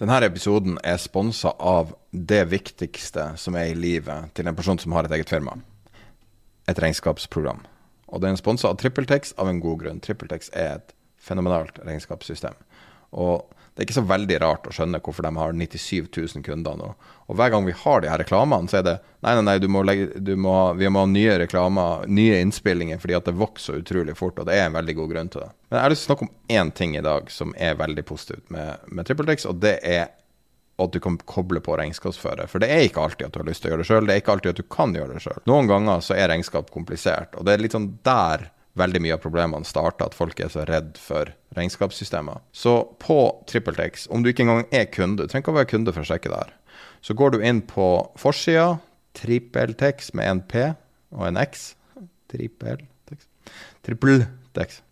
Denne episoden er sponsa av det viktigste som er i livet til en person som har et eget firma. Et regnskapsprogram. Og den er sponsa av TrippelTex av en god grunn. TrippelTex er et fenomenalt regnskapssystem. Og det er ikke så veldig rart å skjønne hvorfor de har 97 000 kunder nå. Og hver gang vi har de her reklamene, så er det nei, nei, nei, du må legge, du må, vi må ha nye reklamer, nye innspillinger, fordi at det vokser utrolig fort. Og det er en veldig god grunn til det. Men jeg har lyst til å snakke om én ting i dag som er veldig positivt med, med TrippelTrix, og det er at du kan koble på regnskapsfører. For det er ikke alltid at du har lyst til å gjøre det sjøl, det er ikke alltid at du kan gjøre det sjøl. Noen ganger så er regnskap komplisert, og det er litt sånn der veldig mye av problemene starter, at folk er så redd for regnskapssystemer. Så på TrippelTex, om du ikke engang er kunde, du trenger ikke å være kunde for å sjekke det her, så går du inn på forsida, TrippelTex med en P og en X. TrippelTex. TrippelTex.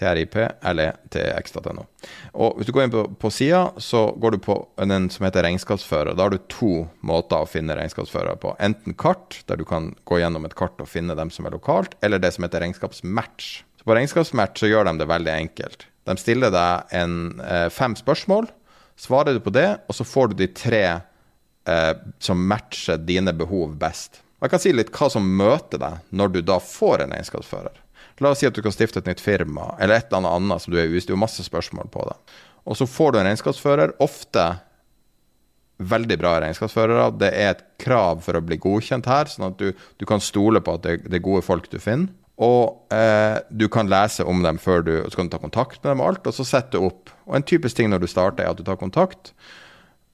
trip.le.tx.no. Og Hvis du går inn på, på sida, så går du på den som heter regnskapsfører. Da har du to måter å finne regnskapsfører på. Enten kart, der du kan gå gjennom et kart og finne dem som er lokalt, eller det som heter regnskapsmatch. Så På regnskapsmatch så gjør de det veldig enkelt. De stiller deg en, eh, fem spørsmål. Svarer du på det, og så får du de tre eh, som matcher dine behov best. Jeg kan si litt hva som møter deg når du da får en regnskapsfører. La oss si at du kan stifte et nytt firma, eller et eller annet som du er usikker Det er masse spørsmål på det. Og så får du en regnskapsfører. Ofte veldig bra regnskapsførere. Det er et krav for å bli godkjent her, sånn at du, du kan stole på at det, det, er gode folk du finner. Og eh, du kan lese om dem før du så kan du ta kontakt med dem og alt, og så sette opp. Og en typisk ting når du starter, er at du tar kontakt,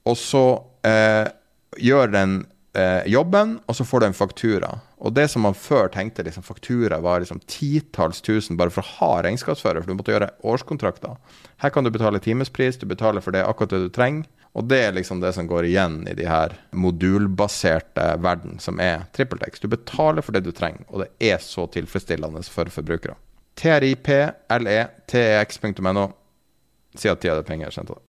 og så eh, gjør den eh, jobben, og så får du en faktura. Og det som man før tenkte liksom, faktura var liksom titalls tusen bare for å ha regnskapsfører, for du måtte gjøre årskontrakter. Her kan du betale timespris, du betaler for det akkurat det du trenger. Og det er liksom det som går igjen i de her modulbaserte verden, som er TrippelTex. Du betaler for det du trenger, og det er så tilfredsstillende for forbrukere. TRIPLETEX.no. Si at tida er penger, kjente det.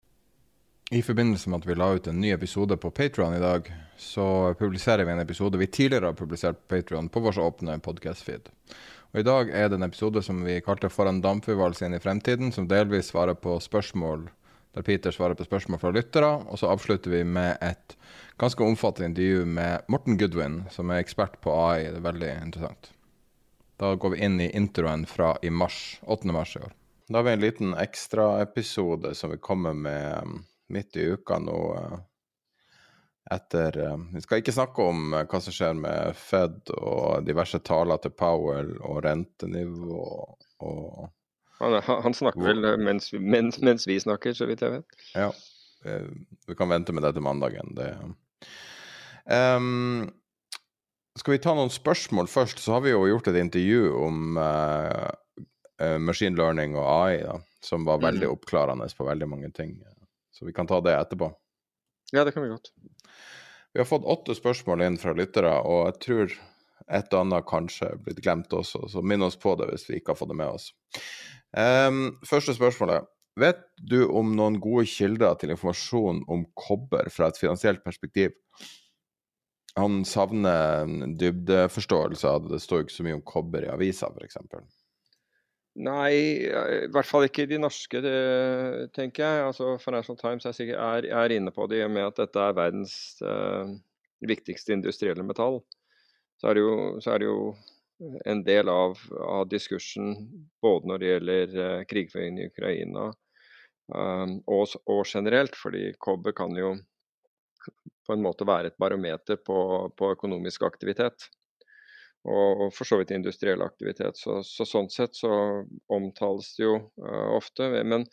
I forbindelse med at vi la ut en ny episode på Patron i dag, så publiserer vi en episode vi tidligere har publisert på Patron på vår åpne podcast-feed. Og I dag er det en episode som vi kalte 'Foran dampfugl inn i fremtiden', som delvis svarer på spørsmål der Peter svarer på spørsmål fra lyttere. Og så avslutter vi med et ganske omfattende intervju med Morten Goodwin, som er ekspert på AI. Det er veldig interessant. Da går vi inn i introen fra i mars, 8. mars i år. Da har vi en liten ekstraepisode som vi kommer med midt i uka nå eh, etter eh, Vi skal ikke snakke om eh, hva som skjer med Fed og diverse taler til Powell og rentenivå og han, han snakker vel mens, mens, mens, vi snakker, så vidt jeg vet. Ja. Vi kan vente med det til mandagen. Det um, Skal vi ta noen spørsmål først? Så har vi jo gjort et intervju om uh, machine learning og AI, da, som var veldig mm. oppklarende på veldig mange ting. Så vi kan ta det etterpå. Ja, det kan vi godt. Vi har fått åtte spørsmål inn fra lyttere, og jeg tror et og annet kanskje er blitt glemt også, så minn oss på det hvis vi ikke har fått det med oss. Um, første spørsmålet. Vet du om noen gode kilder til informasjon om kobber fra et finansielt perspektiv? Han savner dybdeforståelse av det. Det står ikke så mye om kobber i avisa, f.eks. Nei, i hvert fall ikke de norske, det, tenker jeg. Altså, Financial Times er, sikkert, er, er, inne på det i og med at dette er verdens uh, viktigste industrielle metall. Så er, jo, så er, det jo, en del av, av diskursen både når det gjelder uh, krigføringen i Ukraina um, og, og, generelt, fordi kobber kan jo på en måte være et barometer på, på økonomisk aktivitet. Og, for så vidt industriell aktivitet. Så, så, sånn sett så omtales det jo uh, ofte. Men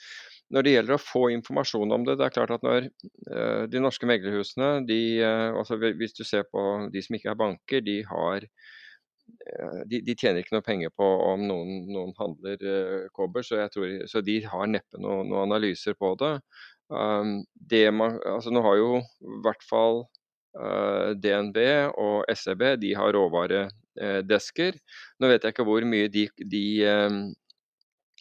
når det gjelder å få informasjon om det, det er klart at når uh, de norske meglerhusene, de, uh, altså hvis du ser på de som ikke er banker, de har de, de, tjener ikke noe penger på om noen, noen handler kobber, så, tror, så, de har neppe noen noe analyser på det. Um, det man, altså nå har jo i hvert fall DNB og SEB de har råvaredesker. Nå vet jeg ikke hvor mye de, de um,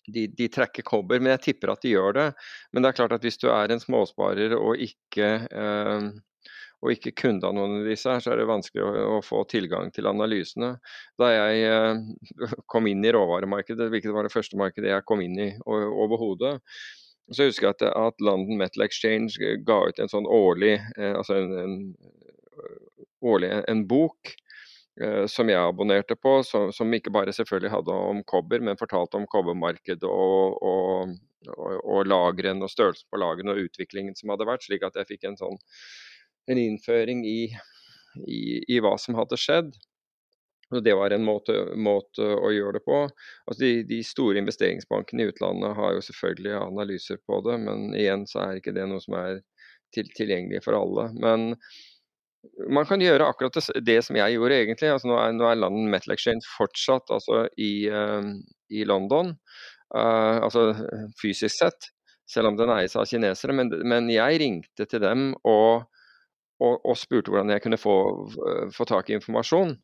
de, de, trekker kobber, men jeg tipper at de gjør det. Men det er klart at hvis du er en småsparer og ikke, eh, og ikke kunde disse, her, så er det vanskelig å, få tilgang til analysene. Da jeg eh, kom inn i råvaremarkedet, hvilket var det første markedet jeg kom inn i overhodet, så husker jeg at, at, London Metal Exchange ga ut en sånn årlig, eh, altså en, en, årlig en bok eh, som jeg abonnerte på, som, som, ikke bare selvfølgelig hadde om kobber, men fortalte om kobbermarkedet og, og, og, og lagrene og størrelsen på lagrene og utviklingen som hadde vært, slik at jeg fikk en sånn en innføring i, i, i hva som hadde skjedd. Og Det var en måte, måte, å gjøre det på. Altså de, de, store investeringsbankene i utlandet har jo selvfølgelig analyser på det, men igjen så er ikke det noe som er til, tilgjengelig for alle. Men man kan gjøre akkurat det, det som jeg gjorde, egentlig. Altså nå, er, nå er London Metal Exchange fortsatt altså, i, uh, i, London, uh, altså fysisk sett, selv om den eies av kinesere. Men, men jeg ringte til dem og, og, og spurte hvordan jeg kunne få, få tak i informasjon.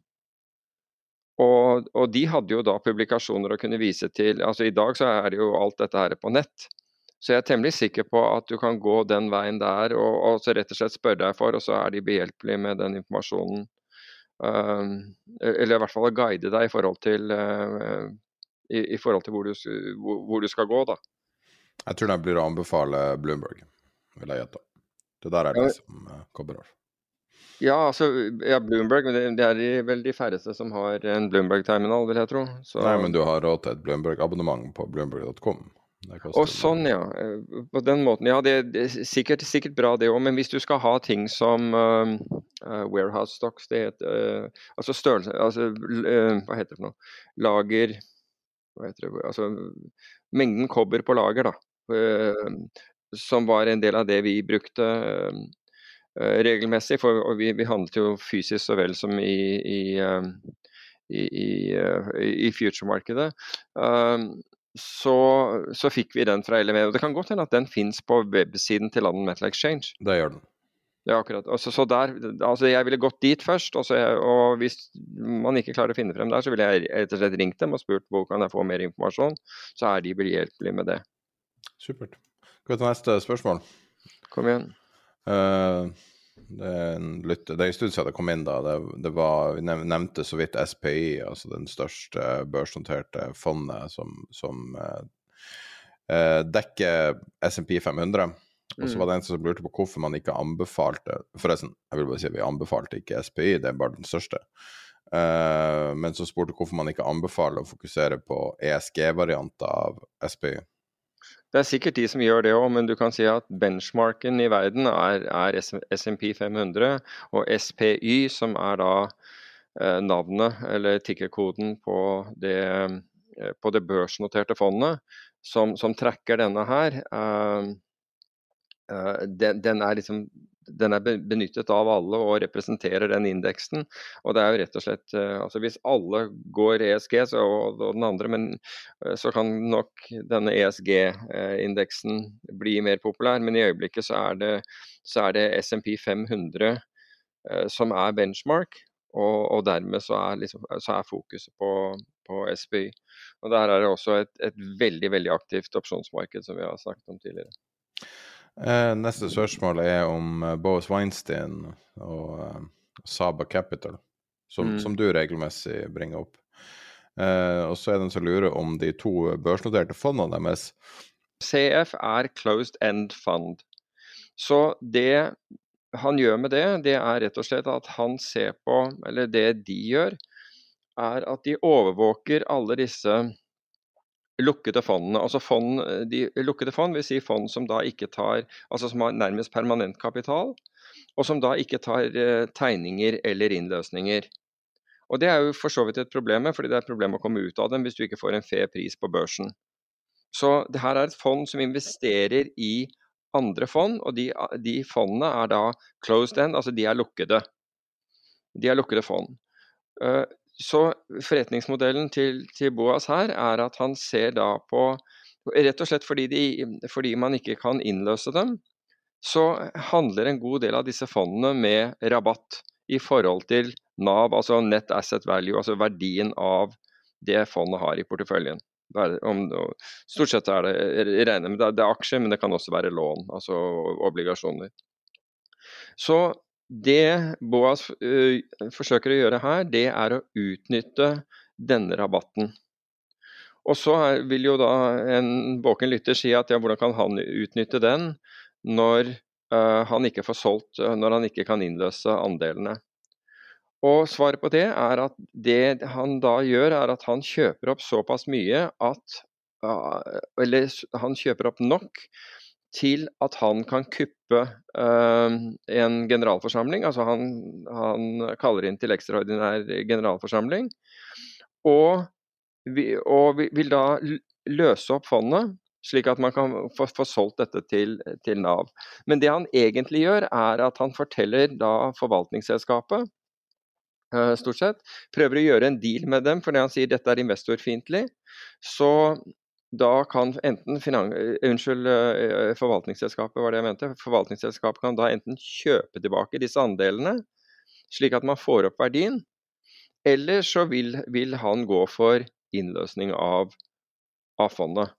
Og, og, de hadde jo da publikasjoner å kunne vise til. altså I dag så er jo alt dette her på nett. Så jeg er temmelig sikker på at du kan gå den veien der og, og så rett og slett spørre deg for, og så er de behjelpelige med den informasjonen. Uh, eller i hvert fall å guide deg i forhold til, uh, i, i, forhold til hvor, du, hvor, hvor, du, skal gå, da. Jeg tror det blir å anbefale Bloomberg, vil jeg gjette. Det der er det som uh, kommer over. Ja, altså, ja, Bloomberg, men det, det er de, vel de færreste som har en Bloomberg-terminal, vil jeg tro. Så... Nei, men du har råd til et Bloomberg-abonnement på bloomberg.com. Og sånn, ja. Eh, på den måten. Ja, det, er sikkert, sikkert bra det òg, men hvis du skal ha ting som uh, warehouse stocks, det heter uh, Altså størrelse Altså hva heter det for noe? Lager Hva heter det Altså mengden kobber på lager, da. som var en del av det vi brukte. Uh, Eh, regelmessig. For vi, vi, handlet jo fysisk så vel som i, i, eh, i, i future-markedet. Så, så, fikk vi den fra LME. og Det kan godt hende at den finnes på websiden til London Metal Exchange. Det gjør den. Ja, akkurat. Altså, så der, altså Jeg ville gått dit først. Og, så, og hvis man ikke klarer å finne frem der, så ville jeg rett og slett ringt dem og spurt hvor kan jeg få mer informasjon. Så er de behjelpelige med det. Supert. Vi ta neste spørsmål? Kom igjen. Uh, det er en lytte, det er en stund siden det kom inn. da, det, det, var, Vi nevnte så vidt SPI, altså den største børsnoterte fondet som, som eh, dekker SMP 500. Og så mm. var det en som lurte på hvorfor man ikke anbefalte Forresten, jeg vil bare si at vi anbefalte ikke SPI, det er bare den største. Eh, men så spurte hvorfor man ikke anbefaler å fokusere på ESG-varianter av SPI. Det er sikkert de som gjør det òg, men du kan si at benchmarken i verden er, er SMP 500 og SPY, som er da eh, navnet eller tikkerkoden på det, eh, på det børsnoterte fondet, som, som trekker denne her. Eh, eh den, den, er liksom den er benyttet av alle og representerer den indeksen. Og det er jo rett og slett eh, altså Hvis alle går ESG så, og, den andre, men eh, så kan nok denne ESG-indeksen bli mer populær. Men i øyeblikket så er det, så er det SMP 500 eh, som er benchmark. Og, og dermed så er, liksom, så er fokuset på, på SPY. Og Der er det også et, et veldig veldig aktivt opsjonsmarked, som vi har snakket om tidligere. Eh, neste spørsmål er om uh, Boas Weinstein og uh, Saba Capital, som, mm. som, du regelmessig bringer opp. Og så er det en som lurer om de to børsnoterte fondene deres. CF er closed end fund. Så det han gjør med det, det er rett og slett at han ser på, eller det de gjør, er at de overvåker alle disse lukkede fondene. Altså fond, de lukkede fond vil si fond som da ikke tar Altså som har nærmest permanent kapital, og som da ikke tar tegninger eller innløsninger. Og Det er jo for så vidt et problem, fordi det er et problem å komme ut av dem hvis du ikke får en fair pris på børsen. Så det her er et fond som investerer i andre fond, og de, de fondene er da closed end, altså de er lukkede. De er lukkede fond. Så forretningsmodellen til, til Boas her er at han ser da på Rett og slett fordi, de, fordi man ikke kan innløse dem, så handler en god del av disse fondene med rabatt i forhold til Nav, altså net asset value, altså verdien av det fondet har i porteføljen. Om, stort sett er det, jeg regner med det, det er aksjer, men det kan også være lån, altså obligasjoner. Så det Boas uh, forsøker å gjøre her, det er å utnytte denne rabatten. Og så vil jo da en våken lytter si at ja, hvordan kan han utnytte den når uh, han ikke får solgt, når han ikke kan innløse andelene. Og svaret på det er at det han da gjør, er at han kjøper opp såpass mye at Eller han kjøper opp nok til at han kan kuppe uh, en generalforsamling. Altså han, han, kaller inn til ekstraordinær generalforsamling. Og, vi, og vil da løse opp fondet, slik at man kan få, få solgt dette til, til, Nav. Men det han egentlig gjør, er at han forteller da forvaltningsselskapet uh, stort sett, prøver å gjøre en deal med dem fordi han sier dette er investorfiendtlig. Så da kan enten finan eh, unnskyld, eh, forvaltningsselskapet var det jeg mente. Forvaltningsselskapet kan da enten kjøpe tilbake disse andelene, slik at man får opp verdien, eller så vil, vil han gå for innløsning av, av fondet.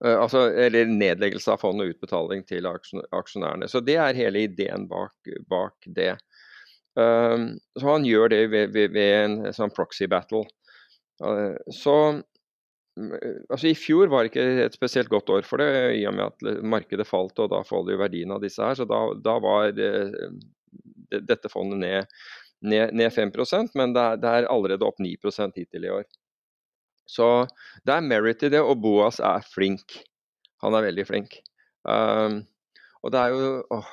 Altså, eller nedleggelse av fondet og utbetaling til aksjonærene. Så Det er hele ideen bak, bak det. Um, så han gjør det ved, ved, ved en sånn proxy battle. Uh, så altså I fjor var det ikke et spesielt godt år for det, i og med at markedet falt, og da faller jo verdien av disse her. Så da, da var det, det, dette fondet ned, ned, ned 5% men det er, det er, allerede opp 9 hittil i år. Så det er merit i det, og Boas er flink. Han er veldig flink. Um, og det er jo åh,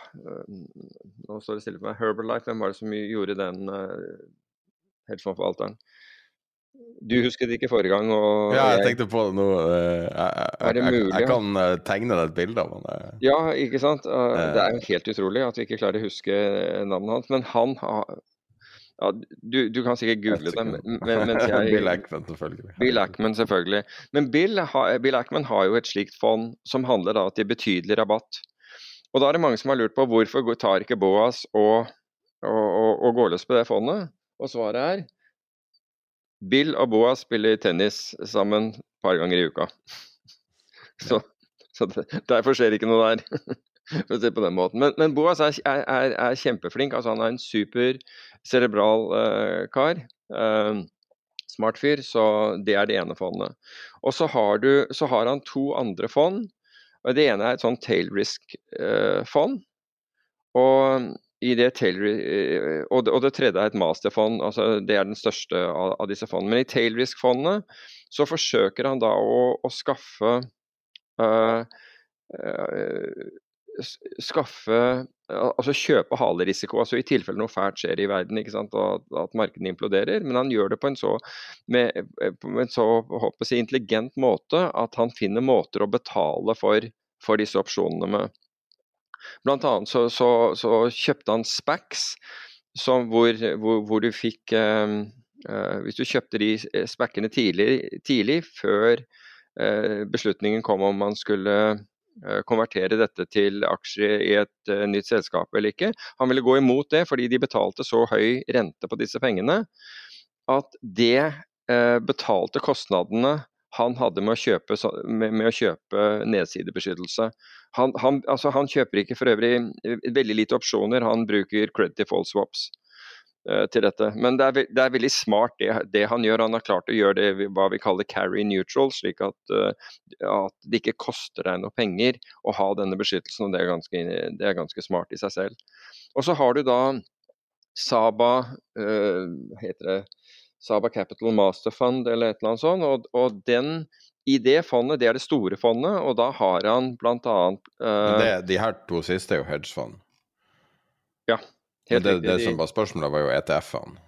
Nå står det stille for meg. Herbalife, hvem var det som gjorde den uh, hedgefondforvalteren? Du husket ikke forrige gang. Og ja, jeg tenkte på det nå. Eh, jeg, jeg, jeg, jeg kan eh, tegne deg et bilde av han. Ja, ikke sant. Det er jo helt utrolig at vi ikke klarer å huske navnet hans. Men han har ja, du, du, kan sikkert google det. Men, jeg, Bill Ackman, selvfølgelig. Bill Ackman, selvfølgelig. Men Bill, Bill, Ackman har jo et slikt fond som handler da til betydelig rabatt. Og da er det mange som har lurt på hvorfor tar ikke Boas og, og, og, og går løs på det fondet? Og svaret er Bill og Boa spiller tennis sammen et par ganger i uka. Så, så derfor skjer ikke noe der. For å si på den måten. Men, men Boas er, er, er, kjempeflink. altså Han er en super cerebral uh, kar. Uh, smart fyr. Så det er det ene fondet. Og så har, du, så har han to andre fond. og Det ene er et sånn tail risk-fond. Uh, og det tail, eh, og, det, og, det, tredje er et masterfond. altså Det er den største av, av disse fondene. Men i Tailrisk-fondet så forsøker han da å, å skaffe uh, uh, skaffe Altså kjøpe halerisiko, altså i tilfelle noe fælt skjer i verden, ikke sant, og at markedene imploderer. Men han gjør det på en så, med, på en så jeg, intelligent måte at han finner måter å betale for, for disse opsjonene med. Blant annet så, så, så kjøpte han Spax, hvor, hvor, hvor, du fikk eh, uh, Hvis du kjøpte de spackene tidlig, tidlig før eh, beslutningen kom om man skulle uh, konvertere dette til aksjer i et nytt selskap eller ikke. Han ville gå imot det fordi de betalte så høy rente på disse pengene at det betalte kostnadene han hadde med å kjøpe, med, med å kjøpe nedsidebeskyttelse. Han, han, altså han, kjøper ikke for øvrig eh, veldig lite opsjoner, han bruker credit default swaps uh, til dette. Men det er, det er veldig smart det, det, han gjør. Han har klart å gjøre det hva vi kaller carry neutral, slik at, uh, at det ikke koster deg noe penger å ha denne beskyttelsen. og Det er ganske, det er ganske smart i seg selv. Og så har du da Saba, uh, heter det Saba Capital Master Fund eller et eller annet sånt. Og, og den, i det fondet, det er det store fondet, og da har han bl.a. Uh, det, de her to siste er jo hedgefond? Ja. Helt det, riktig. Det som var spørsmålet, var jo ETF-ene.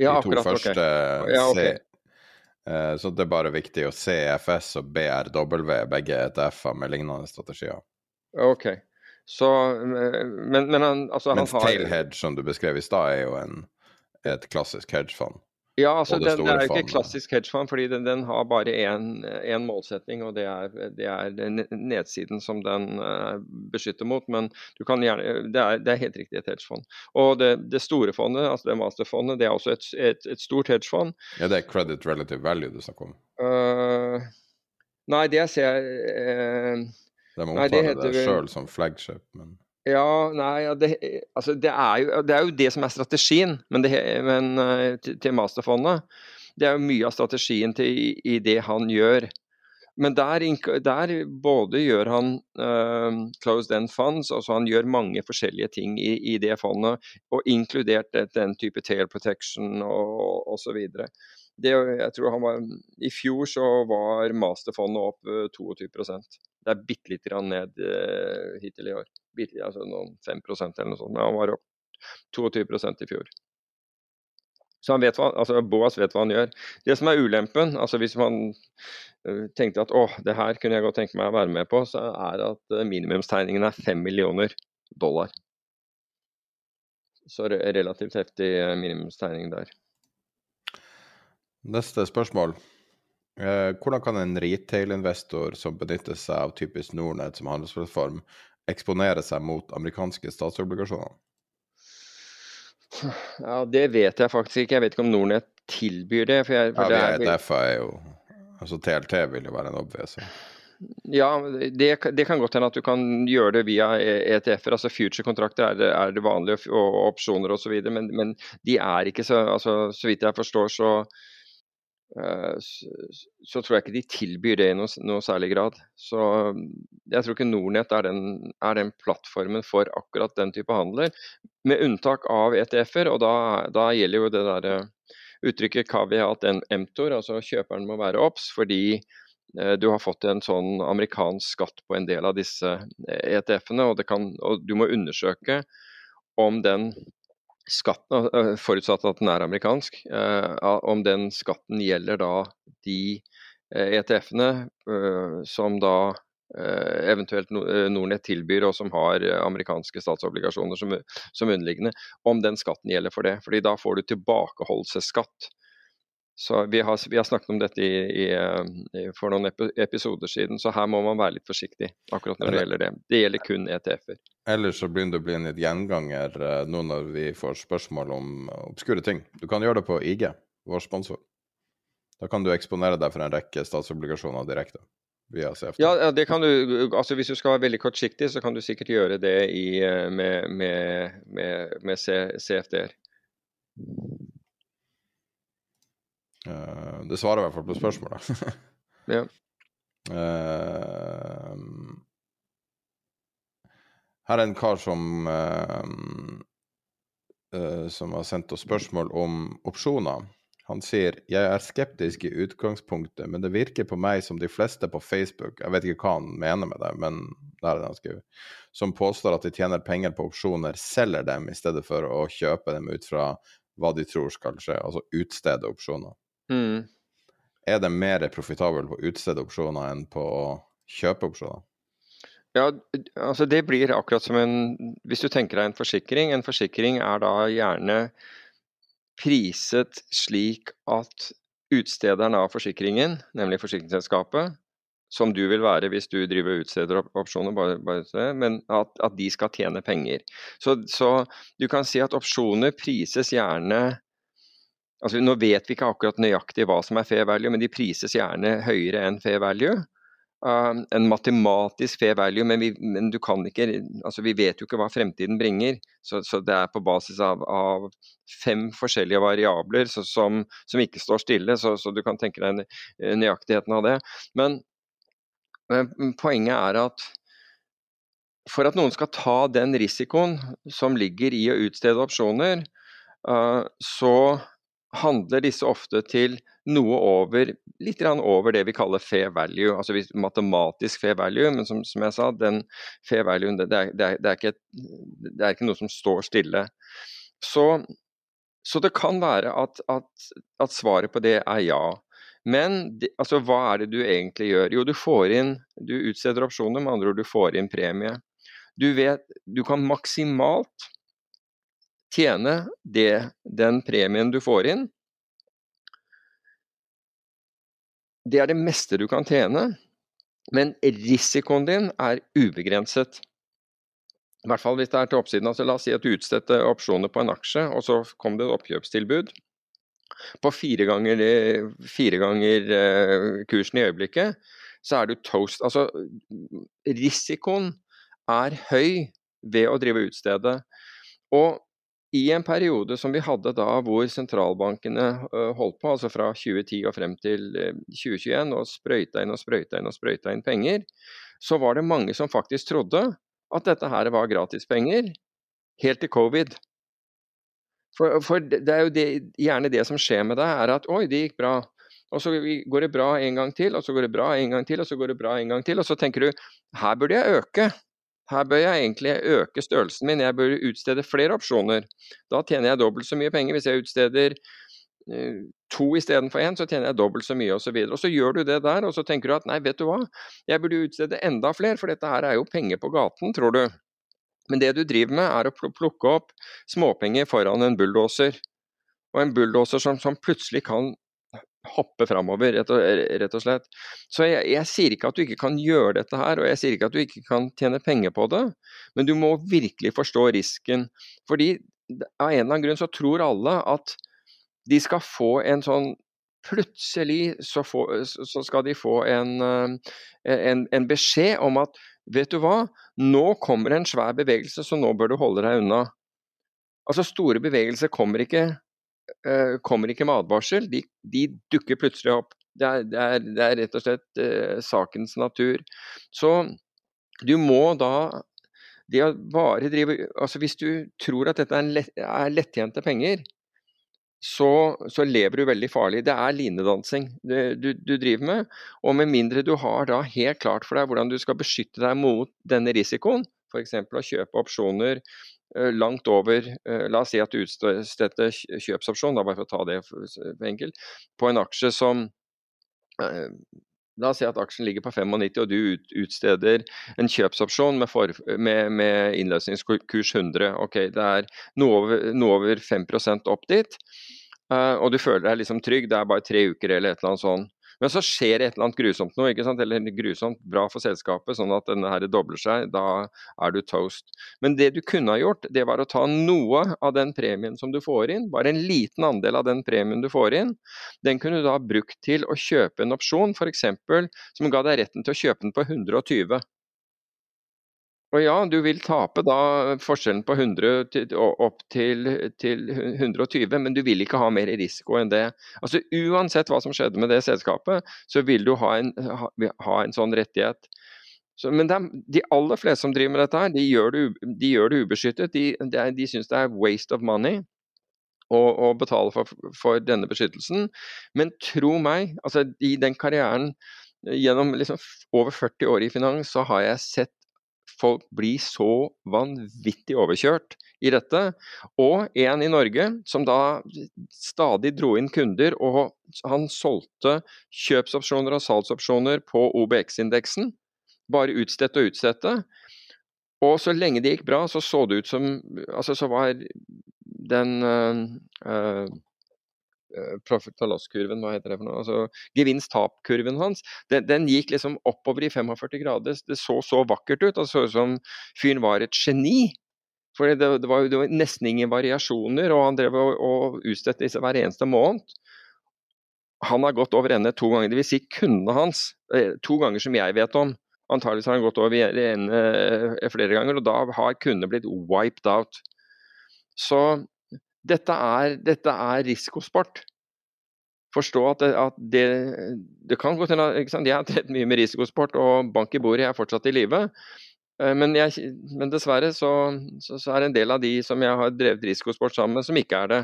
Ja, de to akkurat, første okay. ja, okay. Eh, så det er bare viktig å se EFS og BRW, begge ETF-er med lignende strategier. Ok. Så, men, men han, altså, Mens han har Tail hedge, som du beskrev i stad, er jo en, et klassisk hedgefond. Ja, altså det, den, det er jo ikke klassisk hedgefond, fordi den, den har bare én målsetning, og det er, det er, nedsiden som den uh, beskytter mot. Men du kan gjerne, det, er, det er helt riktig et hedgefond. Og det, det, store fondet, altså det masterfondet, det er også et, et, et, stort hedgefond. Ja, Det er credit relative value du snakker om? Uh, nei, det ser jeg uh, De omtaler det, det sjøl som flagship, men ja, nei, det, altså det, er jo, det, er jo, det som er strategien men, det, men eh, til, til, Masterfondet. Det er jo mye av strategien til, i, i det han gjør. Men der, der både gjør han uh, closed end funds, altså han gjør mange forskjellige ting i, i det fondet, og inkludert den type tail protection og osv. Jeg tror han var, I fjor så var masterfondet opp 22 Det er bitte litt ned uh, hittil i år Bitt, altså noen 5 eller noe sånt. Men han var opp 22% i fjor. Så han vet hva, altså Boas vet hva han gjør. Det som er ulempen, altså hvis man uh, tenkte at å, det her kunne jeg godt tenke meg å være med på, så er at uh, minimumstegningen er 5 millioner dollar. Så relativt heftig minimumstegning der. Neste spørsmål. Hvordan kan en retail-investor som benytter seg av typisk Nordnett som handelsplattform, eksponere seg mot amerikanske statsobligasjoner? Ja, Det vet jeg faktisk ikke. Jeg vet ikke om Nordnett tilbyr det. For jeg, for ja, det er, er jo Altså TLT vil jo være en obvious. Ja, det, det, kan godt hende at du kan gjøre det via ETF-er. altså Future-kontrakter er, er, det vanlige, og opsjoner osv. Men, men de er ikke så altså, Så vidt jeg forstår, så Eh, så tror jeg ikke de tilbyr det i noe, noe særlig grad. Så mm, jeg tror ikke Nordnett er den, er den, plattformen for akkurat den type handler, med unntak av ETF-er. Og da, da, gjelder jo det der uttrykket uttrykket caveat emptor, altså kjøperen må være obs, fordi eh, du har fått en sånn amerikansk skatt på en del av disse ETF-ene, og, og du må undersøke om den skatten, eh, forutsatt at den er amerikansk, eh, om den skatten gjelder da de ETF-ene eh, e som da eventuelt Nordnett tilbyr og som har amerikanske statsobligasjoner som, som underliggende, om den skatten gjelder for det. Fordi da får du tilbakeholdelsesskatt så vi har, vi har, snakket om dette i, i, for noen episoder siden, så her må man være litt forsiktig akkurat når det gjelder det. Det gjelder kun ETF-er. Ellers så begynner det å bli en litt gjenganger eh, nå når vi får spørsmål om obskure ting. Du kan gjøre det på IG, vår sponsor. Da kan du eksponere deg for en rekke statsobligasjoner direkte. Via CFD. Ja, det kan du, altså Hvis du skal være veldig kortsiktig, så kan du sikkert gjøre det i, eh, med, med, med, med CFD-er. Uh, det svarer i hvert fall på spørsmålet. ja. Uh, her er en kar som uh, Som har sendt oss spørsmål om opsjoner. Han sier jeg er skeptisk i utgangspunktet, men det virker på meg som de fleste på Facebook Jeg vet ikke hva han mener med det, men det er det han skriver. Som påstår at de tjener penger på opsjoner, selger dem i stedet for å kjøpe dem ut fra hva de tror skal skje, altså utstede opsjoner. Mm. Er det mer profitabelt på å utstede opsjoner enn på å kjøpe opsjoner? Ja, altså det blir akkurat som en Hvis du tenker deg en forsikring. En forsikring er da gjerne priset slik at utstederen av forsikringen, nemlig forsikringsselskapet, som du vil være hvis du driver og utsteder opsjoner, bare, bare, men at, at, de skal tjene penger. Så, så, du kan si at opsjoner prises gjerne altså Nå vet vi ikke akkurat nøyaktig hva som er fair value, men de prises gjerne høyere enn fair value. Uh, en matematisk fair value, men, vi, men, ikke altså Vi vet jo ikke hva fremtiden bringer. Så, så det er på basis av, av fem forskjellige variabler så, som, som, ikke står stille, så, så, du kan tenke deg nøyaktigheten av det. Men men poenget er at for at noen skal ta den risikoen som ligger i å utstede opsjoner, uh, så handler disse ofte til noe over litt over det vi kaller fair value, altså matematisk fair value. Men som, som jeg sa, den fair value det, det, er, det, ikke det, er, ikke noe som står stille. Så, så det kan være at, at, at, svaret på det er ja. Men altså, hva er det du egentlig gjør? Jo, du får inn Du utsteder opsjoner, med andre ord du får inn premie. Du vet Du kan maksimalt tjene det, den premien du får inn. Det er det meste du kan tjene, men risikoen din er ubegrenset. I hvert fall hvis det er til oppsiden. Altså, la oss si at du utstedte opsjoner på en aksje, og så kom det et oppkjøpstilbud på fire ganger, fire ganger uh, kursen i øyeblikket, så er du toast. Altså, risikoen er høy ved å drive utstedet. Og i en periode som vi hadde da hvor sentralbankene holdt på, altså fra 2010 og frem til 2021, og sprøyta inn og sprøyta inn og sprøyta inn penger, så var det mange som faktisk trodde at dette her var gratispenger, helt til covid. For, for det er jo det, gjerne det som skjer med deg, er at oi, det gikk bra. Og så går det bra en gang til, og så går det bra en gang til, og så går det bra en gang til. Og så tenker du her burde jeg øke. Her bør jeg egentlig øke størrelsen min, jeg bør utstede flere opsjoner. Da tjener jeg dobbelt så mye penger. Hvis jeg utsteder uh, to istedenfor én, så tjener jeg dobbelt så mye osv. Og, og så gjør du det der, og så tenker du at nei, vet du hva, jeg burde utstede enda flere, for dette her er jo penger på gaten, tror du. Men det du driver med, er å plukke opp småpenger foran en bulldoser. Og en bulldoser som, som plutselig kan hoppe framover, rett, og slett. Så jeg, jeg, sier ikke at du ikke kan gjøre dette her, og jeg sier ikke at du ikke kan tjene penger på det, men du må virkelig forstå risken. Fordi av en eller annen grunn så tror alle at de skal få en sånn Plutselig så, få, så skal de få en, eh, en, en beskjed om at vet du hva, nå kommer en svær bevegelse, så nå bør du holde deg unna. Altså Store bevegelser kommer ikke uh, kommer ikke med advarsel, de, de, dukker plutselig opp. Det er, det er, det er rett og slett uh, sakens natur. Så du må da det å bare drive altså Hvis du tror at dette er, lett, er lettjente penger, så, så, lever du veldig farlig. Det er linedansing du, du, du, driver med. Og med mindre du har da helt klart for deg hvordan du skal beskytte deg mot denne risikoen, f.eks. å kjøpe opsjoner langt over eh, La oss si at du utstedte kjøpsopsjon, da, bare for å ta det enkelt, på en aksje som eh, La oss si at aksjen ligger på 95 og du utsteder en kjøpsopsjon med, for, med, med innløsningskurs 100. Ok, Det er noe over, noe over 5 opp dit, og du føler deg liksom trygg. Det er bare tre uker eller et eller annet sånt. Men så skjer et eller annet grusomt noe, ikke sant? eller grusomt bra for selskapet, sånn at denne her dobler seg. Da er du toast. Men det du kunne ha gjort, det var å ta noe av den premien som du får inn, bare en liten andel av den premien du får inn, den kunne du da brukt til å kjøpe en opsjon, f.eks. som ga deg retten til å kjøpe den på 120. Og ja, du vil tape da forskjellen på 100 til, opp til, til, 120, men du vil ikke ha mer risiko enn det. Altså Uansett hva som skjedde med det selskapet, så vil du ha en, ha, ha en sånn rettighet. Så, men er, de aller fleste som driver med dette, her, de gjør det, de gjør det ubeskyttet. De, de, de syns det er waste of money å, betale for, for, denne beskyttelsen. Men tro meg, altså i den karrieren gjennom liksom over 40 år i finans, så har jeg sett folk blir så vanvittig overkjørt i dette. Og en i Norge som da stadig dro inn kunder, og han solgte kjøpsopsjoner og salgsopsjoner på OBX-indeksen. Bare utstedte og utstedte. Og så lenge det gikk bra, så så det ut som Altså så var den øh, Eh, profit and loss-kurven, hva heter det for noe, altså gevinst-tap-kurven hans, den, den, gikk liksom oppover i 45 grader. Det så så vakkert ut. Det så ut som fyren var et geni. For det, det, var, det, var, nesten ingen variasjoner, og han drev og, og utstedte disse hver eneste måned. Han har gått over ende to ganger. Dvs. Si kundene hans, eh, to ganger som jeg vet om. Antakeligvis har han gått over ende eh, flere ganger, og da har kundene blitt wiped out. Så dette er, dette er risikosport. Forstå at det, at det, det kan gå til Jeg har trent mye med risikosport, og bank i bordet, jeg er fortsatt i live. Men, men, men, dessverre så, så, så, er det en del av de som jeg har drevet risikosport sammen med, som ikke er det.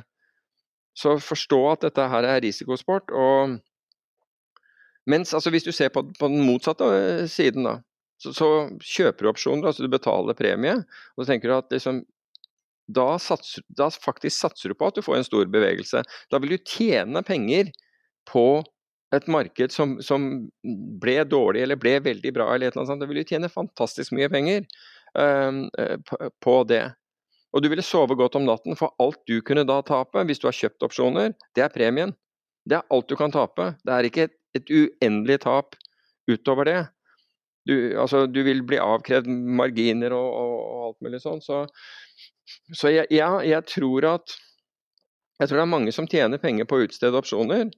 så forstå at dette her er risikosport. og mens altså, hvis du ser på, på den motsatte eh, siden, da, så, så, kjøper du opsjoner, altså du betaler premie. Og så tenker du at liksom, da, satser, da faktisk satser du på at du får en stor bevegelse. Da vil du tjene penger på et marked som, som, ble dårlig eller ble veldig bra, eller et eller annet. Da vil du tjene fantastisk mye penger på, på det. Og du ville sove godt om natten, for alt du kunne da tape, hvis du har kjøpt opsjoner, det er premien. Det er alt du kan tape. Det er ikke et, et uendelig tap utover det. Du, altså, du, vil bli avkrevd marginer og, og, og alt mulig sånn. Så, så jeg, ja, jeg, tror at jeg tror det er mange som tjener penger på å utstede opsjoner,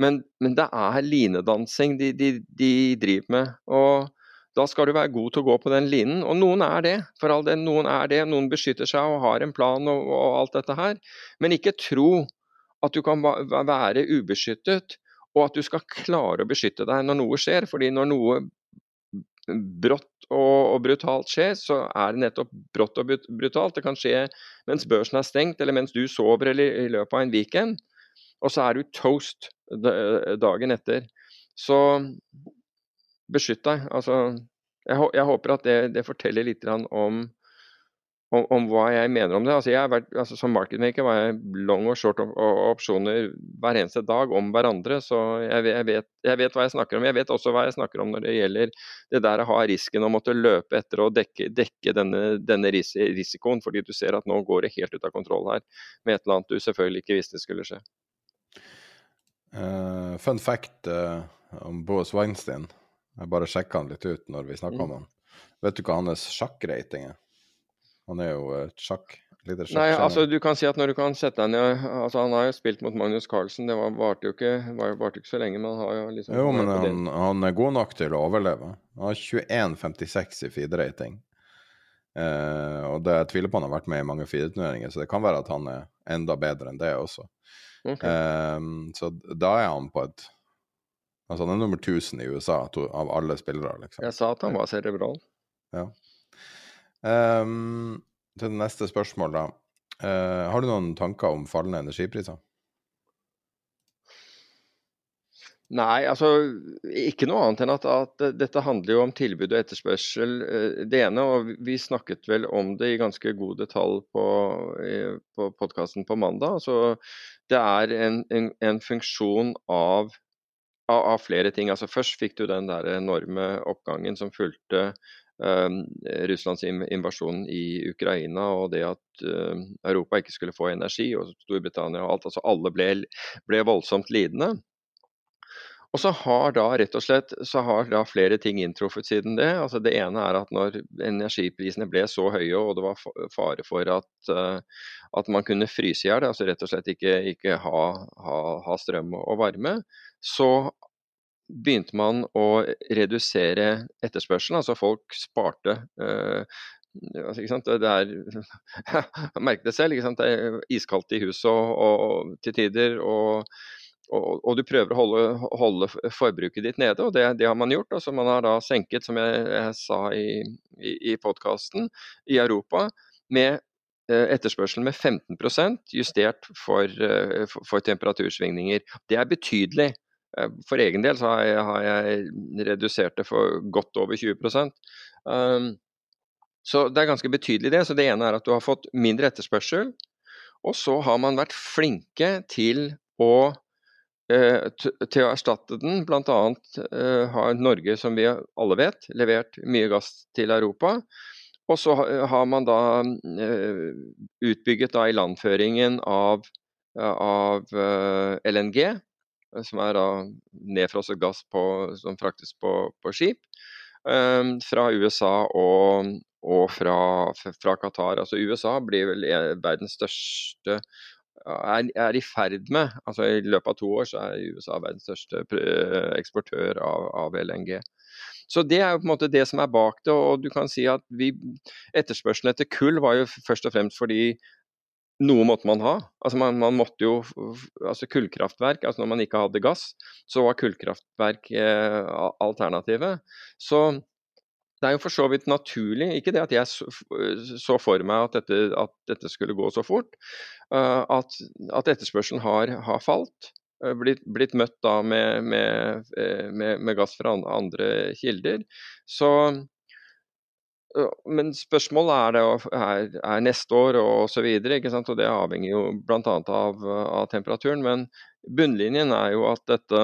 men, men, det er linedansing de, de, de, driver med. og Da skal du være god til å gå på den linen, og noen er det. For all del, noen er det. Noen beskytter seg og har en plan og, og alt dette her. Men ikke tro at du kan være ubeskyttet, og at du skal klare å beskytte deg når noe skjer. fordi når noe brått og, og, brutalt skjer, så er det nettopp brått og brutalt. Det kan skje mens børsen er stengt, eller mens du sover, eller i løpet av en weekend. Og så er du toast dagen etter. Så beskytt deg. Altså, jeg, jeg håper at det, det forteller litt om om, om, hva jeg mener om det. Altså, jeg har vært, altså, som marketmaker var jeg long og short og, opsjoner hver eneste dag om hverandre. Så jeg, jeg, vet, jeg, vet, hva jeg snakker om. Jeg vet også hva jeg snakker om når det gjelder det der å ha risken å måtte løpe etter og dekke, dekke denne, denne ris risikoen, fordi du ser at nå går det helt ut av kontroll her med et eller annet du selvfølgelig ikke visste skulle skje. Uh, fun fact uh, om Boas Weinstein. Jeg bare sjekka han litt ut når vi snakka mm. om han. Vet du hva hans sjakkrating er? Han er jo et sjakk. sjakk Nei, altså du kan si at når du kan sette deg ned altså Han har jo spilt mot Magnus Carlsen, det var, varte jo ikke, var, var ikke så lenge, men han har jo liksom Jo, men han, han, er god nok til å overleve. Han har 21,56 i feed-rating. Eh, og det, jeg tviler på han har vært med i mange feed-turneringer, så det kan være at han er enda bedre enn det også. Okay. Eh, så da er han på et Altså han er nummer 1000 i USA to, av alle spillere, liksom. Jeg sa at han var cerebral. Ja. Um, til det neste spørsmål, da. Uh, har du noen tanker om fallende energipriser? Nei, altså ikke noe annet enn at, at, dette handler jo om tilbud og etterspørsel. Eh, det ene, og vi snakket vel om det i ganske god detalj på, på podkasten på mandag. Altså, det er en, en, en funksjon av, av, av, flere ting. Altså, først fikk du den der enorme oppgangen som fulgte Russlands invasjon i Ukraina og det at ehm, Europa ikke skulle få energi, og Storbritannia og alt. altså Alle ble, ble voldsomt lidende. Og så har da rett og slett flere ting inntruffet siden det. Altså Det ene er at når energiprisene ble så høye og det var fare for at, uh, at man kunne fryse i hjel, altså rett og slett ikke, ikke ha, ha, ha, strøm og varme, så begynte man å redusere etterspørselen. Altså folk sparte. Uh, altså, det er, jeg det selv. Det er iskaldt i huset og, og, til tider. Og, og, du prøver å holde, holde, forbruket ditt nede, og det, det, har man gjort. Altså, man har da senket, som jeg, jeg sa i, i, i podkasten, i Europa med eh, etterspørselen med 15 justert for, for, for temperatursvingninger. Det er betydelig. Eh, for egen del har jeg, har jeg redusert det for godt over 20 um, Så det er ganske betydelig det. Så det ene er at du har fått mindre etterspørsel. Og så har man vært flinke til å uh, til å erstatte den. Bl.a. Uh, har Norge, som vi alle vet, levert mye gass til Europa. Og så har man da uh, utbygget da ilandføringen av, av LNG Eh, som er da nedfrosset gass på, som fraktes på, på skip. Um, fra USA og, og fra, fra, Qatar. Altså USA blir vel verdens største er, er, i ferd med, altså I løpet av to år så er USA verdens største eksportør av, av, LNG. Så Det er jo på en måte det som er bak det. og du kan si at vi, Etterspørselen etter kull var jo først og fremst fordi noe måtte man ha. Altså man, man, måtte jo altså Kullkraftverk, altså når man ikke hadde gass, så var kullkraftverk eh, alternativet. Så det er jo for så vidt naturlig, ikke det at jeg så for meg at dette, at dette skulle gå så fort, uh, at, at, etterspørselen har, har falt. Uh, blitt, blitt, møtt da med, med, uh, med, med, gass fra andre kilder. Så, men spørsmålet er, det, er, er neste år og osv. Og det avhenger jo bl.a. Av, av temperaturen. Men bunnlinjen er jo at dette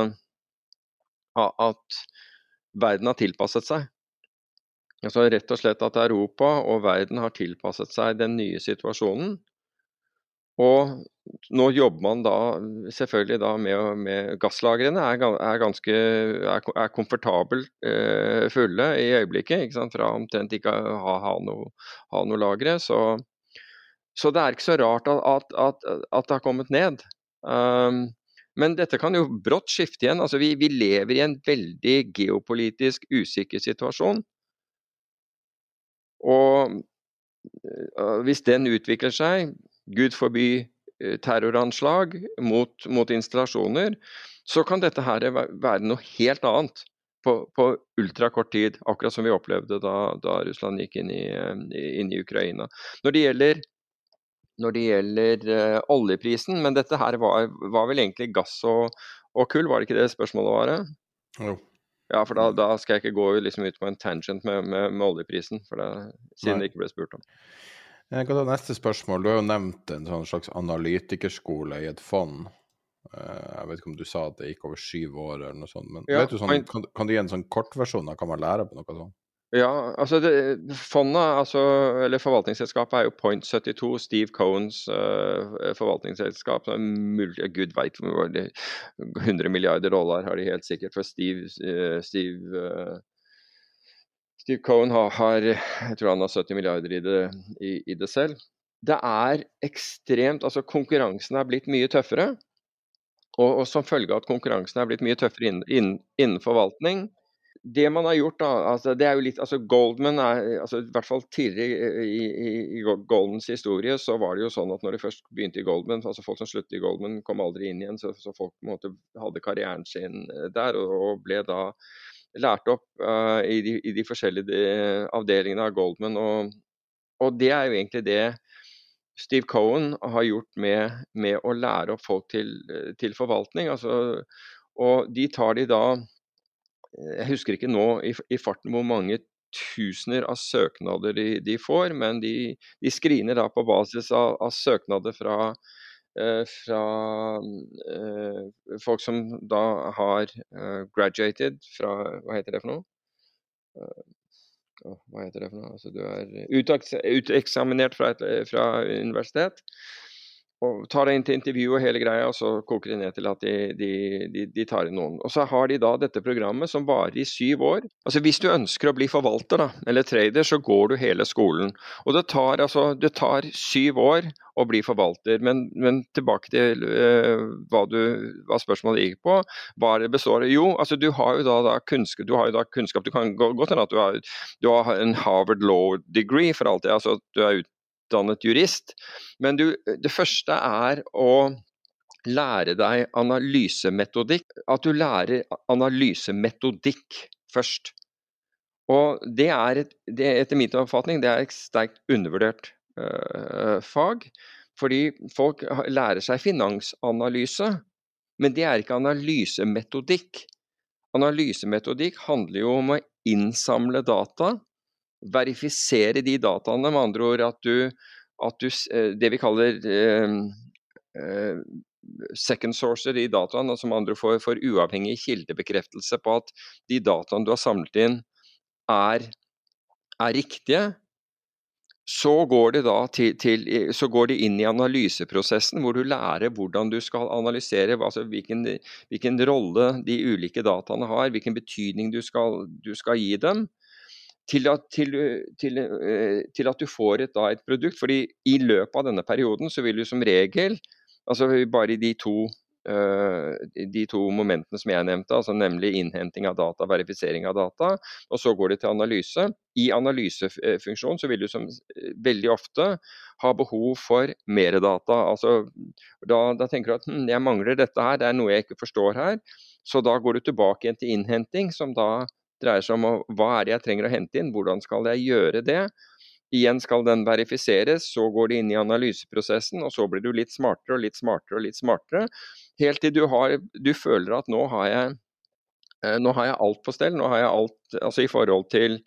at verden har tilpasset seg. Altså rett og slett at Europa og verden har tilpasset seg den nye situasjonen. Og nå jobber man da selvfølgelig da med, med Gasslagrene er, er, ganske er, er komfortabelt eh, fulle i øyeblikket. ikke sant, Fra omtrent ikke å ha, ha, noe, ha noe lagre. Så, så, det er ikke så rart at, at, at det har kommet ned. Um, men dette kan jo brått skifte igjen. altså Vi, vi lever i en veldig geopolitisk usikker situasjon. Og eh, hvis den utvikler seg, gud forby eh, terroranslag mot, mot installasjoner, så kan dette her være noe helt annet på, på ultrakort tid. Akkurat som vi opplevde da, da Russland gikk inn i, inn i, Ukraina. Når det gjelder, når det gjelder uh, oljeprisen, men dette her var, var, vel egentlig gass og, og kull, var det ikke det spørsmålet var? Jo. Ja, for da, da, skal jeg ikke gå liksom ut på en tangent med, med, med oljeprisen, det, siden Nei. det ikke ble spurt om. Jeg kan ta neste spørsmål. Du har jo nevnt en sånn slags analytikerskole i et fond. Eh, jeg vet ikke om du sa at det gikk over syv år eller noe sånt, men ja, vet du sånn, kan, kan, du gi en sånn kortversjon av hva man lærer på noe sånt? Ja, altså det, fondet, altså, eller forvaltningsselskapet, er jo Point 72, Steve Cohns uh, forvaltningsselskap. Mulig, Gud veit hvor mange 100 milliarder dollar har de helt sikkert. For Steve, uh, Steve, uh, Steve Cohen har, har, jeg tror han har 70 milliarder i det, i, i det selv. Det er ekstremt Altså, konkurransen er blitt mye tøffere. Og, og som følge av at konkurransen er blitt mye tøffere innen, innen, innen forvaltning, det man har gjort, da, altså, det er jo litt altså Goldman er, altså I hvert fall tidligere i, i, i, Goldmans historie så var det jo sånn at når de først begynte i Goldman, altså folk som sluttet i Goldman kom aldri inn igjen, så, så folk på en måte hadde karrieren sin eh, der og, og ble da lært opp uh, i, de, i, de, forskjellige avdelingene av Goldman. Og, og, det er jo egentlig det Steve Cohen har gjort med, med å lære opp folk til, til forvaltning. Altså, og de tar de da jeg husker ikke nå i, i farten hvor mange tusener av søknader de, de får, men de, de, screener da på basis av, av søknader fra, eh, fra eh, folk som da har eh, graduated fra Hva heter det for noe? Hva heter det for noe? Altså, du er uteksaminert fra, fra universitet og tar deg inn til intervju og hele greia, og så koker det ned til at de, de, de, de, tar inn noen. Og så har de da dette programmet som varer i syv år. Altså Hvis du ønsker å bli forvalter da, eller trader, så går du hele skolen. Og det tar, altså, det tar syv år å bli forvalter. Men, men tilbake til uh, hva, du, hva, spørsmålet gikk på. Hva det består av? Jo, altså du har jo da, da, kunnskap, du har jo da kunnskap. Du kan godt hende at du har, du har en Harvard law degree for alt det. altså du er ut utdannet jurist. Men du, det første er å lære deg analysemetodikk. At du lærer analysemetodikk først. Og det er, et, det, etter min oppfatning det er et sterkt undervurdert øh, fag. Fordi folk lærer seg finansanalyse, men det er ikke analysemetodikk. Analysemetodikk handler jo om å innsamle data, verifisere de dataene, med andre ord at du, at du eh, Det vi kaller eh, eh, second sourcer i dataene, altså med andre får, får uavhengig kildebekreftelse på at de dataene du har samlet inn, er, er riktige. Så går, til, til, så går, de inn i analyseprosessen, hvor du lærer hvordan du skal analysere altså hvilken, hvilken, rolle de ulike dataene har, hvilken betydning du skal, du skal gi dem til at, til, til, eh, til at, du får et, da, et, produkt. fordi i løpet av denne perioden så vil du som regel, altså bare i de to, uh, de to momentene som jeg nevnte, altså nemlig innhenting av data, verifisering av data, og så går det til analyse. I analysefunksjonen så vil du som veldig ofte ha behov for mer data. Altså, da, da tenker du at hm, jeg mangler dette her, det er noe jeg ikke forstår her. Så da går du tilbake igjen til innhenting, som da dreier seg om hva er det jeg trenger å hente inn, hvordan skal jeg gjøre det. Igjen skal den verifiseres, så går det inn i analyseprosessen, og så blir du litt smartere og litt smartere og litt smartere. Helt til du, har, du føler at nå har, jeg, eh, nå har jeg alt på stell. Nå har jeg alt altså i forhold til,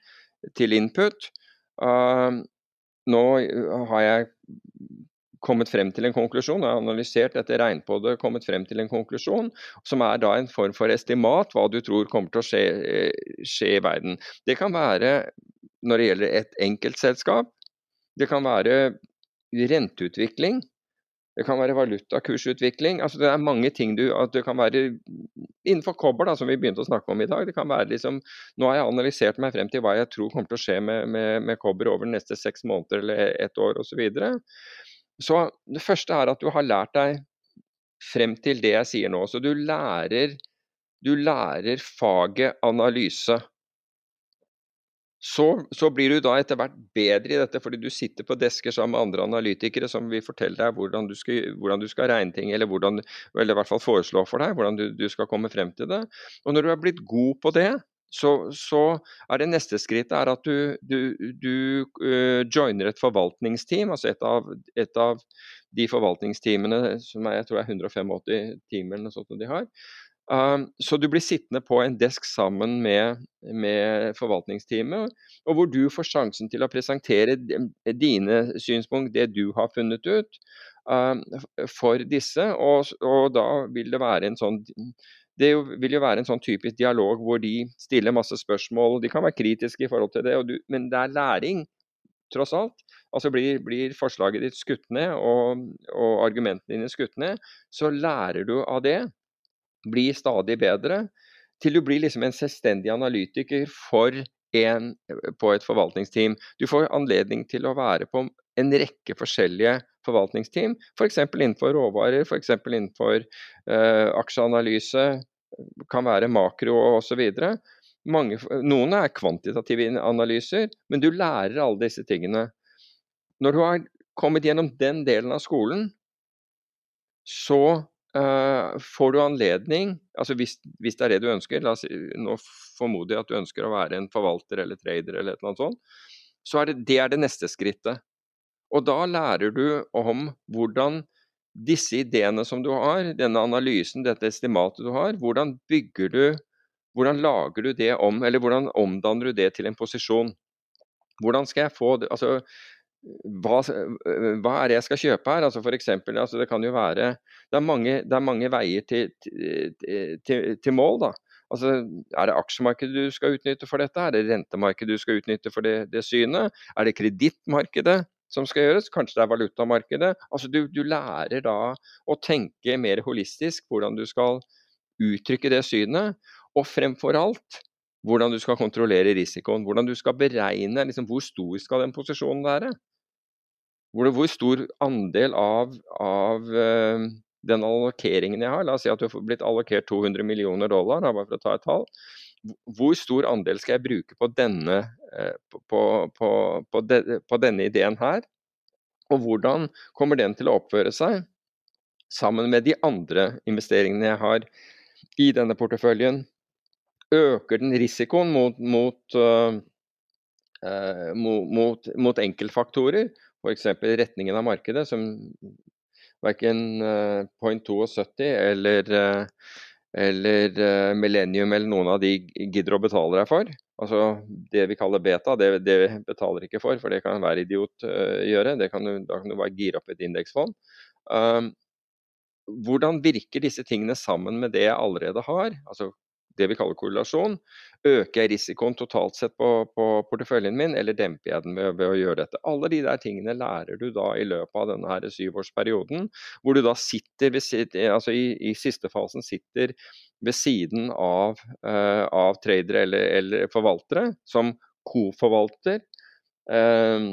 til input. Uh, nå har jeg kommet frem til en konklusjon, har analysert dette, regnet kommet frem til en konklusjon, som er da en form for estimat hva du tror kommer til å skje, eh, skje i verden. Det kan være når det gjelder et enkeltselskap. Det kan være renteutvikling. Det kan være valutakursutvikling. altså Det er mange ting du at det kan være Innenfor kobber, da, som vi begynte å snakke om i dag, det kan være liksom Nå har jeg analysert meg frem til hva jeg tror kommer til å skje med, med, med kobber over de neste seks måneder eller ett år osv. Så, det første er at du har lært deg frem til det jeg sier nå. Så du lærer, du lærer faget analyse. Så, så, blir du da etter hvert bedre i dette, fordi du sitter på desker sammen med andre analytikere som vil fortelle deg hvordan du skal, hvordan du skal regne ting, eller, hvordan, eller i hvert fall foreslå for deg hvordan du, du, skal komme frem til det. Og når du er blitt god på det, så, så er det neste skrittet at du, du, du uh, joiner et forvaltningsteam, altså et av, et av de forvaltningsteamene som er, jeg tror er 185 timer eller noe sånt de har, Uh, så du blir sittende på en desk sammen med, med, forvaltningsteamet, og hvor du får sjansen til å presentere dine synspunkt, det du har funnet ut, uh, for disse. Og, og, da vil det være en sånn det vil jo være en sånn typisk dialog hvor de stiller masse spørsmål. og De kan være kritiske i forhold til det, du, men det er læring, tross alt. Altså blir, blir forslaget ditt skutt ned og, og argumentene dine skutt ned, så lærer du av det blir stadig bedre, til du blir liksom en selvstendig analytiker for en, på et forvaltningsteam. Du får anledning til å være på en rekke forskjellige forvaltningsteam, f.eks. For innenfor råvarer, f.eks. innenfor uh, aksjeanalyse, kan være makro osv. Noen er kvantitative analyser, men du lærer alle disse tingene. Når du har kommet gjennom den delen av skolen, så Uh, får du anledning, altså hvis, hvis, det er det du ønsker, la oss, nå formoder jeg at du ønsker å være en forvalter eller trader eller et eller annet sånt, så er det, det er det neste skrittet. Og da lærer du om hvordan disse ideene som du har, denne analysen, dette estimatet du har, hvordan bygger du Hvordan lager du det om, eller hvordan omdanner du det til en posisjon? Hvordan skal jeg få det altså, hva, hva, er det jeg skal kjøpe her? Altså for eksempel, altså det kan jo være Det er mange, det er mange veier til, til, til, mål. da. Altså, Er det aksjemarkedet du skal utnytte for dette? Er det rentemarkedet du skal utnytte for det, det synet? Er det kredittmarkedet som skal gjøres? Kanskje det er valutamarkedet? Altså du, du lærer da å tenke mer holistisk hvordan du skal uttrykke det synet. Og fremfor alt hvordan du skal kontrollere risikoen. Hvordan du skal beregne liksom, hvor stor skal den posisjonen være. Hvor, hvor stor andel av, av uh, den allokeringen jeg har, la oss si at du har blitt allokert 200 millioner dollar, bare for å ta et tall. Hvor stor andel skal jeg bruke på denne, uh, på, på, på, de, på denne ideen her? Og hvordan kommer den til å oppføre seg sammen med de andre investeringene jeg har i denne porteføljen? øker den risikoen mot, mot, uh, mot, mot enkeltfaktorer, f.eks. retningen av markedet, som verken uh, point 72 eller, uh, eller Millennium eller noen av de gidder å betale deg for. Altså Det vi kaller beta, det, det betaler ikke for, for det kan hver idiot gjøre. Kan du, da kan du bare gire opp et indeksfond. Um, hvordan virker disse tingene sammen med det jeg allerede har? Altså det vi kaller korrelasjon. Øker jeg risikoen totalt sett på, på porteføljen min, eller demper jeg den ved, ved, å gjøre dette? Alle de der tingene lærer du da i løpet av denne her syvårsperioden, hvor du da sitter ved, altså i, i siste fasen sitter ved siden av, uh, av tradere eller, eller, forvaltere, som koforvalter uh,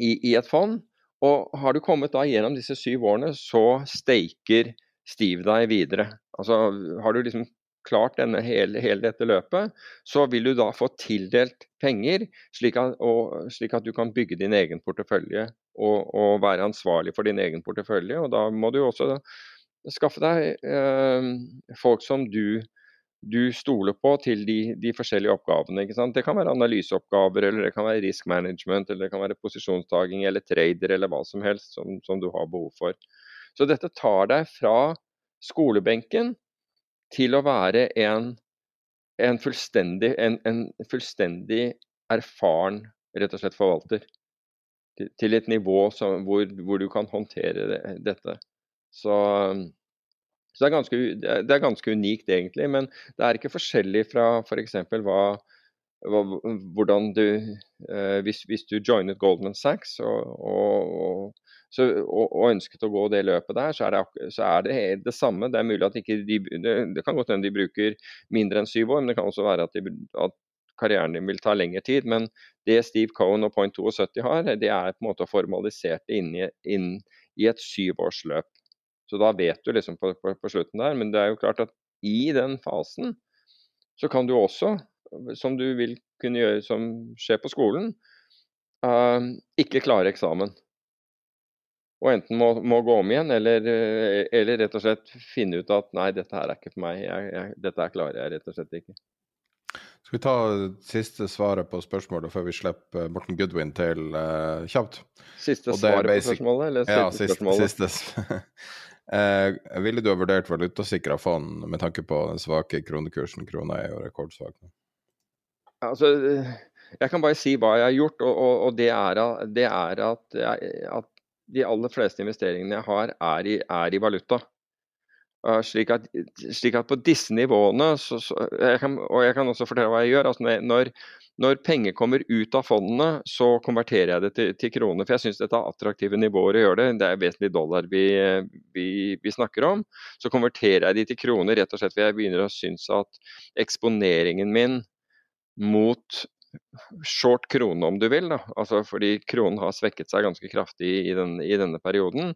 i, i et fond. Og har du kommet da gjennom disse syv årene, så steiker Steve deg videre. Altså Har du liksom klart denne, hele, hele, dette løpet, så vil du da få tildelt penger, slik at, og, slik at du kan bygge din egen portefølje og, og, være ansvarlig for din egen portefølje. og Da må du også skaffe deg eh, folk som du du stoler på til de, de forskjellige oppgavene. Det kan være analyseoppgaver, eller det kan være risk management, eller det kan være posisjonstaking eller trader, eller hva som helst som, som du har behov for. Så dette tar deg fra skolebenken til å være en, en, fullstendig, en, en fullstendig, erfaren rett og slett forvalter. Til, til et nivå som, hvor, hvor, du kan håndtere det, dette. Så så det er, ganske, det er, ganske, unikt egentlig, men det er ikke forskjellig fra f.eks. For hva, hvordan du eh, hvis, hvis, du joinet Goldman Sachs og, og, så, og, og, ønsket å gå det løpet der, så er det, så er det, det samme. Det er mulig at ikke de, det, det kan godt hende de bruker mindre enn syv år, men det kan også være at, de, at karrieren din vil ta lengre tid. Men det Steve Cohen og Point 72 har, det er på en måte formalisert inn i, inn i et syvårsløp. Så da vet du liksom på, på, på, slutten der. Men det er jo klart at i den fasen så kan du også, som du vil kunne gjøre som skjer på skolen, uh, ikke klare eksamen. Og enten må, må gå om igjen, eller, eller, rett og slett finne ut at nei, dette her er ikke for meg. Jeg, jeg, dette her klarer jeg rett og slett ikke. Skal vi ta siste svaret på spørsmålet før vi slipper Morten Goodwin til uh, kjapt? Siste svaret basic... på spørsmålet, eller siste ja, siste, spørsmålet? Siste. uh, ville du ha vurdert valutasikra fond med tanke på den svake kronekursen? Krona er jo rekordsvak. Altså, jeg kan bare si hva jeg har gjort, og, og, og det er, det er at, at, de aller fleste investeringene jeg har, er i, er i valuta. Uh, slik, at, slik, at, på disse nivåene, så, så, jeg kan, og jeg kan også fortelle hva jeg gjør altså når, når penger kommer ut av fondene, så konverterer jeg det til, til kroner. For jeg syns dette er attraktive nivåer å gjøre det. Det er vesentlig dollar vi, vi, vi, snakker om. Så konverterer jeg de til kroner rett og slett fordi jeg begynner å synes at eksponeringen min mot short krone, om du vil, da. Altså fordi kronen har svekket seg ganske kraftig i, den, i denne perioden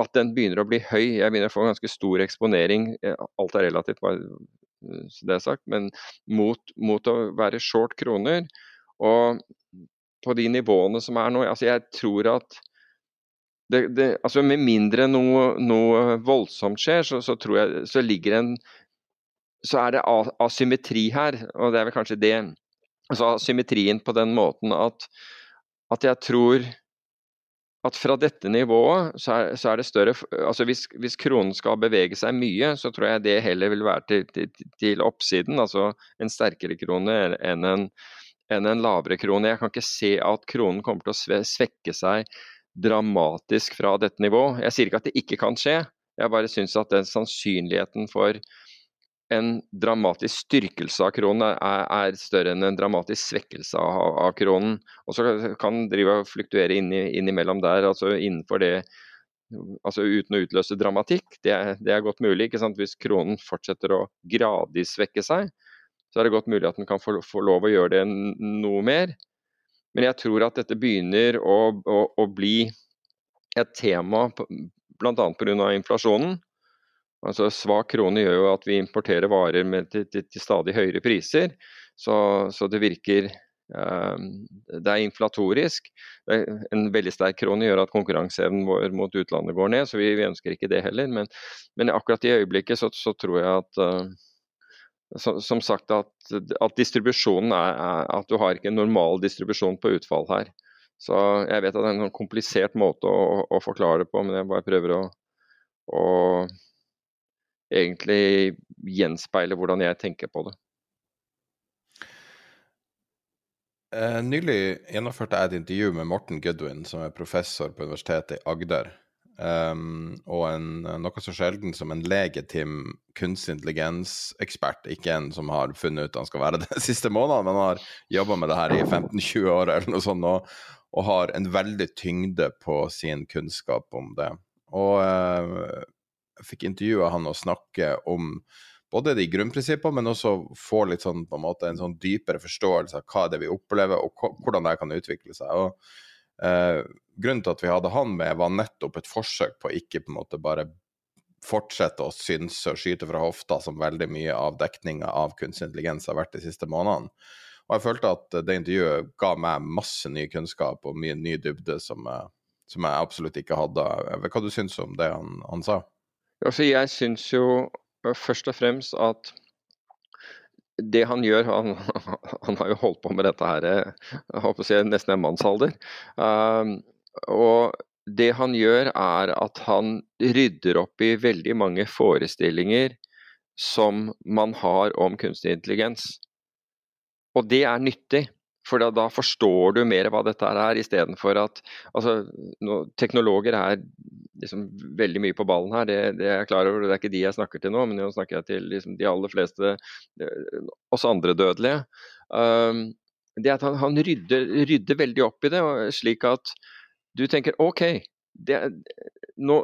at den begynner å bli høy. Jeg begynner å få ganske stor eksponering. Alt er relativt, så det er sagt, men mot, mot, å være short kroner. Og på de nivåene som er nå, altså jeg tror at det, det, altså Med mindre noe, noe voldsomt skjer, så, så, tror jeg så ligger en så er det asymmetri her, og det er vel kanskje det. Altså symmetrien på den måten at, at jeg tror at fra dette nivået så er, så er det større altså hvis, hvis, kronen skal bevege seg mye, så tror jeg det heller vil være til, til, til oppsiden. Altså en sterkere krone enn en, enn en, lavere krone. Jeg kan ikke se at kronen kommer til å svekke seg dramatisk fra dette nivået. Jeg sier ikke at det ikke kan skje, jeg bare syns at den sannsynligheten for en dramatisk styrkelse av kronen er, er, større enn en dramatisk svekkelse av, av kronen. Og så kan den drive og fluktuere inn innimellom der, altså innenfor det altså uten å utløse dramatikk. Det er, det er godt mulig. Hvis kronen fortsetter å gradvis svekke seg, så er det godt mulig at den kan få, få lov å gjøre det noe mer. Men jeg tror at dette begynner å, å, å bli et tema bl.a. pga. inflasjonen. Altså Svak krone gjør jo at vi importerer varer med, til, til, til, stadig høyere priser. Så, så det virker eh, Det er inflatorisk. En veldig sterk krone gjør at konkurranseevnen vår mot utlandet går ned, så vi, vi ønsker ikke det heller. Men, men akkurat i øyeblikket så, så tror jeg at eh, som sagt at, at distribusjonen er, er, at du har ikke en normal distribusjon på utfall her. Så jeg vet at det er en komplisert måte å, å forklare det på, men jeg bare prøver å, å egentlig gjenspeiler hvordan jeg tenker på det. Eh, nylig gjennomførte jeg et intervju med Morten Goodwin, som er professor på Universitetet i Agder. Um, og en, noe så sjelden som en legitim kunstig intelligens-ekspert. Ikke en som har funnet ut han skal være det de siste månedene, men har jobba med det her i 15-20 år eller noe sånt, og, og, har en veldig tyngde på sin kunnskap om det. Og uh, fikk intervjua han og snakke om både de grunnprinsippene, men også få litt sånn, på en måte, en sånn dypere forståelse av hva det er vi opplever, og hvordan det kan utvikle seg. Og, eh, grunnen til at vi hadde han med, var nettopp et forsøk på ikke på en måte bare fortsette å synse og skyte fra hofta, som veldig mye av dekninga av kunstig intelligens har vært de siste månedene. Og jeg følte at det intervjuet ga meg masse ny kunnskap og mye ny dybde som, som jeg absolutt ikke hadde. Hva du syns om det han, han sa? Altså, jeg syns jo først og fremst at det han gjør han, han, har jo holdt på med dette her jeg håper å si, nesten en mannsalder. Um, og det han gjør, er at han rydder opp i veldig mange forestillinger som man har om kunstig intelligens. Og det er nyttig. For da, da, forstår du mer hva dette er, istedenfor at altså, no, Teknologer er liksom veldig mye på ballen her, det, det, er jeg klar over. Det er ikke de jeg snakker til nå, men nå snakker jeg til liksom, de aller fleste, eh, oss andre dødelige. Um, det at han, han rydder, rydder, veldig opp i det, slik at du tenker OK, det, nå,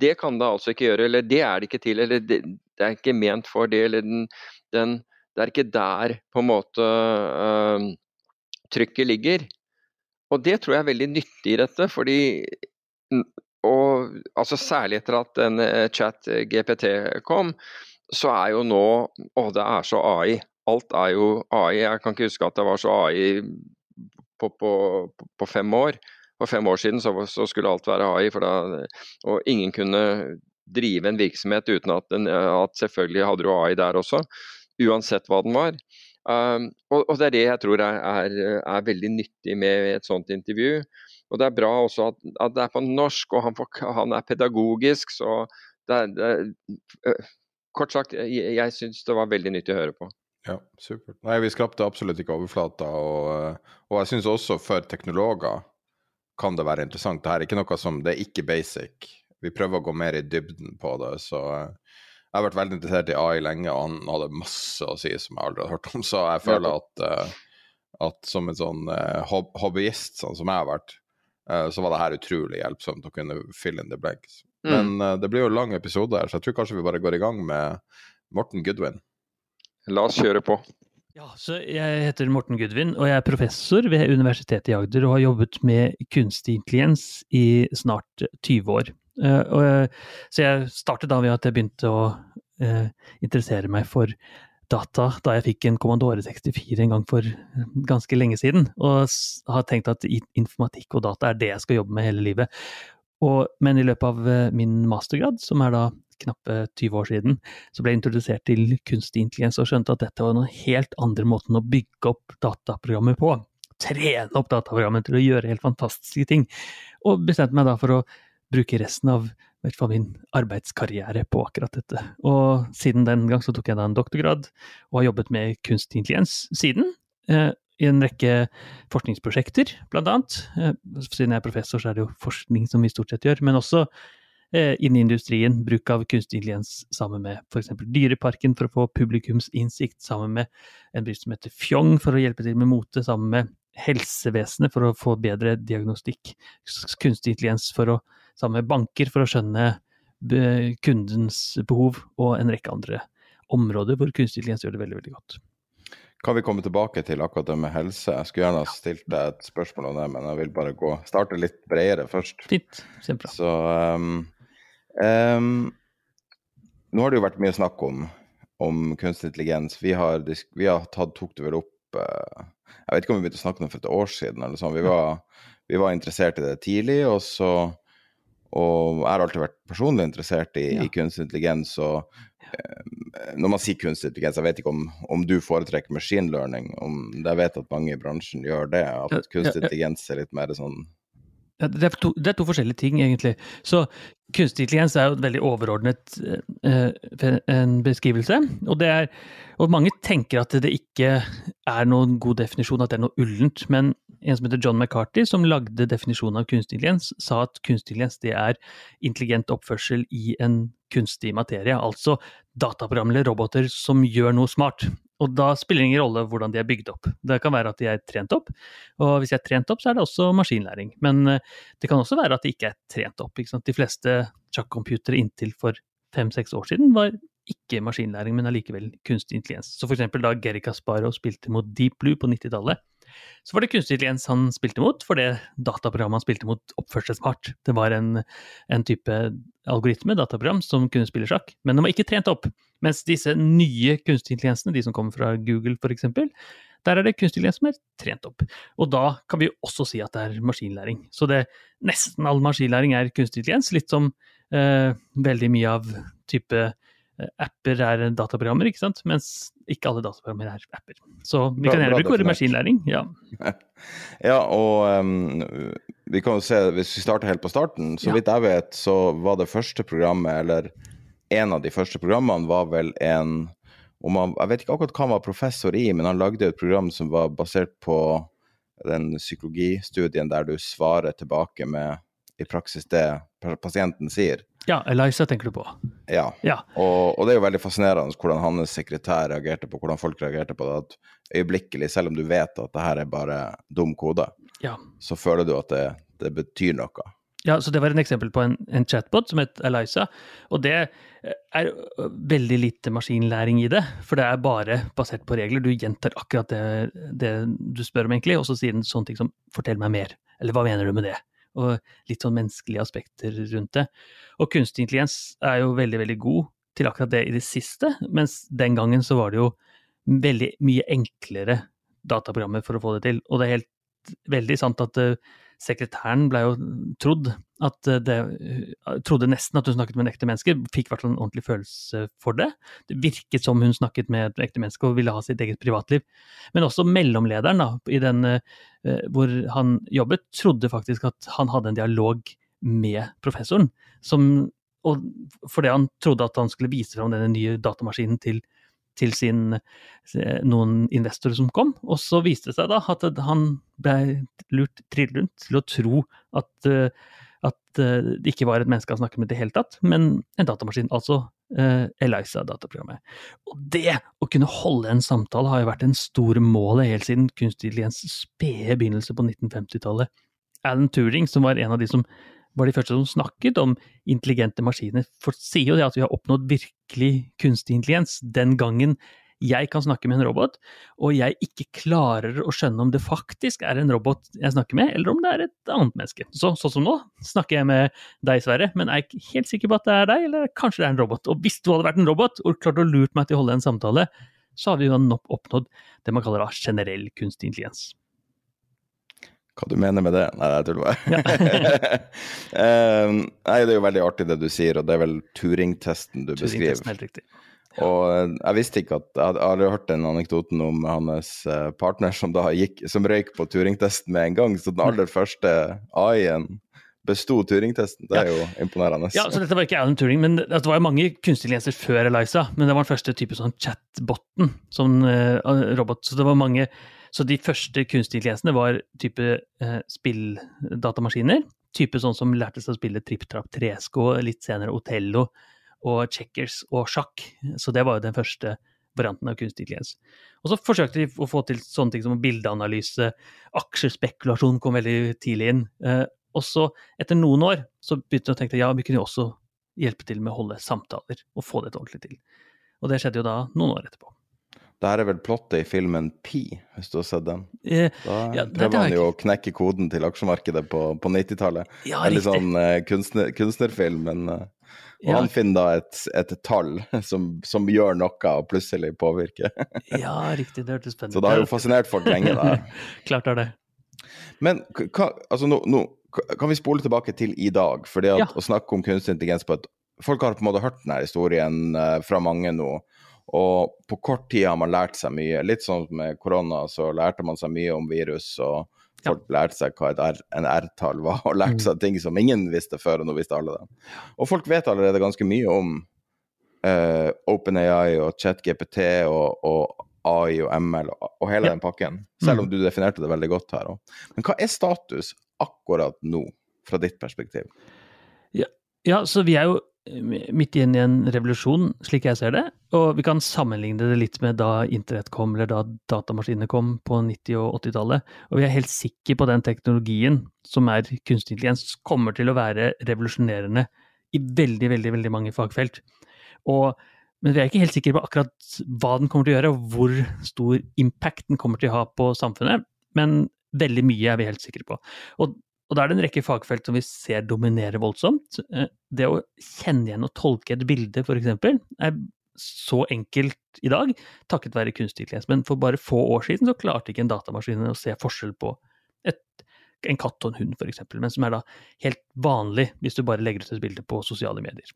det kan det altså ikke gjøre, eller det er det ikke til, eller det, det er ikke ment for det, eller den, den, det er ikke der på en måte uh, trykket ligger. Og det tror jeg er veldig nyttig i dette, fordi og altså Særlig etter at den eh, chat GPT kom, så er jo nå Å, det er så AI. Alt er jo AI. Jeg kan ikke huske at det var så AI på, på, på fem år. For fem år siden så, så, skulle alt være AI, da, og ingen kunne drive en virksomhet uten at, den, at selvfølgelig hadde du AI der også, uansett hva den var. Um, og, og, Det er det jeg tror er, er, er, veldig nyttig med et sånt intervju. Og Det er bra også at, at det er på norsk, og han, får, han er pedagogisk. så det er, det Kort sagt, jeg, jeg syns det var veldig nyttig å høre på. Ja, supert. Nei, Vi skrapte absolutt ikke overflata. Og, og jeg syns også for teknologer kan det være interessant. Det er ikke noe som Det er ikke basic. Vi prøver å gå mer i dybden på det. så jeg har vært veldig interessert i AI lenge, og han hadde masse å si som jeg aldri har hørt om. Så jeg føler at, uh, at som en sånn uh, hobbyist, sånn som jeg har vært, uh, så var det her utrolig hjelpsomt å kunne fill in the blanks. Mm. Men det blir jo en lang episode her, så jeg tror kanskje vi bare går i gang med Morten Goodwin. La oss kjøre på. Ja, så Jeg heter Morten Gudvin, og jeg er professor ved Universitetet i Agder og har jobbet med kunstig intelligens i snart 20 år. Uh, så jeg startet da ved at jeg begynte å uh, interessere meg for data da jeg fikk en Commandore 64 en gang for ganske lenge siden, og har tenkt at informatikk og data er det jeg skal jobbe med hele livet. Og, men i løpet av min mastergrad, som er da knappe 20 år siden, så ble jeg introdusert til kunstig intelligens og skjønte at dette var noen helt andre måten å bygge opp dataprogrammer på. Trene opp dataprogrammet til å gjøre helt fantastiske ting. Og bestemte meg da for å bruke resten av hvert fall min arbeidskarriere på akkurat dette. Og siden den gang så tok jeg da en doktorgrad, og har jobbet med kunstig intelligens siden. Eh, I en rekke forskningsprosjekter, blant annet. Eh, siden jeg er professor, så er det jo forskning som vi stort sett gjør. Men også eh, innen industrien, bruk av kunstig intelligens sammen med f.eks. Dyreparken for å få publikumsinnsikt, sammen med en bedrift som heter Fjong for å hjelpe til med mote, sammen med helsevesenet for å få bedre diagnostikk, kunstig intelligens for å sammen med banker for å skjønne kundens behov, og en rekke andre områder hvor kunstig intelligens gjør det veldig, veldig godt. Kan vi komme tilbake til akkurat det med helse? Jeg skulle gjerne ha stilt deg et spørsmål om det, men jeg vil bare gå, starte litt bredere først. Fint, kjempebra. Så um, um, Nå har det jo vært mye snakk om, om kunstig intelligens. Vi har, vi har tatt, tok det vel opp uh, Jeg vet ikke om vi begynte å snakke om det for et år siden. eller sånn. Vi var, vi var interessert i det tidlig, og så og jeg har alltid vært personlig interessert i, ja. i kunstig intelligens. og eh, når man sier kunstig intelligens, jeg vet ikke om, om du foretrekker machine learning. Om, jeg vet at mange i bransjen gjør det. At kunstig intelligens er litt mer sånn det, er to, det, er to, forskjellige ting, egentlig. Så kunstig intelligens er jo et veldig overordnet eh, en beskrivelse. Og, er, og, mange tenker at det ikke er noen god definisjon, at det er noe ullent. Men en som heter John McCarthy, som lagde definisjonen av kunstig intelligens, sa at kunstig intelligens det er intelligent oppførsel i en kunstig materie. Altså dataprogram eller roboter som gjør noe smart. Og da spiller det ingen rolle hvordan de er bygd opp. Det kan være at de er trent opp, og hvis de er trent opp, så er det også maskinlæring. Men eh, det kan også være at de ikke er trent opp. De fleste sjakkcomputere inntil for fem-seks år siden var ikke maskinlæring, men allikevel kunstig intelligens. Så for eksempel da Geri Kasparov spilte mot Deep Blue på 90-tallet, så var det kunstig intelligens han spilte mot, for det dataprogrammet han spilte mot, oppførte seg smart. Det var en, en, type algoritme, dataprogram, som kunne spille sjakk, men den var ikke trent opp. Mens disse nye kunstig intelligensene, de som kommer fra Google f.eks., der er det kunstig intelligens som er trent opp. Og da kan vi også si at det er maskinlæring. Så det, nesten all maskinlæring er kunstig intelligens, litt som eh, veldig mye av type apper er dataprogrammer, ikke sant? mens ikke alle dataprogrammer er apper. Så vi Bra- kan gjerne bruke maskinlæring. Ja. Ja, og um, vi kan jo se, hvis vi starter helt på starten, så Ja. vidt jeg vet, så var det første programmet, eller en av de første programmene, var vel en om han, Jeg vet ikke akkurat hva han var professor i, men han lagde et program som var basert på den psykologistudien der du svarer tilbake med i praksis det pasienten sier. ja, Eliza tenker du på. Ja. Ja. Og, og det er jo veldig fascinerende hvordan hans sekretær reagerte på hvordan folk reagerte på det. At øyeblikkelig, selv om du vet at det her er bare dum kode, Ja. så føler du at det, det betyr noe. Ja, så Det var en eksempel på en, en chatbot som het Eliza. Og det er veldig lite maskinlæring i det, for det er bare basert på regler. Du gjentar akkurat det, det du spør om, egentlig, og så sier den sånne ting som 'fortell meg mer', eller 'hva mener du med det'? Og litt sånn menneskelige aspekter rundt det. Og kunstig intelligens er jo veldig, veldig god til akkurat det i det siste, mens den gangen så var det jo veldig mye enklere dataprogrammer for å få det til. Og det er helt veldig sant at eh, sekretæren ble jo trodd at eh, det hun Trodde nesten at hun snakket med en ekte menneske, fikk i hvert fall en ordentlig følelse for det. Det virket som hun snakket med et ekte menneske og ville ha sitt eget privatliv. Men også mellomlederen, da, i den eh, hvor han jobbet, trodde faktisk at han hadde en dialog med professoren. Som, og fordi han trodde at han skulle vise fram denne nye datamaskinen til til sin, eh, noen investorer som kom. Og så viste det seg da at han ble lurt trill rundt til å tro at, eh, at eh, det ikke var et menneske han snakket med i det hele tatt, men en datamaskin. Altså eh, Eliza-dataprogrammet. Og det å kunne holde en samtale har jo vært en stor mål helt siden kunstig intelligens spede begynnelse på 1950-tallet. Alan Turing, som var en av de som var de første som snakket om intelligente maskiner, for sier jo det at vi har oppnådd virkelig kunstig intelligens den gangen jeg kan snakke med en robot, og jeg ikke klarer å skjønne om det faktisk er en robot jeg snakker med, eller om det er et annet menneske. Så, sånn som nå snakker jeg med deg, Sverre, men er ikke helt sikker på at det er deg, eller kanskje det er en robot. Og hvis du hadde vært en robot og klart å lurt meg til å holde en samtale, så hadde vi jo nok oppnådd det man kaller generell kunstig intelligens. Hva du mener med det? Nei, jeg tuller bare. Eh, nei, det er jo veldig artig det du sier, og det er vel Turing-testen du beskriver. Turing beskriver. helt riktig. Og eh, jeg visste ikke at Jeg hadde aldri hørt den anekdoten om hans eh, partner som da gikk, som røyk på Turing-testen med en gang. Så den aller første AI-en besto Turing-testen. Det er jo imponerende. Ja, så dette var ikke Alan Turing, men det var jo mange kunstige intelligenser før Eliza. Men det var den første type sånn chatboten, sånn uh, robot. Så det var mange Så de første kunstige intelligensene var type uh, spilldatamaskiner. Type sånn som lærte seg å spille Tripp Trapp Tresko, litt senere Otello og Checkers og sjakk. Så det var jo den første varianten av kunstig intelligens. Og så forsøkte de å få til sånne ting som bildeanalyse, aksjespekulasjon kom veldig tidlig inn. Eh, og så, etter noen år, så begynte de å tenke at ja, vi kunne jo også hjelpe til med å holde samtaler og få det ordentlig til. Og det skjedde jo da noen år etterpå. Det her er vel plottet i filmen Pi, hvis du har sett den. Eh, Da Ja, prøver han jo å knekke koden til aksjemarkedet på, på 90-tallet. ja, Eller sånn eh, kunstner, kunstnerfilm, men eh, Og Ja. han finner da et, et tall som, som gjør noe og plutselig påvirker. Ja, riktig. Det hørtes spennende Så det har jo fascinert folk lenge, det her. Klart er det. Men hva, altså nå, nå kan vi spole tilbake til i dag. For det Ja. å snakke om kunstig intelligens på et Folk har på en måte hørt denne historien eh, fra mange nå. Og på kort tid har man lært seg mye. Litt sånn med korona, så lærte man seg mye om virus. og Folk lærte seg hva R, en R-tall var, og lærte seg ting som ingen visste før, og nå visste alle det. Og folk vet allerede ganske mye om uh, OpenAI og ChatGPT og, og AI og ML og, og hele Ja. den pakken. Selv om du definerte det veldig godt her òg. Men hva er status akkurat nå, fra ditt perspektiv? Ja, så vi er jo midt inn i en revolusjon, slik jeg ser det. Og vi kan sammenligne det litt med da internett kom, eller da datamaskinene kom på 90- og 80-tallet. Og vi er helt sikre på den teknologien som er kunstig intelligens, kommer til å være revolusjonerende i veldig, veldig, veldig mange fagfelt. Og, men vi er ikke helt sikre på akkurat hva den kommer til å gjøre, og hvor stor impact den kommer til å ha på samfunnet. Men veldig mye er vi helt sikre på. Og og da er det en rekke fagfelt som vi ser dominere voldsomt. Eh, Det å kjenne igjen og tolke et bilde, f.eks., er så enkelt i dag, takket være kunstig intelligens. Men for bare få år siden så klarte ikke en datamaskin å se forskjell på et, en katt og en hund, f.eks., men som er da helt vanlig hvis du bare legger ut et bilde på sosiale medier.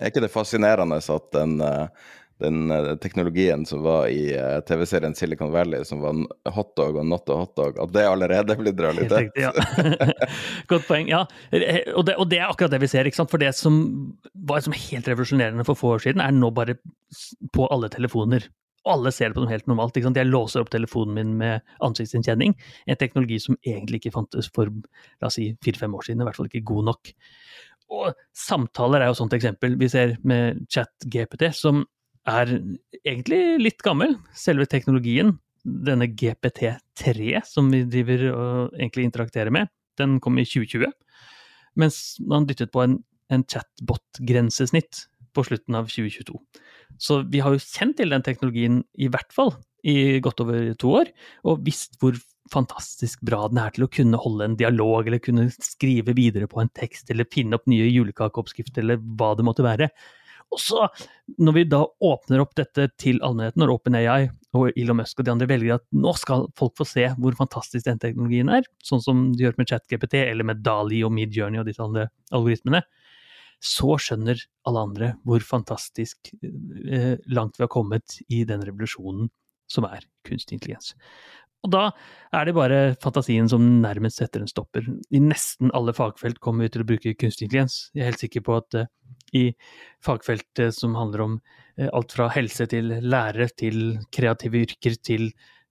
Er ikke det fascinerende at den, den teknologien som var i TV-serien Silicon Valley, som var hotdog og not a hotdog, at det allerede blir realitet? Riktig, ja. Godt poeng. Ja, og det, og det, er akkurat det vi ser. ikke sant? For det som var som helt revolusjonerende for få år siden, er nå bare på alle telefoner alle ser det på noe helt normalt. ikke sant? Jeg låser opp telefonen min med ansiktsgjenkjenning. En teknologi som egentlig ikke fantes for la oss si, fire-fem år siden. I hvert fall ikke god nok. Og samtaler er jo et sånt eksempel. Vi ser med chat-GPT, som er egentlig litt gammel. Selve teknologien, denne GPT3 som vi driver og egentlig interakterer med, den kom i 2020. Mens man dyttet på en, en chatbot-grensesnitt på slutten av 2022. Så vi har jo kjent til den teknologien i hvert fall i godt over to år, og visst hvor fantastisk bra den er til å kunne holde en dialog, eller kunne skrive videre på en tekst, eller finne opp nye julekakeoppskrifter, eller hva det måtte være. Og så, når vi da åpner opp dette til allmennheten, når OpenAI og Elon Musk og de andre velger at nå skal folk få se hvor fantastisk den teknologien er, sånn som de gjør med ChatGPT eller med Dali og Midjourney og disse andre algoritmene, så skjønner alle andre hvor fantastisk eh, langt vi har kommet i den revolusjonen som er kunstig intelligens. Og da er det bare fantasien som nærmest setter en stopper. I nesten alle fagfelt kommer vi til å bruke kunstig intelligens. Jeg er helt sikker på at uh, i fagfeltet som handler om uh, alt fra helse til lærere til kreative yrker til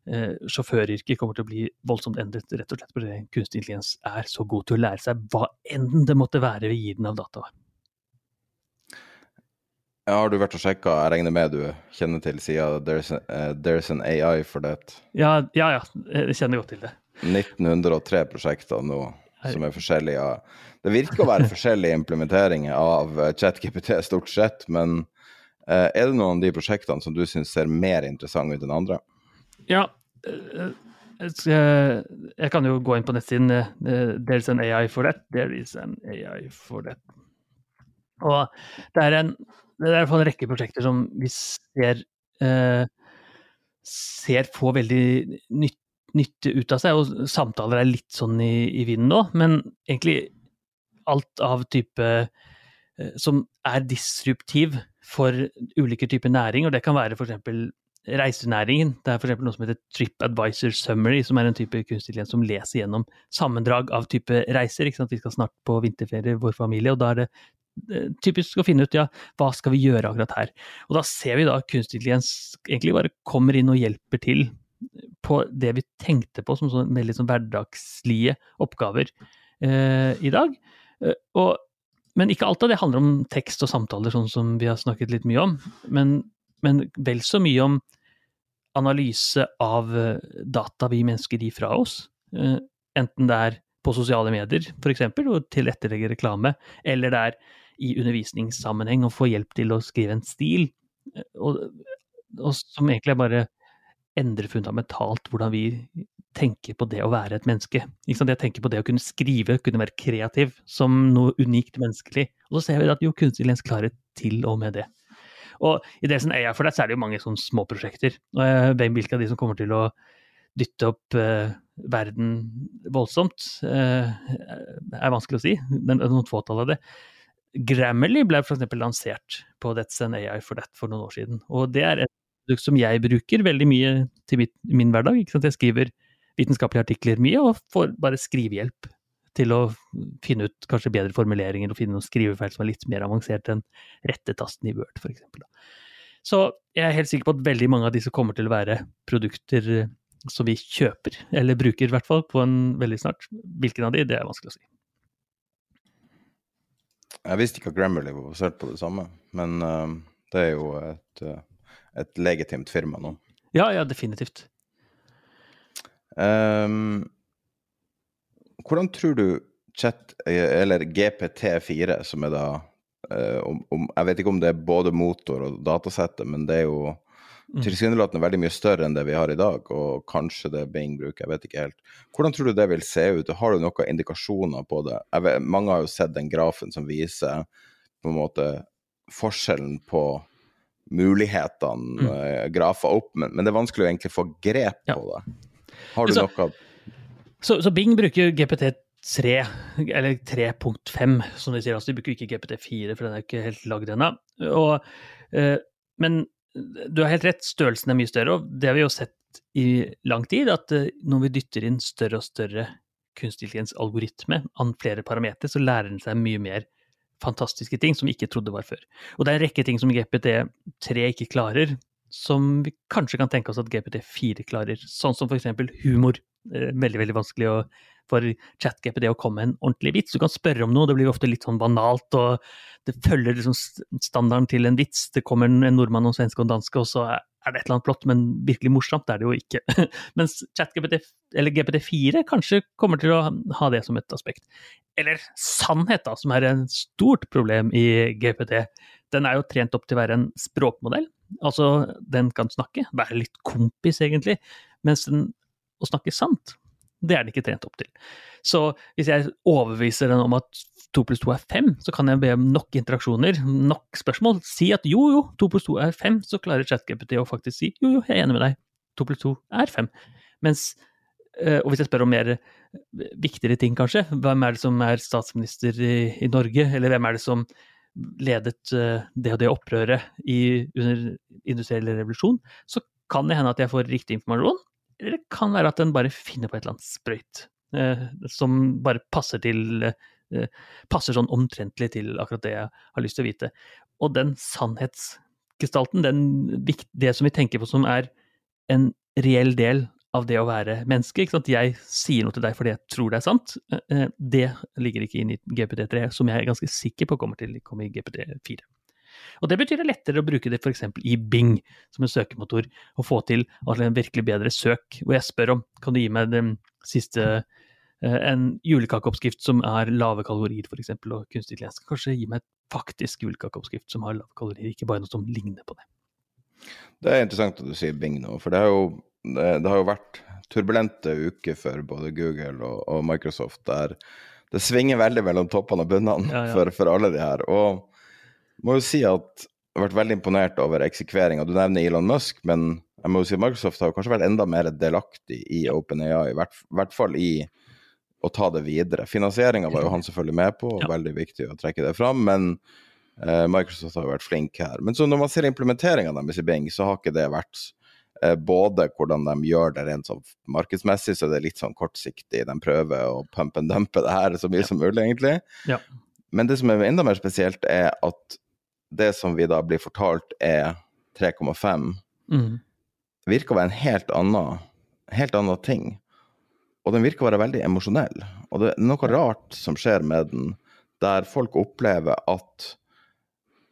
eh, sjåføryrker, kommer til å bli voldsomt endret, rett og slett fordi kunstig intelligens er så god til å lære seg hva enn det måtte være ved giden av data. Ja, har du vært og sjekka? Jeg regner med du kjenner til sida there's, uh, there's, an AI for that? Ja, ja, ja, jeg kjenner godt til det. 1903 prosjekter nå som er forskjellige. Det virker å være forskjellige implementeringer av eh, ChatGPT stort sett, men uh, er det noen av de prosjektene som du syns ser mer interessante ut enn andre? Ja, jeg kan jo gå inn på nettsiden There's an AI for that. There is an AI for that. Og det er en det er en rekke prosjekter som vi ser, eh, ser få veldig nytt, nytte ut av seg. Og samtaler er litt sånn i, i vinden nå, men egentlig alt av type eh, som er disruptiv for ulike typer næring, og det kan være f.eks. reisenæringen. Det er f.eks. noe som heter TripAdvisor Summary, som er en type kunstig intelligens som leser gjennom sammendrag av type reiser. Ikke sant? Vi skal snart på vinterferie, vår familie, og da er det Eh, typisk å finne ut ja, hva skal vi gjøre akkurat her. Og da ser vi da kunstig intelligens egentlig bare kommer inn og hjelper til på det vi tenkte på som sånn mer liksom hverdagslige oppgaver eh, i dag. Eh, og, men ikke alt av det handler om tekst og samtaler, sånn som vi har snakket litt mye om. Men, men vel så mye om analyse av eh, data vi mennesker gir fra oss. Eh, enten det er på sosiale medier, f.eks., og tilrettelegge reklame, eller det er i undervisningssammenheng å få hjelp til å skrive en stil, eh, og, og som egentlig bare endrer fundamentalt hvordan vi tenker på det å være et menneske. Jeg tenker på det å kunne skrive, kunne være kreativ, som noe unikt menneskelig. Og så ser vi at jo, kunstig lens klarer til og med det. Og i det som er for deg, så er det jo mange sånne småprosjekter. Hvem hvilke av de som kommer til å dytte opp eh, verden voldsomt, eh, er vanskelig å si. Det er noen fåtall av det. Grammarly ble f.eks. lansert på That's an AI for that for noen år siden. Og det er et produkt som jeg bruker veldig mye til mitt, min hverdag. Ikke sant? Jeg skriver vitenskapelige artikler mye, og får bare skrivehjelp til å finne ut kanskje bedre formuleringer og finne noen skrivefeil som er litt mer avansert enn rettetasten i Word, f.eks. Så jeg er helt sikker på at veldig mange av disse kommer til å være produkter som vi kjøper, eller bruker i hvert fall, på en veldig snart. Hvilken av de, det er vanskelig å si. Jeg visste ikke at Grammarly var basert på det samme, men uh, det er jo et, uh, et, legitimt firma nå. Ja, ja, definitivt. Um, hvordan tror du chat, eller GPT4, som er da um, om, om, Jeg vet ikke om det er både motor og datasettet, men det er jo Mm. tilsynelatende veldig mye større enn det vi har i dag, og kanskje det Bing bruker, jeg vet ikke helt. Hvordan tror du det vil se ut? Har du noen indikasjoner på det? Vet, mange har jo sett den grafen som viser på en måte forskjellen på mulighetene mm. uh, grafer opp, men, men, det er vanskelig å egentlig få grep på det. Har du så, noe så, så, Bing bruker GPT 3, eller 3.5, som de sier. Altså, de bruker ikke GPT4, for den er ikke helt lagd ennå. Uh, men du har helt rett, størrelsen er mye større, og det har vi jo sett i lang tid, at uh, når vi dytter inn større og større kunstig intelligens-algoritme, an flere parametere, så lærer den seg mye mer fantastiske ting som vi ikke trodde var før. Og det er en rekke ting som GPT3 ikke klarer, som vi kanskje kan tenke oss at GPT4 klarer. Sånn som f.eks. humor. Eh, veldig, veldig vanskelig å, for ChatGPT å komme med en ordentlig vits. Du kan spørre om noe, det blir ofte litt sånn banalt, og det følger liksom standarden til en vits. Det kommer en nordmann og en svenske og en danske, og så er det et eller annet plott, men virkelig morsomt er det jo ikke. Mens ChatGPT, eller GPT4, kanskje kommer til å ha det som et aspekt. Eller sannhet, da, som er en stort problem i GPT. Den er jo trent opp til å være en språkmodell. Altså, den kan snakke, være litt kompis, egentlig. Mens den å snakke sant, det er den ikke trent opp til. Så hvis jeg overbeviser den om at to pluss to er fem, så kan jeg be om nok interaksjoner, nok spørsmål. Si at jo, jo, to pluss to er fem, så klarer ChatGPT å faktisk si jo, jo, jeg er enig med deg, to pluss to er fem. Mens, eh, og hvis jeg spør om mer viktigere ting, kanskje, hvem er det som er statsminister i, i Norge, eller hvem er det som ledet eh, det og det opprøret i, under industriell revolusjon, så kan det hende at jeg får riktig informasjon, eller det kan være at den bare finner på et eller annet sprøyt eh, som bare passer til eh, Passer sånn omtrentlig til akkurat det jeg har lyst til å vite. Og den sannhetsgestalten, den, det som vi tenker på som er en reell del av det å være menneske. Ikke sant? Jeg sier noe til deg fordi jeg tror det er sant. Eh, eh, det ligger ikke inn i GPT3, som jeg er ganske sikker på kommer til å komme i GPT4. Og Det betyr det lettere å bruke det f.eks. i Bing som en søkemotor, og få til en virkelig bedre søk. Hvor jeg spør om kan du gi meg den siste eh, en julekakeoppskrift som er lave kalorier, f.eks., og kunstig intelligens kanskje gi meg et faktisk julekakeoppskrift som har lave kalorier, ikke bare noe som ligner på det. Det er interessant at du sier Bing nå, for det har jo, det, det har jo vært turbulente uker for både Google og, og, Microsoft, der det svinger veldig mellom toppene og bunnene ja, ja. for, for, alle de her. Og må jo si at jeg har vært veldig imponert over eksekveringa. Du nevner Elon Musk, men jeg må jo si Microsoft har kanskje vært enda mer delaktig i OpenAI, i hvert, hvert fall i å ta det videre. Finansieringa var jo han selvfølgelig med på, og ja. veldig viktig å trekke det fram, men eh, Microsoft har jo vært flink her. Men så når man ser implementeringa deres i Bing, så har ikke det vært eh, både hvordan de gjør det rent sånn markedsmessig, så det er litt sånn kortsiktig. De prøver å pump and dumpe det her så mye ja. som mulig, egentlig. Ja. Men det som er enda mer spesielt, er at det som vi da blir fortalt er 3,5, mm. virker å være en helt annen, helt annen ting. Og den virker å være veldig emosjonell. Og det er noe rart som skjer med den, der folk opplever at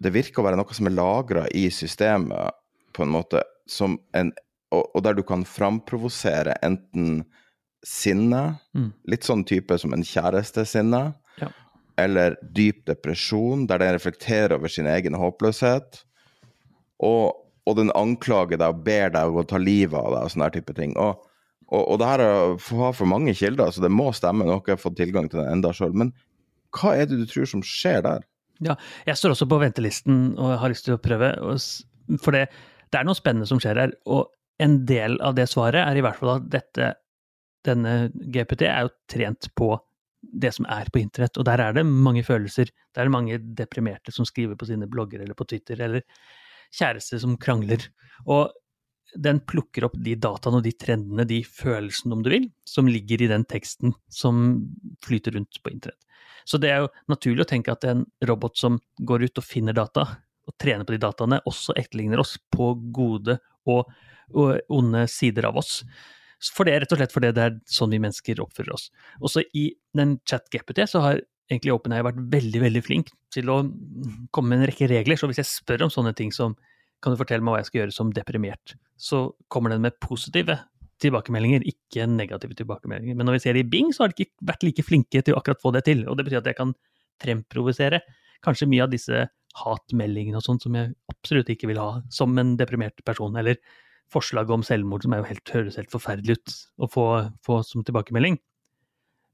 det virker å være noe som er lagra i systemet, på en måte, som en og, og der du kan framprovosere enten sinne, mm. litt sånn type som en kjærestesinne, eller dyp depresjon, der den reflekterer over sin egen håpløshet. Og, og den anklager deg og ber deg å ta livet av deg og sånne type ting. Og, og, og det her har for mange kilder, så det må stemme. Nå har ikke fått tilgang til den enda sjøl. Men hva er det du tror som skjer der? Ja, jeg står også på ventelisten og har lyst til å prøve. For det, det er noe spennende som skjer her. Og en del av det svaret er i hvert fall at dette, denne GPT er jo trent på det som er på internett. Og der er det mange følelser. Der er det mange deprimerte som skriver på sine blogger eller på Twitter, eller kjærester som krangler. Og den plukker opp de dataene og de trendene, de følelsene, om du vil, som ligger i den teksten som flyter rundt på internett. Så det er jo naturlig å tenke at en robot som går ut og finner data, og trener på de dataene, også etterligner oss på gode og onde sider av oss. For det er rett og slett fordi det er sånn vi mennesker oppfører oss. Også i den chat-GPT så har egentlig OpenAI vært veldig veldig flink til å komme med en rekke regler. Så hvis jeg spør om sånne ting som kan du fortelle meg hva jeg skal gjøre som deprimert, så kommer den med positive tilbakemeldinger, ikke negative tilbakemeldinger. Men når vi ser det i Bing, så har de ikke vært like flinke til å akkurat få det til. Og det betyr at jeg kan fremprovosere kanskje mye av disse hatmeldingene og sånt som jeg absolutt ikke vil ha som en deprimert person. Eller forslaget om selvmord, som helt, høres helt forferdelig ut å få, få, som tilbakemelding.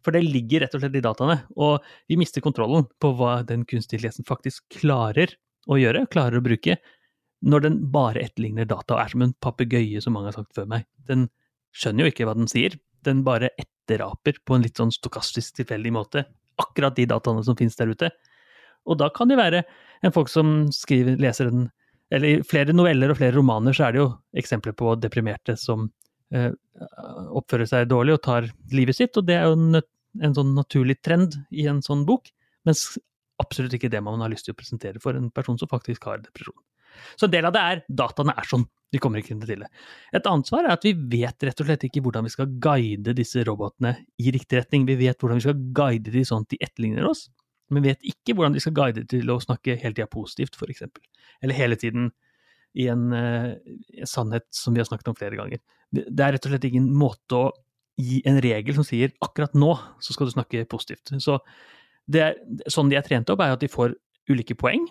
For det ligger rett og slett i dataene, og vi mister kontrollen på hva den kunstige intelligensen faktisk klarer å gjøre, klarer å bruke, når den bare etterligner data og er som en papegøye, som mange har sagt før meg. Den skjønner jo ikke hva den sier. den bare etteraper på en litt sånn stokastisk tilfeldig måte akkurat de dataene som finnes der ute. Og da kan det være en folk som skriver, leser en Eller i flere noveller og flere romaner så er det jo eksempler på deprimerte som eh, oppfører seg dårlig og tar livet sitt, og det er jo en, en sånn naturlig trend i en sånn bok. Mens absolutt ikke det man har lyst til å presentere for en person som faktisk har depresjon. Så en del av det er dataene er sånn. Vi kommer ikke til det. Et annet svar er at vi vet rett og slett ikke hvordan vi skal guide disse robotene i riktig retning. Vi vet hvordan vi skal guide de sånn at de etterligner oss, men vet ikke hvordan de skal guide til å snakke hele tida positivt, f.eks. Eller hele tiden i en uh, sannhet som vi har snakket om flere ganger. Det er rett og slett ingen måte å gi en regel som sier akkurat nå så skal du snakke positivt. Så er, sånn de er trent opp, er at de får ulike poeng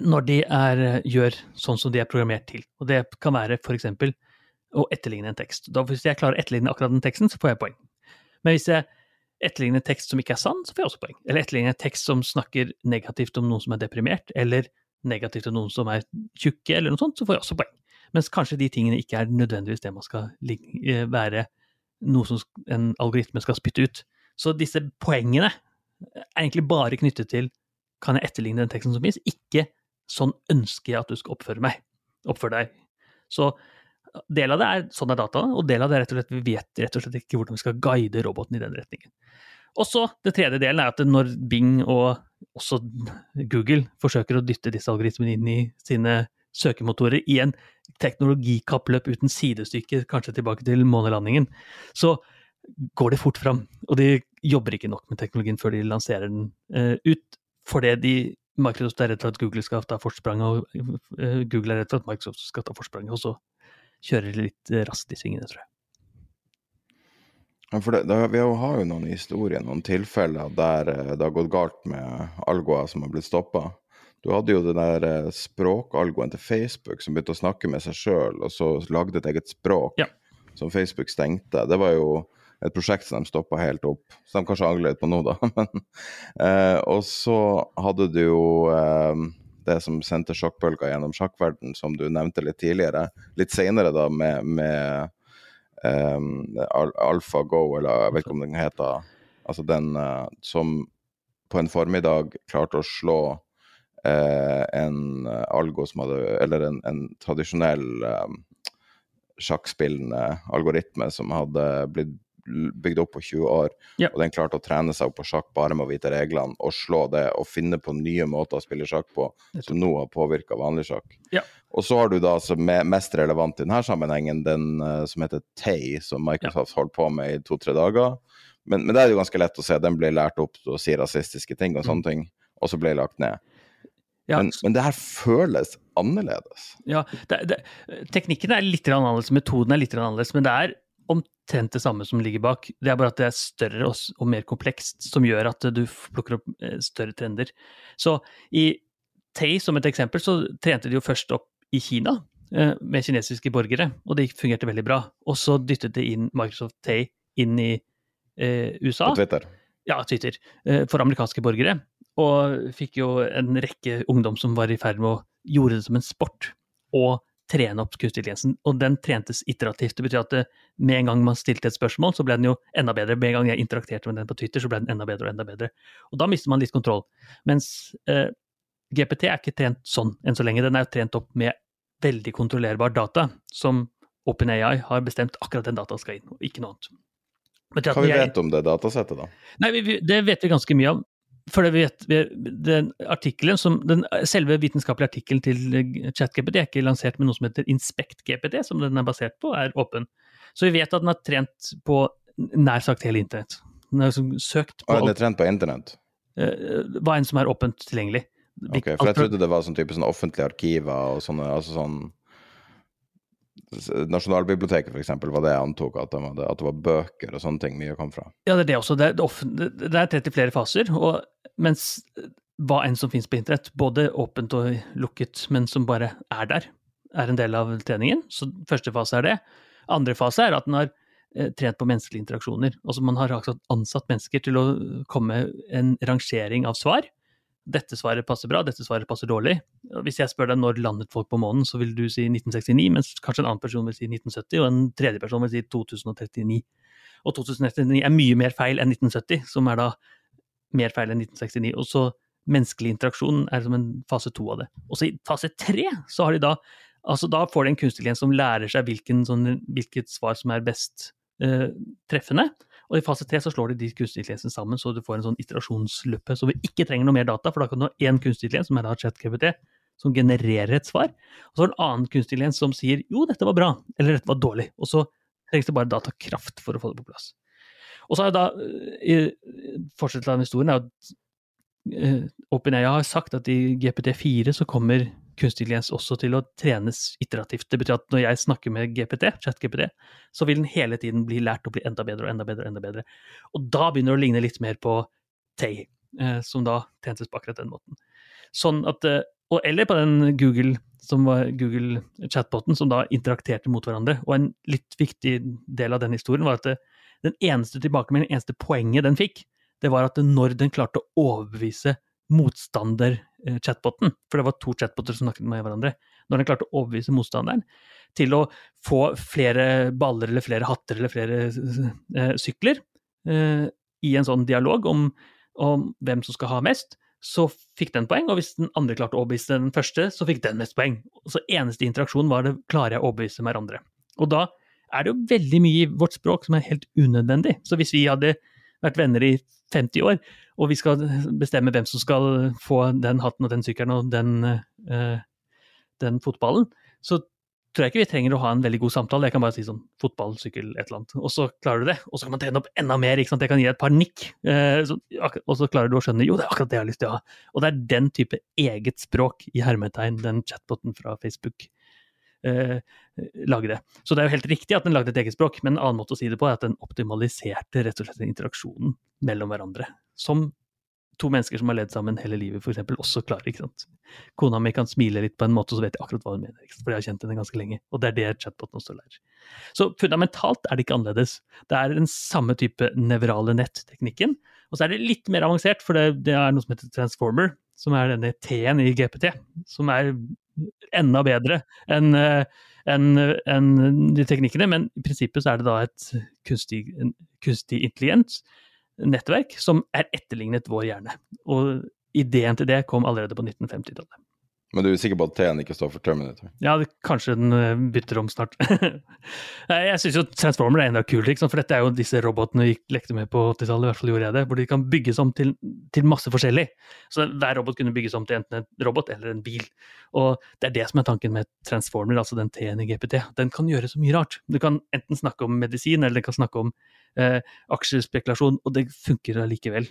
når de er, gjør sånn som de er programmert til. Og det kan være f.eks. å etterligne en tekst. Da, hvis jeg klarer å etterligne akkurat den teksten, så får jeg poeng. Men hvis jeg etterligne tekst som ikke er sann, så får jeg også poeng. Eller etterligne tekst som snakker negativt om noen som er deprimert, eller negativt om noen som er tjukke, eller noe sånt, så får jeg også poeng. Mens kanskje de tingene ikke er nødvendigvis det man skal eh, være noe som en algoritme skal spytte ut. Så disse poengene er egentlig bare knyttet til kan jeg etterligne den teksten som finnes, ikke sånn ønsker jeg at du skal oppføre meg, oppføre deg. Så del av det er sånn er data, og del av det er rett og slett vi vet rett og slett ikke hvordan vi skal guide roboten i den retningen. Og så det tredje delen er at når Bing og også Google forsøker å dytte disse algoritmene inn i sine søkemotorer i en teknologikappløp uten sidestykke, kanskje tilbake til månelandingen, så går det fort fram. Og de jobber ikke nok med teknologien før de lanserer den uh, ut, fordi de Microsoft er redd for at Google skal ta forspranget, og uh, Google er redd for at Microsoft skal ta forspranget, og så kjører litt raskt i svingene, tror jeg. Ja, for det, det, Vi har jo noen historier, noen tilfeller der eh, det har gått galt med algoer som har blitt stoppa. Du hadde jo den der eh, språkalgoen til Facebook som begynte å snakke med seg sjøl, og så lagde et eget språk ja. som Facebook stengte. Det var jo et prosjekt som de stoppa helt opp. Så de kanskje angrer litt på nå, da. Men, eh, og så hadde du jo eh, det som sendte sjokkbølger gjennom sjakkverden, som du nevnte litt tidligere. Litt seinere, da, med, med um, AlphaGo, eller jeg vet ikke om den heter Altså den uh, som på en formiddag klarte å slå uh, en algo som hadde Eller en, en tradisjonell um, sjakkspillende algoritme som hadde blitt bygd opp på 20 år, ja. og den klarte å trene seg opp på sjakk bare med å vite reglene, og slå det og finne på nye måter å spille sjakk på som nå har påvirka vanlig sjakk. Ja. Og så har du da som er mest relevant i denne sammenhengen den uh, som heter Tay, som Microsoft ja. holdt på med i to-tre dager. Men, men, det er jo ganske lett å se. Den ble lært opp til å si rasistiske ting og mm. sånne ting, og så ble lagt ned. Ja. Men, men, det her føles annerledes. Ja, det, det, teknikken er litt annerledes, metoden er litt annerledes, men det er omtrent det samme som ligger bak. Det er bare at det er større og, og mer komplekst, som gjør at du plukker opp eh, større trender. Så i Tay som et eksempel, så trente de jo først opp i Kina eh, med kinesiske borgere, og det fungerte veldig bra. Og så dyttet de inn Microsoft Tay inn i eh, USA. På Twitter? Ja, Twitter. Eh, for amerikanske borgere. Og fikk jo en rekke ungdom som var i ferd med å gjøre det som en sport. Og trene opp kunstig. Og den trentes iterativt. Det betyr at det, med en gang man stilte et spørsmål, så ble den jo enda bedre. Med en gang jeg interakterte med den på Twitter, så ble den enda bedre og enda bedre. Og da mister man litt kontroll. Mens eh, GPT er ikke trent sånn enn så lenge. Den er jo trent opp med veldig kontrollerbar data, som OpenAI har bestemt akkurat den dataen skal inn, og ikke noe annet. Hva vi vet om det datasettet, da? Nei, vi, Det vet vi ganske mye om. For det vet, den artikkelen som, den Selve vitenskapelige artikkelen til ChatGPT er ikke lansert med noe som heter InspectGPT, som den er basert på, er åpen. Så vi vet at den har trent på nær sagt hele internett. Den har søkt på Og den er trent på internett? Uh, hva enn som er åpent tilgjengelig. Ok, For jeg trodde det var sånn type sånn offentlige arkiver og sånne altså sånn Nasjonalbiblioteket f.eks. var det jeg antok, at det, var, at det var bøker og sånne ting mye kom fra. Ja, det er det også. Det er, det er 30 flere faser. Og, mens hva enn som finnes på internett, både åpent og lukket, men som bare er der, er en del av treningen. Så første fase er det. Andre fase er at den har eh, trent på menneskelige interaksjoner. Altså man har ansatt mennesker til å komme en rangering av svar dette svaret passer bra, dette svaret passer dårlig. Hvis jeg spør deg når landet folk på månen, så vil du si 1969, mens kanskje en annen person vil si 1970, og en tredje person vil si 2039. Og 2039 er mye mer feil enn 1970, som er da mer feil enn 1969. Og så menneskelig interaksjon er som en fase to av det. Og så i fase tre så har de da Altså da får de en kunstig som lærer seg hvilken, sånn, hvilket svar som er best eh, treffende. Og i fase tre så slår de de kunstig intelligensene sammen, så du får en sånn iterasjonsløppe. Så vi ikke trenger noe mer data, for da kan du ha én kunstig intelligens, som er da ChatGPT, som genererer et svar. Og så har du en annen kunstig intelligens som sier jo, dette var bra, eller dette var dårlig. Og så trengs det bare datakraft for å få det på plass. Og så jeg da, fortsett fortsettelsen av historien, er at uh, OpenAI har sagt at i GPT4 så kommer kunstig intelligens også til å trenes iterativt. Det betyr at når jeg snakker med GPT, chat-GPT, så vil den hele tiden bli lært å bli enda bedre og enda bedre. Og enda bedre. Og da begynner det å ligne litt mer på Tay, uh, som da tjentes på akkurat den måten. Sånn at, uh, og, eller på den Google som var Google chatboten, som da interakterte mot hverandre. Og en litt viktig del av den historien var at det, den eneste tilbakemeldingen, eneste poenget den fikk, det var at når den klarte å overbevise motstander-chatboten, for det var to chatboter som snakket med hverandre, når den klarte å overbevise motstanderen til å få flere baller eller flere hatter eller flere eh, sykler eh, i en sånn dialog om, om, hvem som skal ha mest, så fikk den poeng, og hvis den andre klarte å overbevise den første, så fikk den mest poeng. Så eneste interaksjon var det klarer jeg å overbevise hverandre. Og da er det jo veldig mye i vårt språk som er helt unødvendig. Så hvis vi hadde vært venner i 50 år, og vi skal bestemme hvem som skal få den hatten og den sykkelen og den, uh, den fotballen, så tror jeg ikke vi trenger å ha en veldig god samtale. Jeg kan bare si sånn fotball, sykkel, et eller annet. Og så klarer du det. Og så kan man trene opp enda mer. ikke sant? Jeg kan gi deg et par nikk. Uh, så, og så klarer du å skjønne jo, det er akkurat det jeg har lyst til å ha. Og det er den type eget språk i hermetegn, den chatboten fra Facebook lage det. Så det er jo helt riktig at den lagde et eget språk, men en annen måte å si det på er at den optimaliserte rett og slett interaksjonen mellom hverandre. Som to mennesker som har levd sammen hele livet, f.eks., også klarer. ikke sant? Kona mi kan smile litt på en måte, så vet jeg akkurat hva hun mener. ikke sant? For jeg har kjent henne ganske lenge. Og det er det chatboten også lærer. Så fundamentalt er det ikke annerledes. Det er den samme type nevrale nett-teknikken. Og så er det litt mer avansert, for det, det er noe som heter transformer, som er denne T-en i GPT, som er enda bedre enn enn en de teknikkene. Men i prinsippet så er det da et kunstig, kunstig intelligent nettverk som er etterlignet vår hjerne. Og ideen til det kom allerede på 1950-tallet. Men du er sikker på at T-en ikke står for Terminator? Ja, det, kanskje den eh, bytter om snart. jeg syns jo Transformer er enda kulere, for dette er jo disse robotene vi lekte med på 80-tallet, i hvert fall gjorde jeg det, hvor de kan bygges om til, til, masse forskjellig. Så hver robot kunne bygges om til enten en robot eller en bil. Og det er det som er tanken med Transformer, altså den T-en i GPT. Den kan gjøre så mye rart. Du kan enten snakke om medisin, eller den kan snakke om eh, aksjespekulasjon, og det funker allikevel.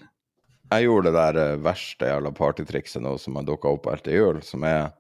Jeg gjorde det der eh, verste jævla partytrikset nå som har dukka opp etter jul, som er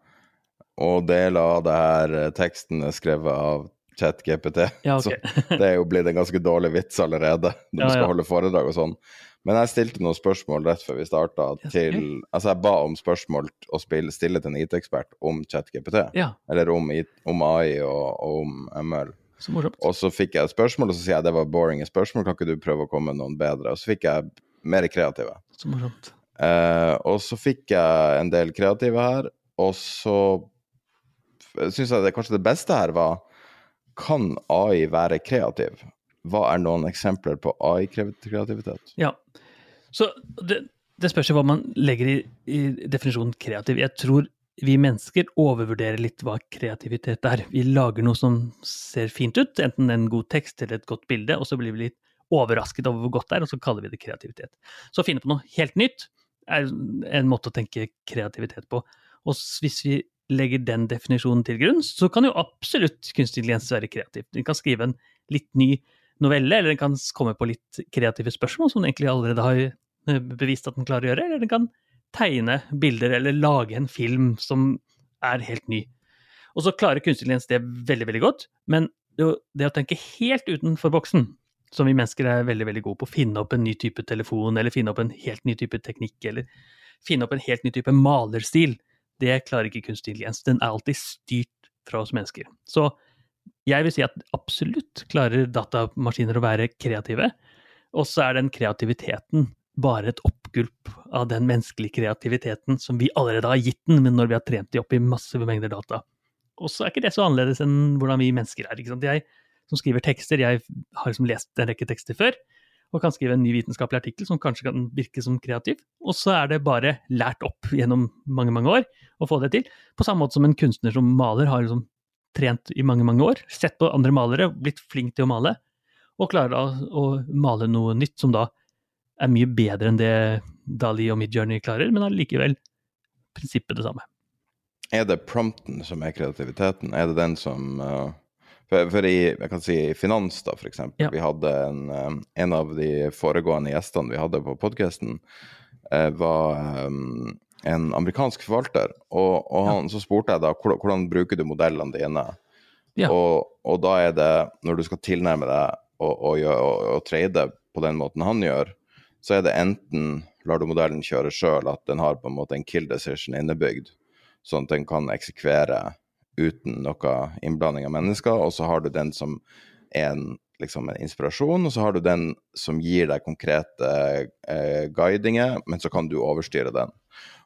å dele av det her eh, teksten er skrevet av ChatGPT. Ja, okay. Så det er jo blitt en ganske dårlig vits allerede når ja, du skal ja. holde foredrag og sånn. Men jeg stilte noen spørsmål rett før vi starta til Altså, jeg ba om spørsmål å spille, stille til en IT-ekspert om ChatGPT. Ja. Eller om, om AI og, og, om ML. Så. Og så fikk jeg et spørsmål, og så sier jeg det var boring spørsmål, kan ikke du prøve å komme med noen bedre? Og så fikk jeg mer kreative. Så morsomt. Eh, og så fikk jeg en del kreative her, og så syns jeg det kanskje det beste her var Kan AI være kreativ? Hva er noen eksempler på AI-kreativitet? Ja, så det, det spørs jo hva man legger i, i, definisjonen kreativ. Jeg tror vi mennesker overvurderer litt hva kreativitet er. Vi lager noe som ser fint ut, enten en god tekst eller et godt bilde, og så blir vi litt overrasket over hvor godt det er, og så kaller vi det kreativitet. Så å finne på noe helt nytt er en måte å tenke kreativitet på. Og hvis vi legger den definisjonen til grunn, så kan jo absolutt kunstig intelligens være kreativ. Den kan skrive en litt ny novelle, eller den kan komme på litt kreative spørsmål, som den egentlig allerede har eh, bevist at den klarer å gjøre, eller den kan tegne bilder eller lage en film som er helt ny. Og så klarer kunstig intelligens det veldig, veldig godt, men det, å tenke helt utenfor boksen, som vi mennesker er veldig veldig gode på. Finne opp en ny type telefon, eller finne opp en helt ny type teknikk, eller finne opp en helt ny type malerstil. Det klarer ikke kunstig intelligens. Den er alltid styrt fra oss mennesker. Så jeg vil si at absolutt klarer datamaskiner å være kreative. Og så er den kreativiteten bare et oppgulp av den menneskelige kreativiteten som vi allerede har gitt den, men når vi har trent de opp i massive mengder data. Og så er ikke det så annerledes enn hvordan vi mennesker er. ikke sant? Jeg som skriver tekster. Jeg har liksom lest en rekke tekster før, og kan skrive en ny vitenskapelig artikkel som kanskje kan virke som kreativ. Og så er det bare lært opp gjennom mange, mange år å få det til. På samme måte som en kunstner som maler har liksom trent i mange, mange år, sett på andre malere, blitt flink til å male, og klarer da å male noe nytt som da er mye bedre enn det Dali og Midjourney klarer, men allikevel prinsippet det samme. Er det prompten som er kreativiteten? Er det den som uh, for, for, i jeg kan si, i finans, da, for eksempel. Ja. Vi hadde en, um, en, av de foregående gjestene vi hadde på podkasten, uh, var um, en amerikansk forvalter. Og, og han, ja. så spurte jeg da hvordan, bruker du modellene dine? Ja. Og, og, da er det, når du skal tilnærme deg og trade på den måten han gjør, så er det enten lar du modellen kjøre sjøl, at den har på en måte en kill decision innebygd, sånn at den kan eksekvere uten noe innblanding av mennesker, og så har du den som er en, liksom en inspirasjon, og så har du den som gir deg konkrete eh, guidinger, men så kan du overstyre den.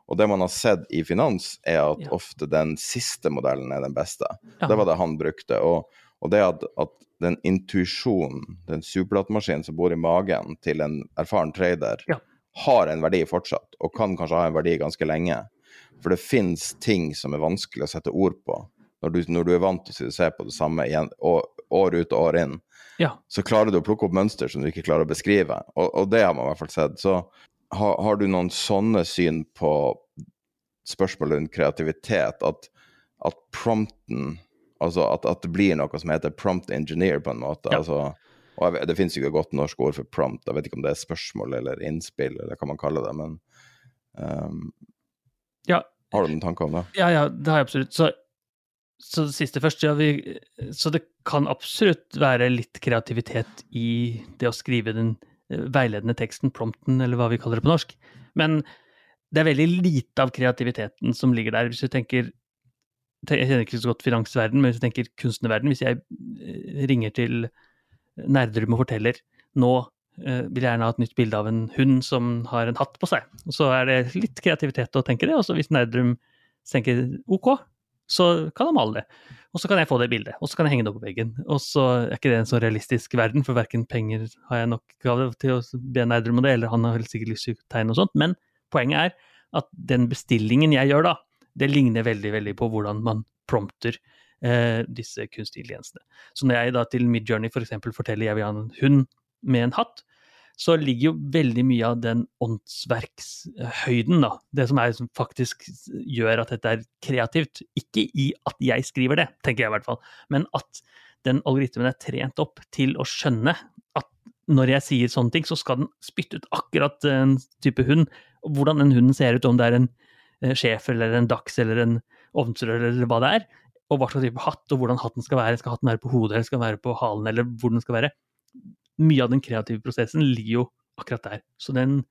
Og det man har sett i finans, er at ja. ofte den siste modellen er den beste. Ja. Det var det han brukte. Og, og det at, at den intuisjonen, den superlattmaskinen som bor i magen til en erfaren trader, ja har en verdi fortsatt, og kan kanskje ha en verdi ganske lenge. For det fins ting som er vanskelig å sette ord på. Når du, når du er vant til å se på det samme igjen, år, ut og år inn, ja. så klarer du å plukke opp mønster som du ikke klarer å beskrive. Og, og det har man i hvert fall sett. Så har, har, du noen sånne syn på spørsmål rundt kreativitet, at, at prompten Altså at, at, det blir noe som heter prompt engineer, på en måte. Ja. altså og vet, det finnes jo ikke et godt norsk ord for prompt. Jeg vet ikke om det er spørsmål eller innspill, eller hva man kaller det. Men um, ja. har du noen tanker om det? Ja, ja, det har jeg absolutt. Så, så det siste først. Ja, vi, så det kan absolutt være litt kreativitet i det å skrive den eh, veiledende teksten, prompten, eller hva vi kaller det på norsk. Men det er veldig lite av kreativiteten som ligger der. Hvis du tenker Jeg kjenner ikke så godt finansverden, men hvis du tenker kunstnerverden Hvis jeg eh, ringer til Nerdrum og forteller nå eh, vil jeg gjerne ha et nytt bilde av en hund som har en hatt på seg. Så er det litt kreativitet å tenke det, og så hvis Nerdrum tenker OK, så kan han male det. Og så kan jeg få det bildet, og så kan jeg henge det opp på veggen. Og så er ikke det en så realistisk verden, for verken penger har jeg nok av til å be Nerdrum om det, eller han har vel sikkert lyst til å tegne og sånt. Men poenget er at den bestillingen jeg gjør da, det ligner veldig, veldig på hvordan man prompter eh, disse kunstige intelligensene. Så når jeg da til Midjourney f.eks. For forteller jeg vil ha en hund med en hatt, så ligger jo veldig mye av den åndsverkshøyden, da, det som, er, som faktisk gjør at dette er kreativt, ikke i at jeg skriver det, tenker jeg i hvert fall, men at den algoritmen er trent opp til å skjønne at når jeg sier sånne ting, så skal den spytte ut akkurat en type hund. Hvordan den hunden ser ut, om det er en sjef schæfer eller en dachs eller en ovnsrør eller hva det er, og hva slags type hatt, og hvordan hatten skal være. Skal hatten være på hodet, eller skal den være på halen, eller hvor den skal være. Mye av den kreative prosessen ligger jo akkurat der. Så den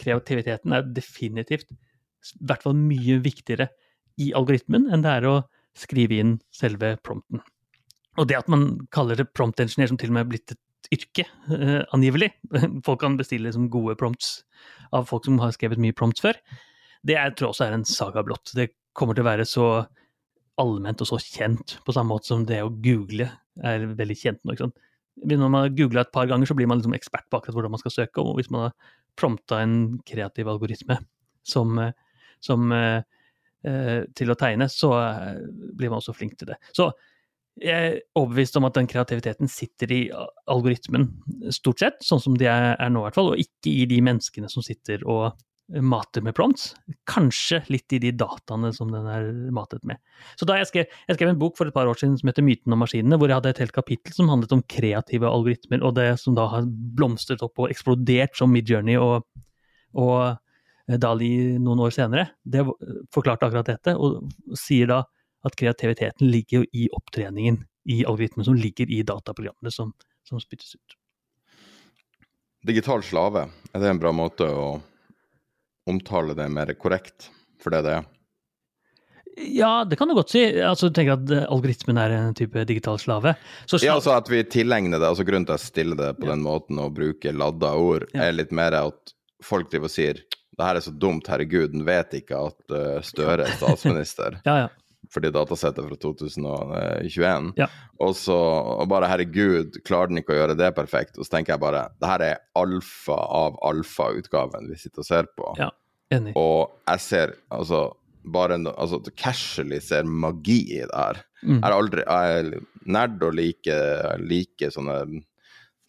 kreativiteten er definitivt i hvert fall mye viktigere i algoritmen enn det er å skrive inn selve prompten. Og det at man kaller det prompt engineer, som til og med er blitt et yrke, eh, angivelig Folk kan bestille liksom, gode prompts av folk som har skrevet mye prompts før. Det jeg tror også er en saga blått. Det kommer til å være så allment og så kjent, på samme måte som det å google er veldig kjent nå. ikke sant? Når man googla et par ganger, så blir man liksom ekspert på akkurat hvordan man skal søke. Og hvis man har prompta en kreativ algoritme som, som eh, eh til å tegne, så eh, blir man også flink til det. Så jeg er overbevist om at den kreativiteten sitter i algoritmen, stort sett, sånn som de er nå i hvert fall, og ikke i de menneskene som sitter og mater med prompts. Kanskje litt i de dataene som den er matet med. Så da jeg skrev, jeg skrev en bok for et par år siden som heter 'Myten om maskinene', hvor jeg hadde et helt kapittel som handlet om kreative algoritmer, og det som da har blomstret opp og eksplodert som Midjourney og, og Dali noen år senere. Det forklarte akkurat dette, og sier da at kreativiteten ligger jo i opptreningen i algoritmen som ligger i dataprogrammene som, som spyttes ut. Digital slave, er det en bra måte å omtale det mer korrekt for det det er? Ja, det kan du godt si. Altså, du tenker at eh, algoritmen er en type digital slave? Så ja, altså at vi tilegner det, altså Grunnen til at jeg stiller det på ja. den måten og bruker ladda ord, ja. er litt mer at folk driver og sier det her er så dumt, herregud, den vet ikke at uh, Støre er statsminister. ja, ja. Fordi datasettet fra 2021. Ja. Og så og bare herregud, klarer den ikke å gjøre det perfekt? Og så tenker jeg bare det her er alfa av alfa-utgaven vi sitter og ser på. Ja, enig. Og jeg ser altså bare no, altså, casually ser magi i det her. Mm. Jeg er aldri jeg er nerd og liker like sånne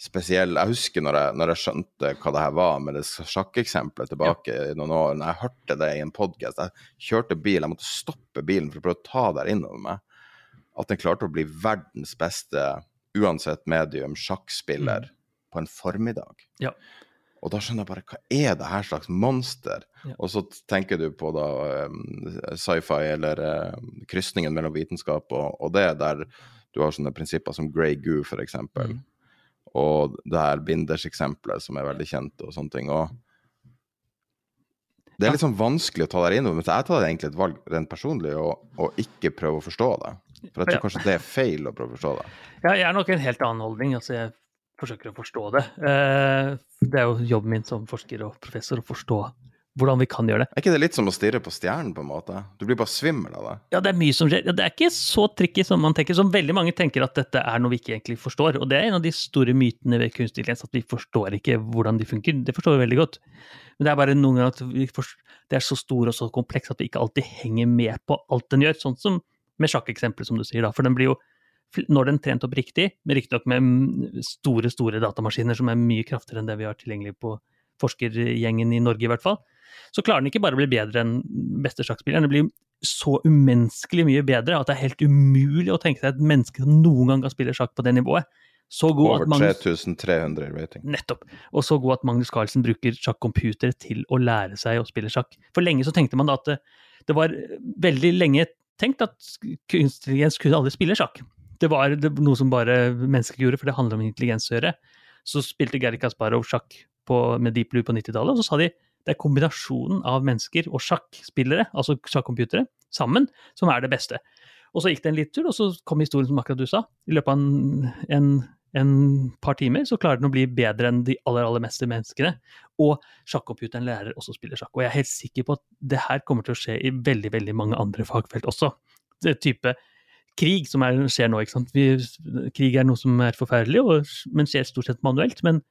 spesielle Jeg husker når jeg, når jeg skjønte hva det her var, med det sjakkeksempelet tilbake i noen år. Når jeg hørte det i en podkast, jeg kjørte bil, jeg måtte stoppe bilen for å prøve å ta det innover meg. At den klarte å bli verdens beste, uansett medium, sjakkspiller på en formiddag. Ja. Og da skjønner jeg bare hva er det her slags monster? Ja. Og så tenker du på da um, sci-fi eller um, krysningen mellom vitenskap og, og det, der du har sånne prinsipper som Grey Goo, for eksempel. Mm. Og det her Binders-eksempelet, som er veldig kjent, og sånne ting. Og det er litt sånn vanskelig å ta det inn over, men jeg tar egentlig et valg rent personlig og, og ikke prøve å forstå det. For jeg tror kanskje det er feil å prøve å forstå det. Ja, jeg er nok en helt annen holdning. altså Jeg forsøker å forstå det. Eh, Det er jo jobben min som forsker og professor å forstå hvordan vi kan gjøre det. Er ikke det litt som å stirre på stjernen, på en måte? Du blir bare svimmel av det. Ja, det er mye som skjer. Det er ikke så tricky som man tenker. Som veldig mange tenker at dette er noe vi ikke egentlig forstår. Og det er en av de store mytene ved kunstig intelligens, at vi forstår ikke hvordan de funker. Det forstår vi veldig godt. Men det er bare noen ganger at vi forst- det er så stor og så kompleks at vi ikke alltid henger med på alt den gjør. Sånn som med sjakkeksempelet, som du sier. da, For den blir jo når den er trent opp riktig, men riktignok med store store datamaskiner som er mye kraftigere enn det vi har tilgjengelig på forskergjengen i Norge, i hvert fall, så klarer den ikke bare å bli bedre enn beste sjakkspilleren, den blir så umenneskelig mye bedre at det er helt umulig å tenke seg et menneske som noen gang kan spille sjakk på det nivået. Så god Over at Magnus, 3300 i rating. nettopp, og så god at Magnus Carlsen bruker sjakkcomputere til å lære seg å spille sjakk. For lenge så tenkte man da at det, det var veldig lenge tenkt at kunstig intelligens kunne aldri spille sjakk. Det var det, noe som bare mennesker gjorde, for det handler om intelligens å gjøre. Så spilte Gary Kasparov sjakk på, med Deep Blue på 90-tallet, og så sa de det er kombinasjonen av mennesker og sjakkspillere, altså sjakkcomputere, sammen, som er det beste. Og så gikk det en liten tur, og så kom historien som akkurat du sa. I løpet av en, en, en par timer så klarer den å bli bedre enn de aller, aller meste menneskene. Og sjakkcomputeren lærer også å spille sjakk. Og jeg er helt sikker på at det her kommer til å skje i veldig, veldig mange andre fagfelt også. Det type krig som er, skjer nå, ikke sant. Vi, krig er noe som er forferdelig, og, men skjer stort sett manuelt. Men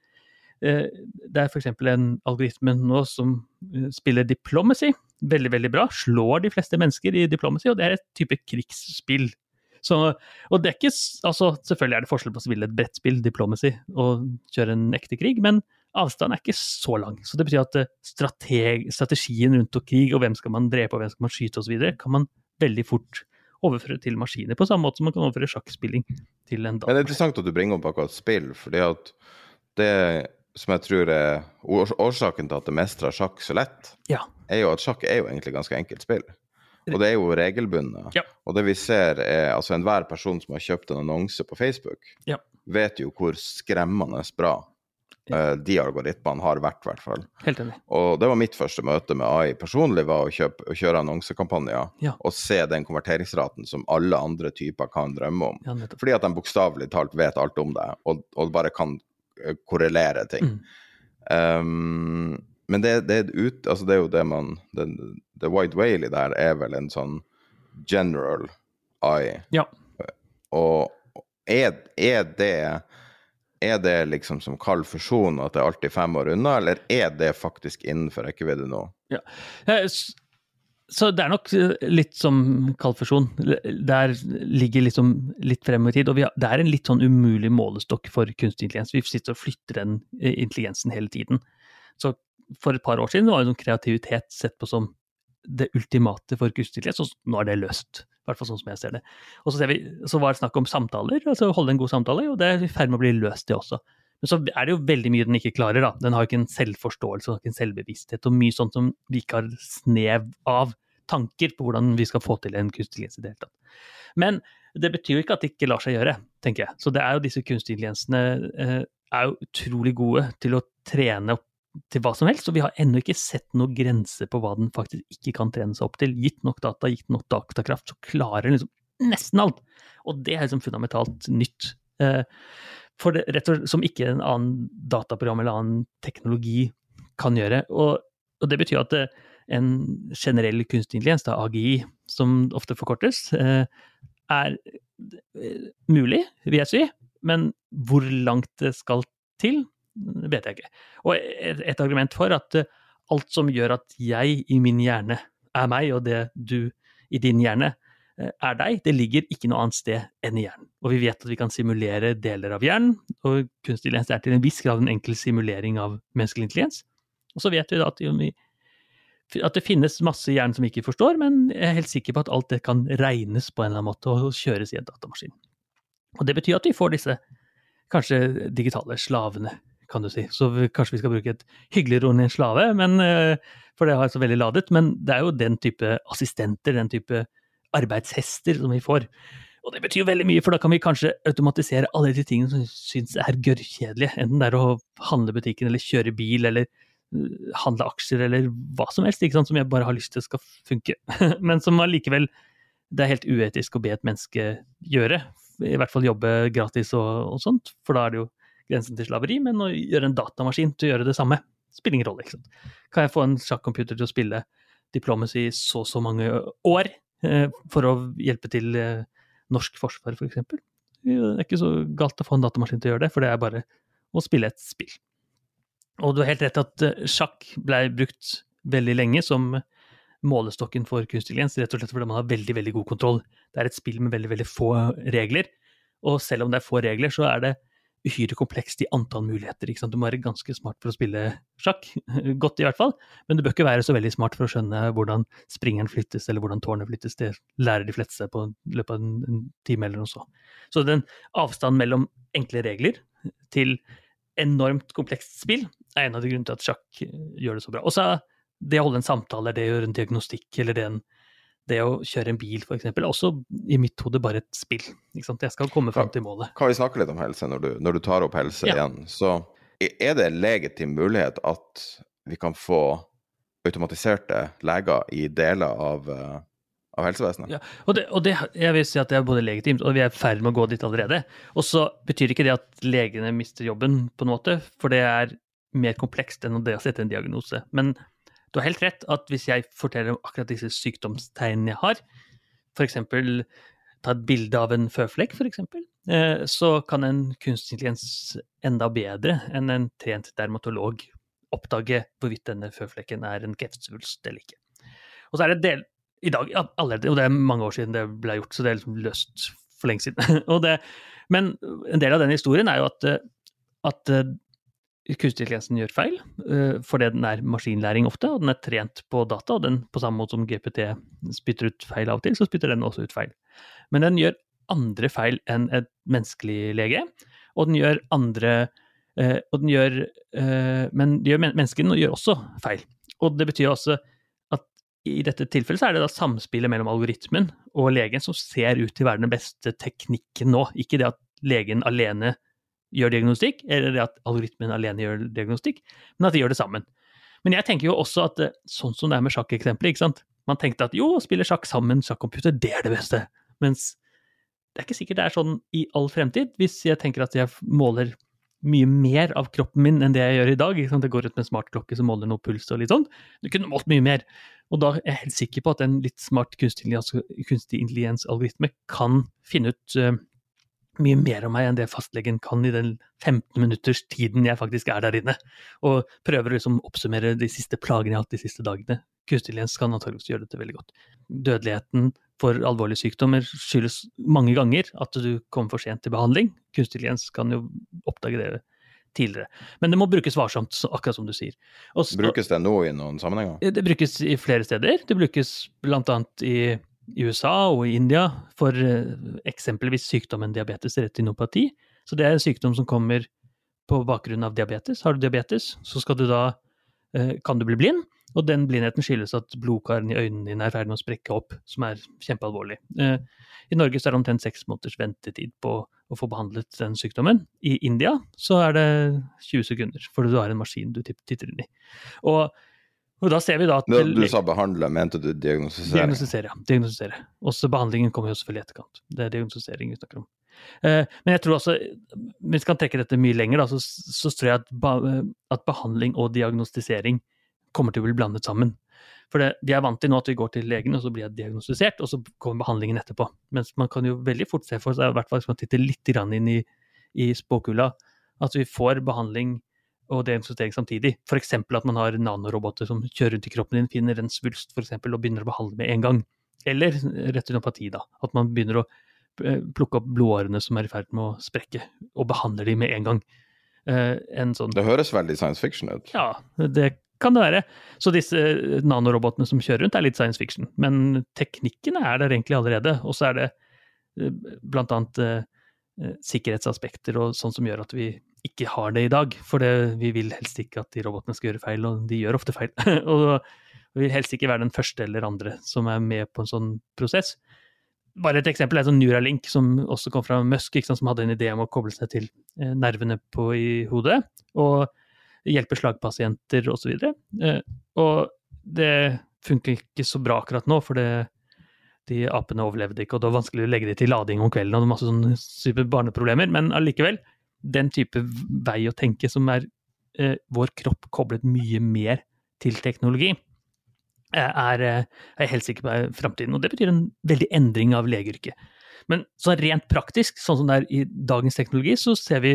det er f.eks. en algoritme nå som eh, spiller diplomacy veldig, veldig bra. Slår de fleste mennesker i diplomacy, og det er et type krigsspill. Så, og det er ikke, altså Selvfølgelig er det forskjell på å spille et brettspill, diplomacy, og kjøre en ekte krig, men avstanden er ikke så lang. Så det betyr at eh, strateg, strategien rundt og krig, og hvem skal man drepe og hvem skal man skyte osv., kan man veldig fort overføre til maskiner, på samme måte som man kan overføre sjakkspilling til en Men det er interessant at du bringer opp akkurat spill, fordi at det som jeg tror er årsaken til at det mestrer sjakk så lett, Ja. er jo at sjakk er jo egentlig ganske enkelt spill. Og det er jo regelbundet. Ja. Og det vi ser er altså enhver person som har kjøpt en annonse på Facebook, Ja. vet jo hvor skremmende bra eh, de algoritmene har vært, i hvert fall. Helt enig. Og det var mitt første møte med AI personlig, var å, kjøpe, å kjøre annonsekampanjer Ja. og se den konverteringsraten som alle andre typer kan drømme om. Ja. Fordi at de bokstavelig talt vet alt om det, og, og bare kan korrelere ting. Mm. Um, men det, det, et ut, altså det er jo det man Det, The White Whale i der er vel en sånn general eye. Ja. Og er, er det er det liksom som kald fusjon, at det er alltid fem år unna, eller er det faktisk innenfor rekkevidde nå? Ja. s- Så det er nok eh, litt som kaldfusjon. Der ligger liksom litt frem i tid. Og har, det er en litt sånn umulig målestokk for kunstig intelligens. Vi sitter og flytter den eh, intelligensen hele tiden. Så for et par år siden var jo sånn kreativitet sett på som det ultimate for kunstig intelligens, og nå er det løst. I hvert fall sånn som jeg ser det. Og så, ser vi, så var det snakk om samtaler, altså holde en god samtale, og det er i ferd med å bli løst, det også. Men så er det jo veldig mye den ikke klarer. da. Den har ikke en selvforståelse og ikke en selvbevissthet, og mye sånt som vi ikke har snev av tanker på hvordan vi skal få til en kunstig intelligens i det hele tatt. Men det betyr jo ikke at det ikke lar seg gjøre, tenker jeg. Så det er jo disse kunstig intelligensene eh, er jo utrolig gode til å trene opp til hva som helst, og vi har ennå ikke sett noen grense på hva den faktisk ikke kan trene seg opp til. Gitt nok data, gitt nok datakraft, så klarer den liksom nesten alt. Og det er liksom fundamentalt nytt. Eh, det, slett som ikke en annen dataprogram eller annen teknologi kan gjøre. Og, og det betyr at eh, en generell kunstig intelligens, da AGI, som ofte forkortes, eh, er eh, mulig, vil jeg si. Men hvor langt det skal til, vet jeg ikke. Og et, et argument for at alt som gjør at jeg i min hjerne er meg, og det du i din hjerne er deg, det ligger ikke noe annet sted enn i hjernen. Og vi vet at vi kan simulere deler av hjernen, og kunstig intelligens er til en viss grad en enkel simulering av menneskelig intelligens. Og så vet vi da at, at det finnes masse i hjernen som vi ikke forstår, men jeg er helt sikker på at alt det kan regnes på en eller annen måte og kjøres i en datamaskin. Og det betyr at vi får disse kanskje digitale slavene, kan du si. Så kanskje vi skal bruke et hyggeligere ord enn en slave, men, eh, for det har jeg så veldig ladet. Men det er jo den type assistenter, den type arbeidshester som vi får. Og det betyr jo veldig mye, for da kan vi kanskje automatisere alle de tingene som vi syns er gørrkjedelige. Enten det er å handle butikken, eller kjøre bil, eller uh, handle aksjer, eller hva som helst, som jeg bare har lyst til skal funke. Men som allikevel det er helt uetisk å be et menneske gjøre. I hvert fall jobbe gratis og, og sånt, for da er det jo grensen til slaveri. Men å gjøre en datamaskin til å gjøre det samme, spiller ingen rolle. ikke sant. Kan jeg få en sjakkcomputer til å spille Diplomacy i så så mange år for å hjelpe til eh, norsk forsvar, f.eks.? For det er ikke så galt å få en datamaskin til å gjøre det, for det er bare å spille et spill. Og du har helt rett at eh, sjakk ble brukt veldig lenge som målestokken for kunstig intelligens, rett og slett fordi man har veldig veldig god kontroll. Det er et spill med veldig veldig få regler, og selv om det er få regler, så er det uhyre komplekst i antall muligheter. Du må være ganske smart for å spille sjakk, godt i hvert fall, men du bør ikke være så veldig smart for å skjønne hvordan springeren flyttes, eller hvordan tårnet flyttes. Det lærer de fleste på løpet av en, time eller noe så. Så den avstanden mellom enkle regler til enormt komplekst spill er en av de grunnene til at sjakk gjør det så bra. Og så det å holde en samtale, det å gjøre en diagnostikk, eller det, en, det å kjøre en bil, f.eks., er også i mitt hode bare et spill. Jeg skal komme fram til målet. Kan vi snakke litt om helse når du, når du tar opp helse Ja. igjen? Så er det en legitim mulighet at vi kan få automatiserte leger i deler av, eh, av helsevesenet? Ja, og, det, og det, jeg vil si at det er både legitimt, og vi er i ferd med å gå dit allerede. Og så betyr ikke det at legene mister jobben, på en måte, for det er mer komplekst enn det å sette en diagnose. Men du har helt rett at hvis jeg forteller om akkurat disse sykdomstegnene jeg har, f.eks. ta et bilde av en føflekk, f.eks., eh, så kan en kunstig intelligens enda bedre enn en trent dermatolog oppdage hvorvidt denne føflekken er en kreftsvulst eller ikke. Og så er det del, i dag, allerede, og det er mange år siden det ble gjort, så det er liksom løst for lenge siden. det, men en del av den historien er jo at, eh, at eh, kunstig intelligensen gjør feil, eh, fordi den er maskinlæring ofte, og den er trent på data, og den på samme måte som GPT spytter ut feil av og til, så spytter den også ut feil. Men den gjør andre feil enn et menneskelig lege, og den gjør andre eh, og den gjør, eh, Men gjør, men- menneskene gjør også feil. Og det betyr også at i dette tilfellet så er det da samspillet mellom algoritmen og legen som ser ut til å være den beste teknikken nå. Ikke det at legen alene gjør diagnostikk, eller at algoritmen alene gjør diagnostikk, men at de gjør det sammen. Men jeg tenker jo også at eh, sånn som det er med sjakkeksempelet, ikke sant. Man tenkte at jo, å spille sjakk sammen, sjakkcomputer, det er det beste. Mens det er ikke sikkert det er sånn i all fremtid, hvis jeg tenker at jeg måler mye mer av kroppen min enn det jeg gjør i dag. Ikke sant? Jeg går ut med en smartklokke som måler noe puls og litt sånn. Du kunne målt mye mer. Og da er jeg helt sikker på at en litt smart kunstig intelligens-algoritme kan finne ut eh, mye mer om meg enn det fastlegen kan i den 15 minutters tiden jeg faktisk er der inne. Og prøver å liksom oppsummere de siste plagene jeg har hatt de siste dagene. Kunstig intelligens kan antakeligvis gjøre dette veldig godt. Dødeligheten for alvorlige sykdommer skyldes mange ganger at du kommer for sent til behandling. Kunstig intelligens kan jo oppdage det tidligere. Men det må brukes varsomt, akkurat som du sier. Også, Brukes det nå i noen sammenhenger? det brukes i flere steder. Det brukes blant annet i i USA og i India for eh, eksempelvis sykdommen diabetes retinopati. Så det er en sykdom som kommer på bakgrunn av diabetes. Har du diabetes, så skal du da, eh, kan du bli blind, og den blindheten skyldes at blodkarene i øynene dine er i ferd med å sprekke opp, som er kjempealvorlig. Eh, I Norge så er det omtrent seks måneders ventetid på å få behandlet den sykdommen. I India så er det 20 sekunder, for du har en maskin du titt- titter inn i. Og, og da ser vi da at Du, du sa behandle, mente du diagnostisere? Diagnostisere, ja. Diagnostisere. Også behandlingen kommer jo selvfølgelig i etterkant. Det er diagnostisering vi snakker om. Eh, men jeg tror også, hvis vi kan trekke dette mye lenger, da, så, så tror jeg at, at behandling og diagnostisering kommer til å bli blandet sammen. For det, vi er vant til nå at vi går til legen, og så blir jeg diagnostisert, og så kommer behandlingen etterpå. Mens man kan jo veldig fort se for seg, i hvert fall hvis man titter litt inn i, i spåkula, at vi får behandling og deinfisering samtidig. F.eks. at man har nanoroboter som kjører rundt i kroppen din, finner en svulst for eksempel, og begynner å behandle med en gang. Eller retinopati, da. At man begynner å eh, plukke opp blodårene som er i ferd med å sprekke, og behandler de med en gang. Uh, en sånn Det høres veldig science fiction ut. Ja, det kan det være. Så disse nanorobotene som kjører rundt, er litt science fiction. Men teknikken er der egentlig allerede. Og så er det blant annet sikkerhetsaspekter og sånn som gjør at vi ikke har det i dag. For det, vi vil helst ikke at de robotene skal gjøre feil, og de gjør ofte feil. og vi vil helst ikke være den første eller andre som er med på en sånn prosess. Bare et eksempel er sånn Neuralink, som også kom fra Musk, sant, som hadde en idé om å koble seg til eh, nervene på, i hodet. og hjelpe slagpasienter osv. Og, så eh, og det funker ikke så bra akkurat nå, for det, de apene overlevde ikke, og det var vanskelig å legge dem til lading om kvelden og masse sånne super barneproblemer. Men allikevel, den type vei å tenke som er eh, vår kropp koblet mye mer til teknologi, eh, er, eh, er jeg helt sikker på er framtiden. Og det betyr en veldig endring av legeyrket. Men sånn rent praktisk, sånn som det er i dagens teknologi, så ser vi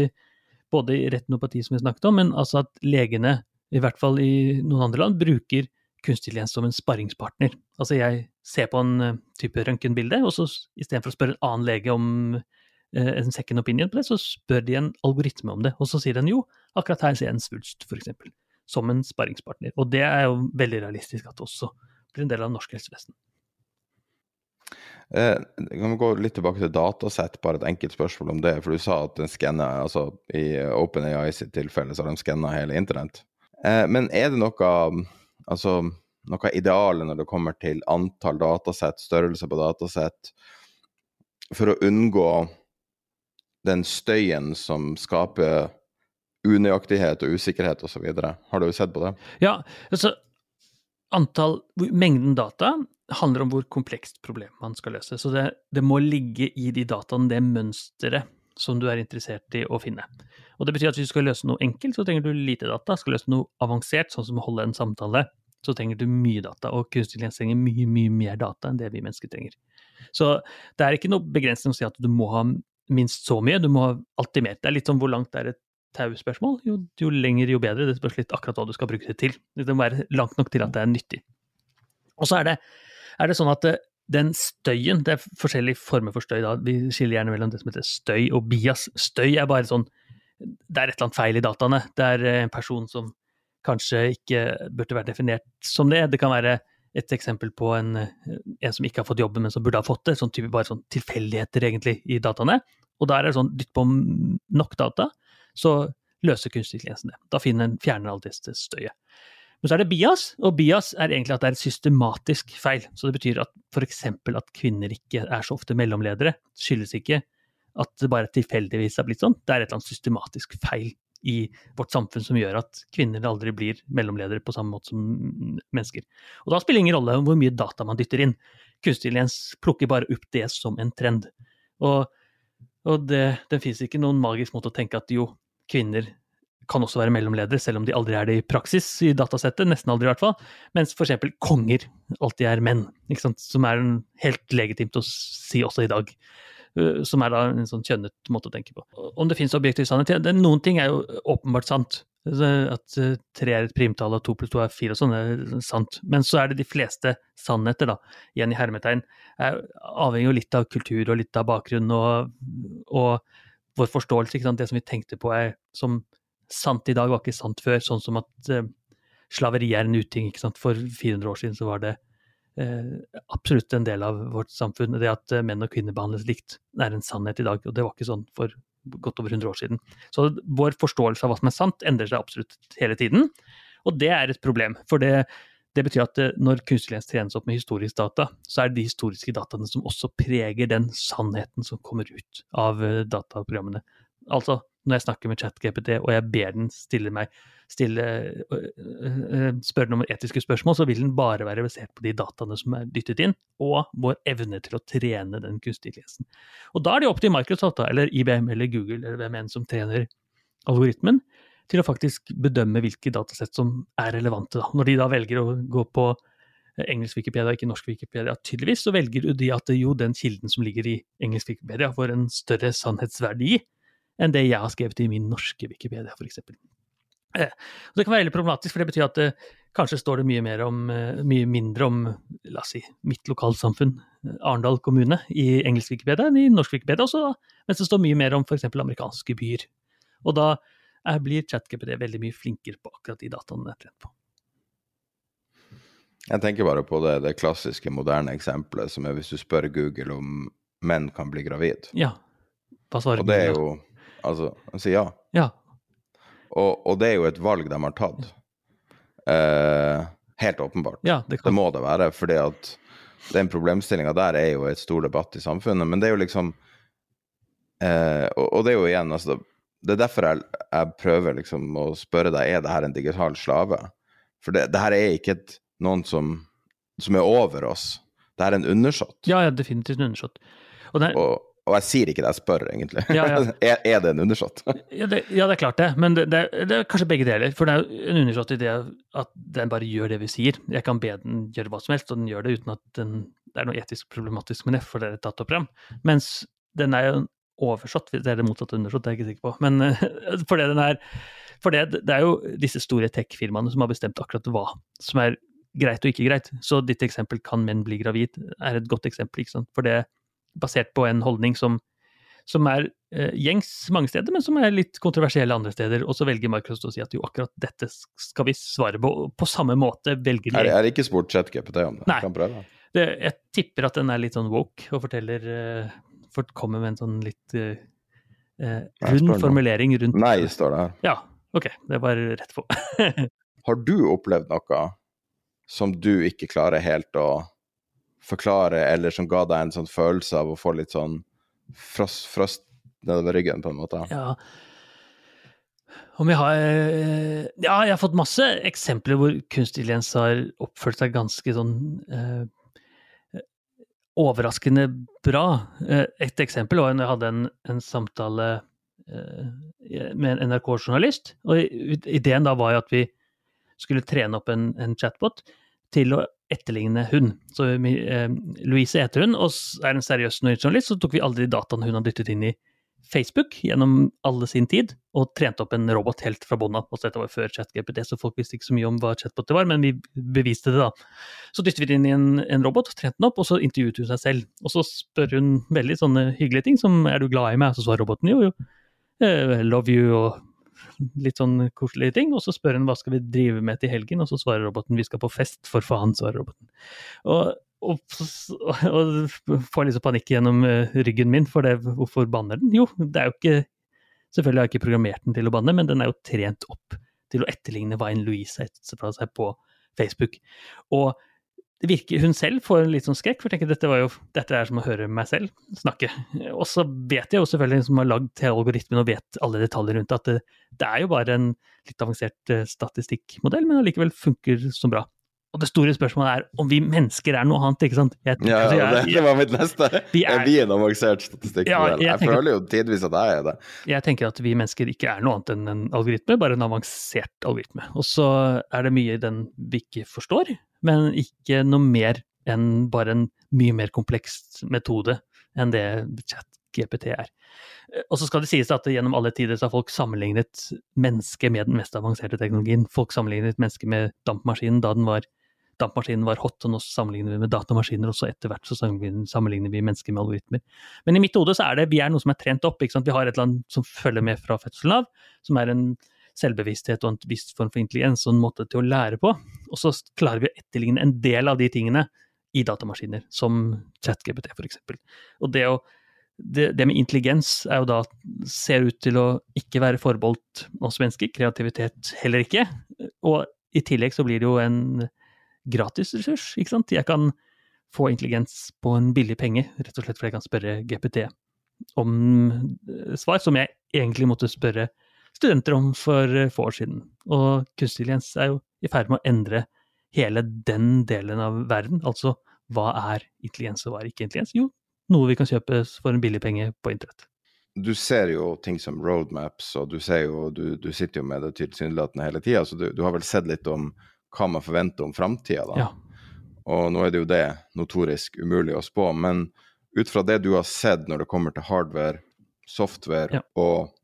både i retinopati som vi snakket om, men altså at legene, i hvert fall i noen andre land, bruker kunstig intelligens som en sparringspartner. Altså jeg ser på en uh, type røntgenbilde, og så istedenfor å spørre en annen lege om eh, en second opinion på det, så spør de en algoritme om det, og så sier den jo, akkurat her ser jeg en svulst, f.eks. Som en sparringspartner. Og det er jo veldig realistisk at det også blir en del av norsk helsevesen. Eh, kan vi gå litt tilbake til datasett, bare et enkelt spørsmål om det. For du sa at den skanner, altså i OpenAI sitt tilfelle, så har de skanna hele internett. Eh, men er det noe, altså, noe ideale når det kommer til antall datasett, størrelse på datasett, for å unngå den støyen som skaper unøyaktighet og usikkerhet osv.? Har du sett på det? Ja, altså antall, mengden data handler om hvor komplekst problem man skal løse. Så det, det må ligge i de dataene det mønsteret som du er interessert i å finne. Og det betyr at hvis du skal løse noe enkelt, så trenger du lite data. Skal løse noe avansert, sånn som å holde en samtale, så trenger du mye data. Og kunstig intelligens trenger mye, mye mer data enn det vi mennesker trenger. Så det er ikke noe begrensning å si at du må ha minst så mye, du må ha alltid mer. Det er litt sånn hvor langt er et tauspørsmål? Jo, jo lenger, jo bedre. Det spørs litt akkurat hva du skal bruke det til. Det må være langt nok til at det er nyttig. Og så er det er det sånn at eh, den støyen Det er forskjellige former for støy. da, Vi skiller gjerne mellom det som heter støy og bias. Støy er bare sånn Det er et eller annet feil i dataene. Det er eh, en person som kanskje ikke burde vært definert som det. Det kan være et eksempel på en, en som ikke har fått jobben, men som burde ha fått det. Sånn type bare sånn tilfeldigheter, egentlig, i dataene. Og da er det sånn dytt på nok data, så løser kunstig intelligens det. Da finner, fjerner all dette støyet. Men så er det bias, og bias er egentlig at det er et systematisk feil. Så det betyr at f.eks. at kvinner ikke er så ofte mellomledere, skyldes ikke at det bare tilfeldigvis har blitt sånn. Det er et eller annet systematisk feil i vårt samfunn som gjør at kvinner aldri blir mellomledere på samme måte som mennesker. Og da spiller det ingen rolle hvor mye data man dytter inn. Kunstig intelligens plukker bare opp det som en trend. Og, og det, det fins ikke noen magisk måte å tenke at jo, kvinner kan også være mellomledere, selv om de aldri er det i praksis i datasettet. Nesten aldri, i hvert fall. Mens f.eks. konger alltid er menn, som er helt legitimt å si også i dag. Uh, som er da en sånn kjønnet måte å tenke på. Om det finnes objektiv sannhet? Noen ting er jo åpenbart sant. At uh, tre er et primtall og to pluss to er fire og sånn, er sant. Men så er det de fleste sannheter, da, igjen i hermetegn, avhenger jo litt av kultur og litt av bakgrunn og, og vår forståelse. Det som vi tenkte på er som sant i dag var ikke sant før. Sånn som at eh, slaveri er en uting. For 400 år siden så var det eh, absolutt en del av vårt samfunn. Det at eh, menn og kvinner behandles likt, er en sannhet i dag. Og det var ikke sånn for godt over 100 år siden. Så vår forståelse av hva som er sant, endrer seg absolutt hele tiden. Og det er et problem. For det, det betyr at eh, når kunstig trenes opp med historisk data, så er det de historiske dataene som også preger den sannheten som kommer ut av eh, dataprogrammene. Altså, når jeg snakker med ChatGPT og jeg ber den stille meg stille, spørre om etiske spørsmål, så vil den bare være basert på de dataene som er dyttet inn, og vår evne til å trene den kunstige intelligensen. Og da er det opp til Microsoft, eller IBM eller Google eller hvem enn som trener algoritmen, til å faktisk bedømme hvilke datasett som er relevante. Da. Når de da velger å gå på engelsk Wikipedia ikke norsk Wikipedia, tydeligvis, så velger de at jo den kilden som ligger i engelsk Wikipedia, får en større sannhetsverdi enn det jeg har skrevet i min norske Wikipedia, f.eks. Eh, det kan være veldig problematisk, for det betyr at eh, kanskje står det mye, mer om, eh, mye mindre om la oss si, mitt lokalsamfunn, Arendal kommune, i engelsk Wikipedia enn i norsk Wikipedia, også, da. mens det står mye mer om f.eks. amerikanske byer. Og da blir ChatGPD veldig mye flinkere på akkurat de dataene det er trent på. Jeg tenker bare på det, det, klassiske, moderne eksempelet som er hvis du spør Google om menn kan bli gravid. Ja. Hva svarer Og det er jo Altså, han sier ja. ja. Og, og, det er jo et valg de har tatt. Eh, helt åpenbart. Ja, det, det, må det være, fordi at den problemstillinga der er jo et stor debatt i samfunnet. Men det er jo liksom eh, og, og, det er jo igjen, altså Det er derfor jeg, jeg prøver liksom å spørre deg er det her en digital slave. For det, det her er ikke et noen som, som er over oss. Det er en undersått. Ja, ja, definitivt en undersått. Og, er... og, og, jeg sier ikke det, jeg spør egentlig. Ja, ja. er, er, det en undersått? ja, det, ja, det, er klart det. Men det, det, er kanskje begge deler. For det er jo en undersått i det at den bare gjør det vi sier. Jeg kan be den gjøre hva som helst, og den gjør det uten at den, det er noe etisk problematisk med det, for det er tatt opp fram. Mens den er jo oversått, det er det motsatte undersått, det er jeg ikke sikker på. Men for det den er for det, det er jo disse store tech-firmaene som har bestemt akkurat hva som er greit og ikke greit. Så ditt eksempel 'kan menn bli gravid' er et godt eksempel. ikke sant? For det er basert på en holdning som, som er eh, gjengs mange steder, men som er litt kontroversiell andre steder. Og så velger Microsoft å si at jo, akkurat dette skal vi svare på. På samme måte velger de Er, er det ikke spurt ChatGPT om det? Nei. Kan prøve. Det, jeg tipper at den er litt sånn woke og forteller eh, for, Kommer med en sånn litt eh, uh, rund formulering rundt Nei, står det her. Ja, ok. Det var rett på. Har du opplevd noe som du ikke klarer helt å forklare, eller som ga deg en sånn følelse av å få litt sånn frost, frost nedover ryggen, på en måte? Ja. Om jeg har eh, Ja, jeg har fått masse eksempler hvor kunstig intelligens har oppført seg ganske sånn eh, overraskende bra. Eh, et eksempel var når jeg hadde en, en samtale eh, med en NRK-journalist. og Ideen da var jo at vi skulle trene opp en, en chatbot til å etterligne hun. Så eh, Louise heter hun, og er en seriøs journalist. Så tok vi alle de dataene hun har dyttet inn i Facebook gjennom alle sin tid, og trente opp en robot helt fra bånn av. Dette var før ChatGPT, så folk visste ikke så mye om hva chatbot var, men vi beviste det, da. Så dyttet vi det inn i en, en robot, trente den opp, og så intervjuet hun seg selv. Og så spør hun veldig sånne hyggelige ting som 'er du glad i meg?' Så svarer roboten jo, jo. Eh, love you, og litt sånn koselige ting, og så spør hun hva skal vi drive med til helgen, og så svarer roboten vi skal på fest, for faen, svarer roboten. Og, og, får liksom panikk gjennom eh, ryggen min, for det, hvorfor banner den? Jo, det er jo ikke Selvfølgelig har jeg ikke programmert den til å banne, men den er jo trent opp til å etterligne hva en Louise fra seg på Facebook. Og det virker hun selv får en litt sånn skrekk, for tenker dette, var jo, dette er som å høre meg selv snakke. Og så vet jeg jo selvfølgelig, som har lagd algoritmen og vet alle detaljer rundt det, at det, det, er jo bare en litt avansert uh, statistikkmodell, men allikevel funker så bra. Og det store spørsmålet er om vi mennesker er noe annet, ikke sant? Jeg, ja, ja jeg, det, det, var mitt neste. Vi er, er vi en avansert statistikkmodell? Ja, jeg, jeg føler jo tidvis at jeg er det. Jeg tenker at vi mennesker ikke er noe annet enn en algoritme, bare en avansert algoritme. Og så er det mye i den vi ikke forstår, men ikke noe mer enn bare en mye mer kompleks metode enn det chat-GPT er. Og så skal det sies at gjennom alle tider så har folk sammenlignet mennesket med den mest avanserte teknologien. Folk sammenlignet mennesket med dampmaskinen da den var dampmaskinen var hot, og nå sammenligner vi med datamaskiner, og så etter hvert så sammenligner vi mennesker med algoritmer. Men i mitt hode så er det vi er noe som er trent opp. Vi har et eller annet som følger med fra fødselen av, som er en selvbevissthet og en viss form for intelligens og en måte til å lære på. Og så klarer vi å etterligne en del av de tingene i datamaskiner, som ChatGPT f.eks. Og det, å, det, det, med intelligens er jo da ser ut til å ikke være forbeholdt oss mennesker, kreativitet heller ikke. Og i tillegg så blir det jo en gratis ressurs, ikke sant. Jeg kan få intelligens på en billig penge, rett og slett fordi jeg kan spørre GPT om eh, svar som jeg egentlig måtte spørre studenter om for eh, få år siden. Og kunstig intelligens er jo i ferd med å endre hele den delen av verden. Altså hva er intelligens og hva er ikke intelligens? Jo, noe vi kan kjøpe for en billig penge på internett. Du ser jo ting som roadmaps, og du, jo, du, du sitter jo med det tilsynelatende hele tida, så du, du, har vel sett litt om hva man forventer om framtida, da. Ja. og nå er det jo det notorisk umulig å spå. Men ut fra det du har sett når det kommer til hardware, software Ja. og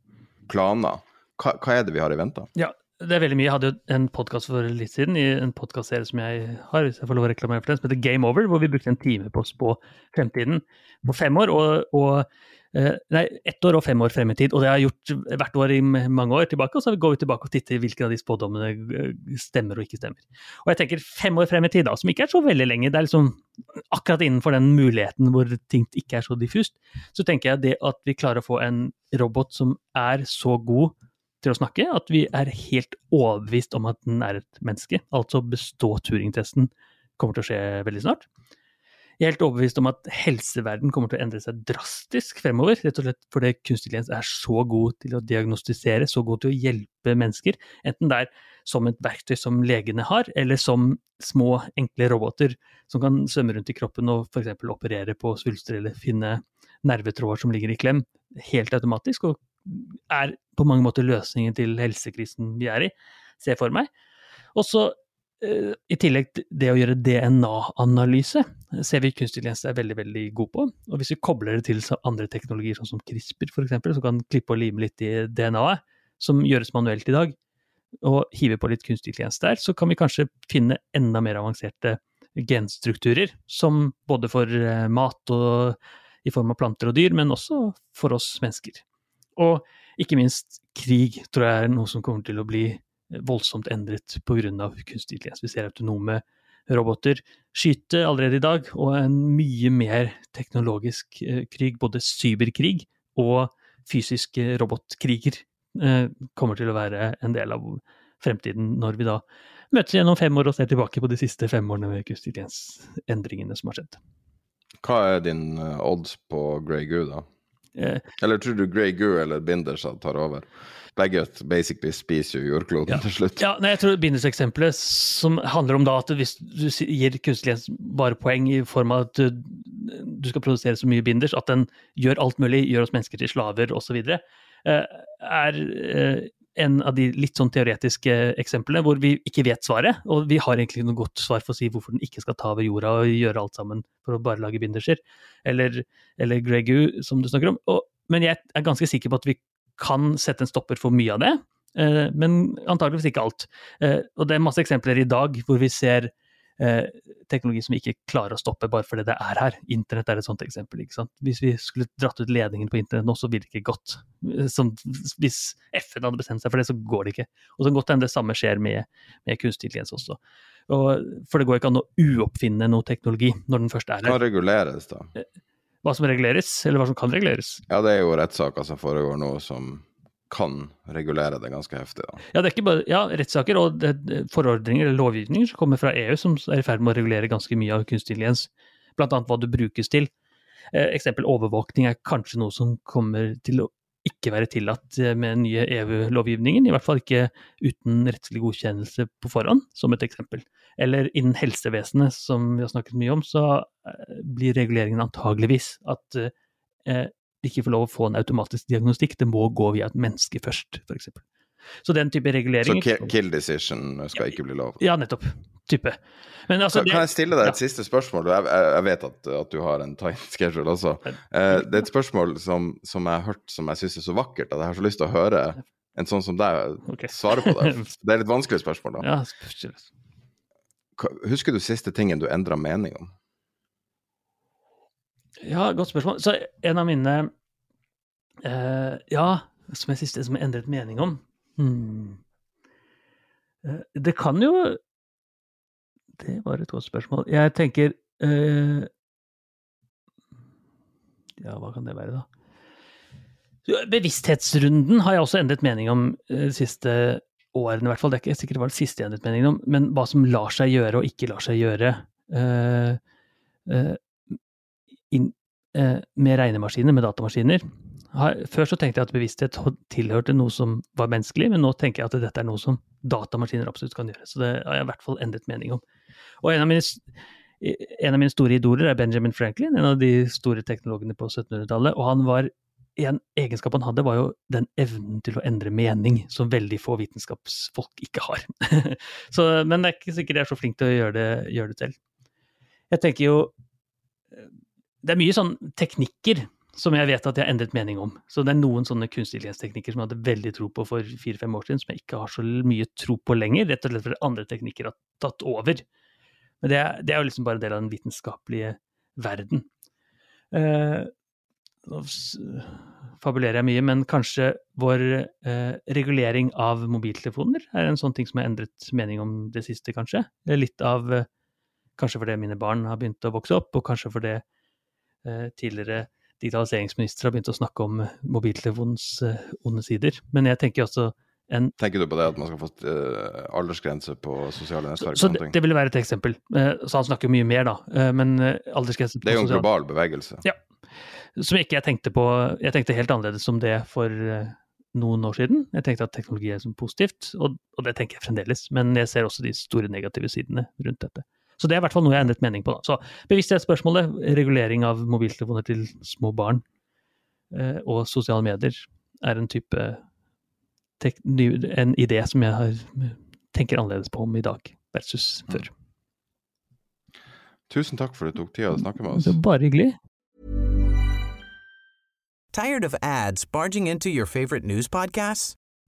planer, hva, hva er det vi har i vente? Ja, det er veldig mye. Jeg hadde jo en podkast for litt siden, i en podkastserie som jeg har, hvis jeg får lov å reklamere for den, som heter Game Over, hvor vi brukte en time på å spå fremtiden på fem år. og, og eh, Nei, ett år og fem år frem i tid. Og det har jeg gjort hvert år i mange år tilbake. Og så går vi tilbake og titter hvilke av de spådommene eh, stemmer og ikke stemmer. Og jeg tenker fem år frem i tid, da, som ikke er så veldig lenge, det er liksom akkurat innenfor den muligheten hvor ting ikke er så diffust, så tenker jeg det at vi klarer å få en robot som er så god til å snakke at vi er helt overbevist om at den er et menneske. Altså bestå Turing-testen kommer til å skje veldig snart. Jeg er helt overbevist om at helseverden kommer til å endre seg drastisk fremover, rett og slett fordi kunstig intelligens er så god til å diagnostisere, så god til å hjelpe mennesker, enten det er som et verktøy som legene har, eller som små, enkle roboter som kan svømme rundt i kroppen og f.eks. operere på svulster eller finne nervetråder som ligger i klem, helt automatisk, og er på mange måter løsningen til helsekrisen vi er i, ser jeg for meg. Og så eh, i tillegg det å gjøre DNA-analyse ser vi kunstig intelligens er veldig veldig god på. Og hvis vi kobler det til andre teknologier, sånn som CRISPR f.eks., som kan klippe og lime litt i DNA-et, som gjøres manuelt i dag, og hive på litt kunstig intelligens der, så kan vi kanskje finne enda mer avanserte genstrukturer, som både for eh, mat og i form av planter og dyr, men også for oss mennesker. Og ikke minst krig tror jeg er noe som kommer til å bli voldsomt endret pga. kunstig intelligens. Vi ser autonome roboter skyte allerede i dag, og en mye mer teknologisk eh, krig, både cyberkrig og fysiske robotkriger, eh, kommer til å være en del av fremtiden når vi da møtes gjennom fem år og ser tilbake på de siste fem årene med kunstig intelligens-endringene som har skjedd. Hva er din eh, odds på Grey Goo, da? Eh, Eller tror du Grey Goo eller Binders tar over? Begge basically spiser jo jordkloden Ja. til slutt. Ja, nei, jeg tror Binders-eksempelet som handler om da at hvis du gir kunstig bare poeng i form av at du, du skal produsere så mye binders, at den gjør alt mulig, gjør oss mennesker til slaver osv., er eh, en av de litt sånn teoretiske eksemplene hvor vi ikke vet svaret, og vi har egentlig ikke noe godt svar for å si hvorfor den ikke skal ta over jorda og gjøre alt sammen for å bare lage binderser, eller, eller Gregu, som du snakker om. Og, men jeg er ganske sikker på at vi kan sette en stopper for mye av det, eh, men antageligvis ikke alt. Eh, og det er masse eksempler i dag hvor vi ser eh, teknologi som vi ikke klarer å stoppe bare fordi det er her. Internett er et sånt eksempel. ikke sant? Hvis vi skulle dratt ut ledningen på internett nå, så ville det ikke gått. Sånn, hvis FN hadde bestemt seg for det, så går det ikke. Og så godt hende det samme skjer med, med kunstig intelligens også. Og, for det går ikke an å uoppfinne noe teknologi når den først er Hva Kan reguleres, da? Hva som reguleres, eller hva som kan reguleres. Ja, det er jo rettssaker som foregår nå, som kan regulere det ganske heftig. da. Ja, det er ikke bare ja, rettssaker og forordninger eller lovgivninger som kommer fra EU, som er i ferd med å regulere ganske mye av kunstig intelligens. Blant annet hva det brukes til. Eh, eksempel overvåkning er kanskje noe som kommer til å ikke være tillatt eh, med den nye EU-lovgivningen. I hvert fall ikke uten rettslig godkjennelse på forhånd, som et eksempel. Eller innen helsevesenet, som vi har snakket mye om, så eh, blir reguleringen antageligvis at eh, ikke får lov å få en automatisk diagnostikk. Det må gå via et menneske først, f.eks. Så den type Så reguleringer ki- kill decision skal ikke bli lov. Ja, nettopp. Type. Men altså, Kan, kan jeg stille deg et ja. siste spørsmål? Jeg, jeg, jeg vet at, at du har en tight schedule også. Eh, det er et spørsmål som, som jeg har hørt som jeg syns er så vakkert at jeg har så lyst til å høre en sånn som deg okay. svare på det. Det er et litt vanskelig spørsmål, da. Ja, Husker du siste tingen du endra mening om? Ja, godt spørsmål. Så en av mine eh, Ja, som jeg siste som jeg endret mening om hmm. Eh, Det kan jo Det var et godt spørsmål. Jeg tenker eh, Ja, hva kan det være, da? Bevissthetsrunden har jeg også endret mening om eh, de siste årene, i hvert fall. Det er ikke sikkert det var det siste jeg endret mening om, men hva som lar seg gjøre og ikke lar seg gjøre Uh, eh, inn, eh, med regnemaskiner, med datamaskiner. Før så tenkte jeg at bevissthet tilhørte noe som var menneskelig, men nå tenker jeg at dette er noe som datamaskiner absolutt kan gjøre. Så det har jeg i hvert fall endret mening om. Og en av mine, en av mine store idoler er Benjamin Franklin, en av de store teknologene på 1700-tallet. Og han var en egenskap han hadde, var jo den evnen til å endre mening, som veldig få vitenskapsfolk ikke har. så, men det er ikke sikkert jeg er så flink til å gjøre det, gjøre det selv. Jeg tenker jo Det er mye sånn teknikker som jeg vet at jeg har endret mening om. Så det er noen sånne kunstig som jeg hadde veldig tro på for fire-fem år siden, som jeg ikke har så mye tro på lenger, rett og slett fordi andre teknikker har tatt over. Men det er, det er jo liksom bare en del av den vitenskapelige verden. Eh, nå fabulerer jeg mye, men kanskje vår eh, regulering av mobiltelefoner er en sånn ting som har endret mening om det siste, kanskje. Litt av eh, Kanskje fordi mine barn har begynt å vokse opp, og kanskje fordi eh, tidligere digitaliseringsministre har begynt å snakke om mobiltelefonens eh, onde sider. Men jeg tenker også en Tenker du på det at man skal få aldersgrense på sosiale nettverk? Så, så det, det, ville være et eksempel. Så han snakker jo mye mer, da. Men aldersgrense på Det er jo en global bevegelse. Ja. Som ikke jeg tenkte på Jeg tenkte helt annerledes om det for noen år siden. Jeg tenkte at teknologi er som positivt, og, og det tenker jeg fremdeles. Men jeg ser også de store negative sidene rundt dette. Så det er i hvert fall noe jeg har endret mening på. Da. Så bevissthetsspørsmålet, regulering av mobiltelefoner til små barn eh, og sosiale medier, er en type en idé som jeg har, tenker annerledes på om i dag versus mm. før. Tusen takk for at du tok tida til å snakke med oss. Det er bare hyggelig. Tired of ads barging into your favorite news podcasts?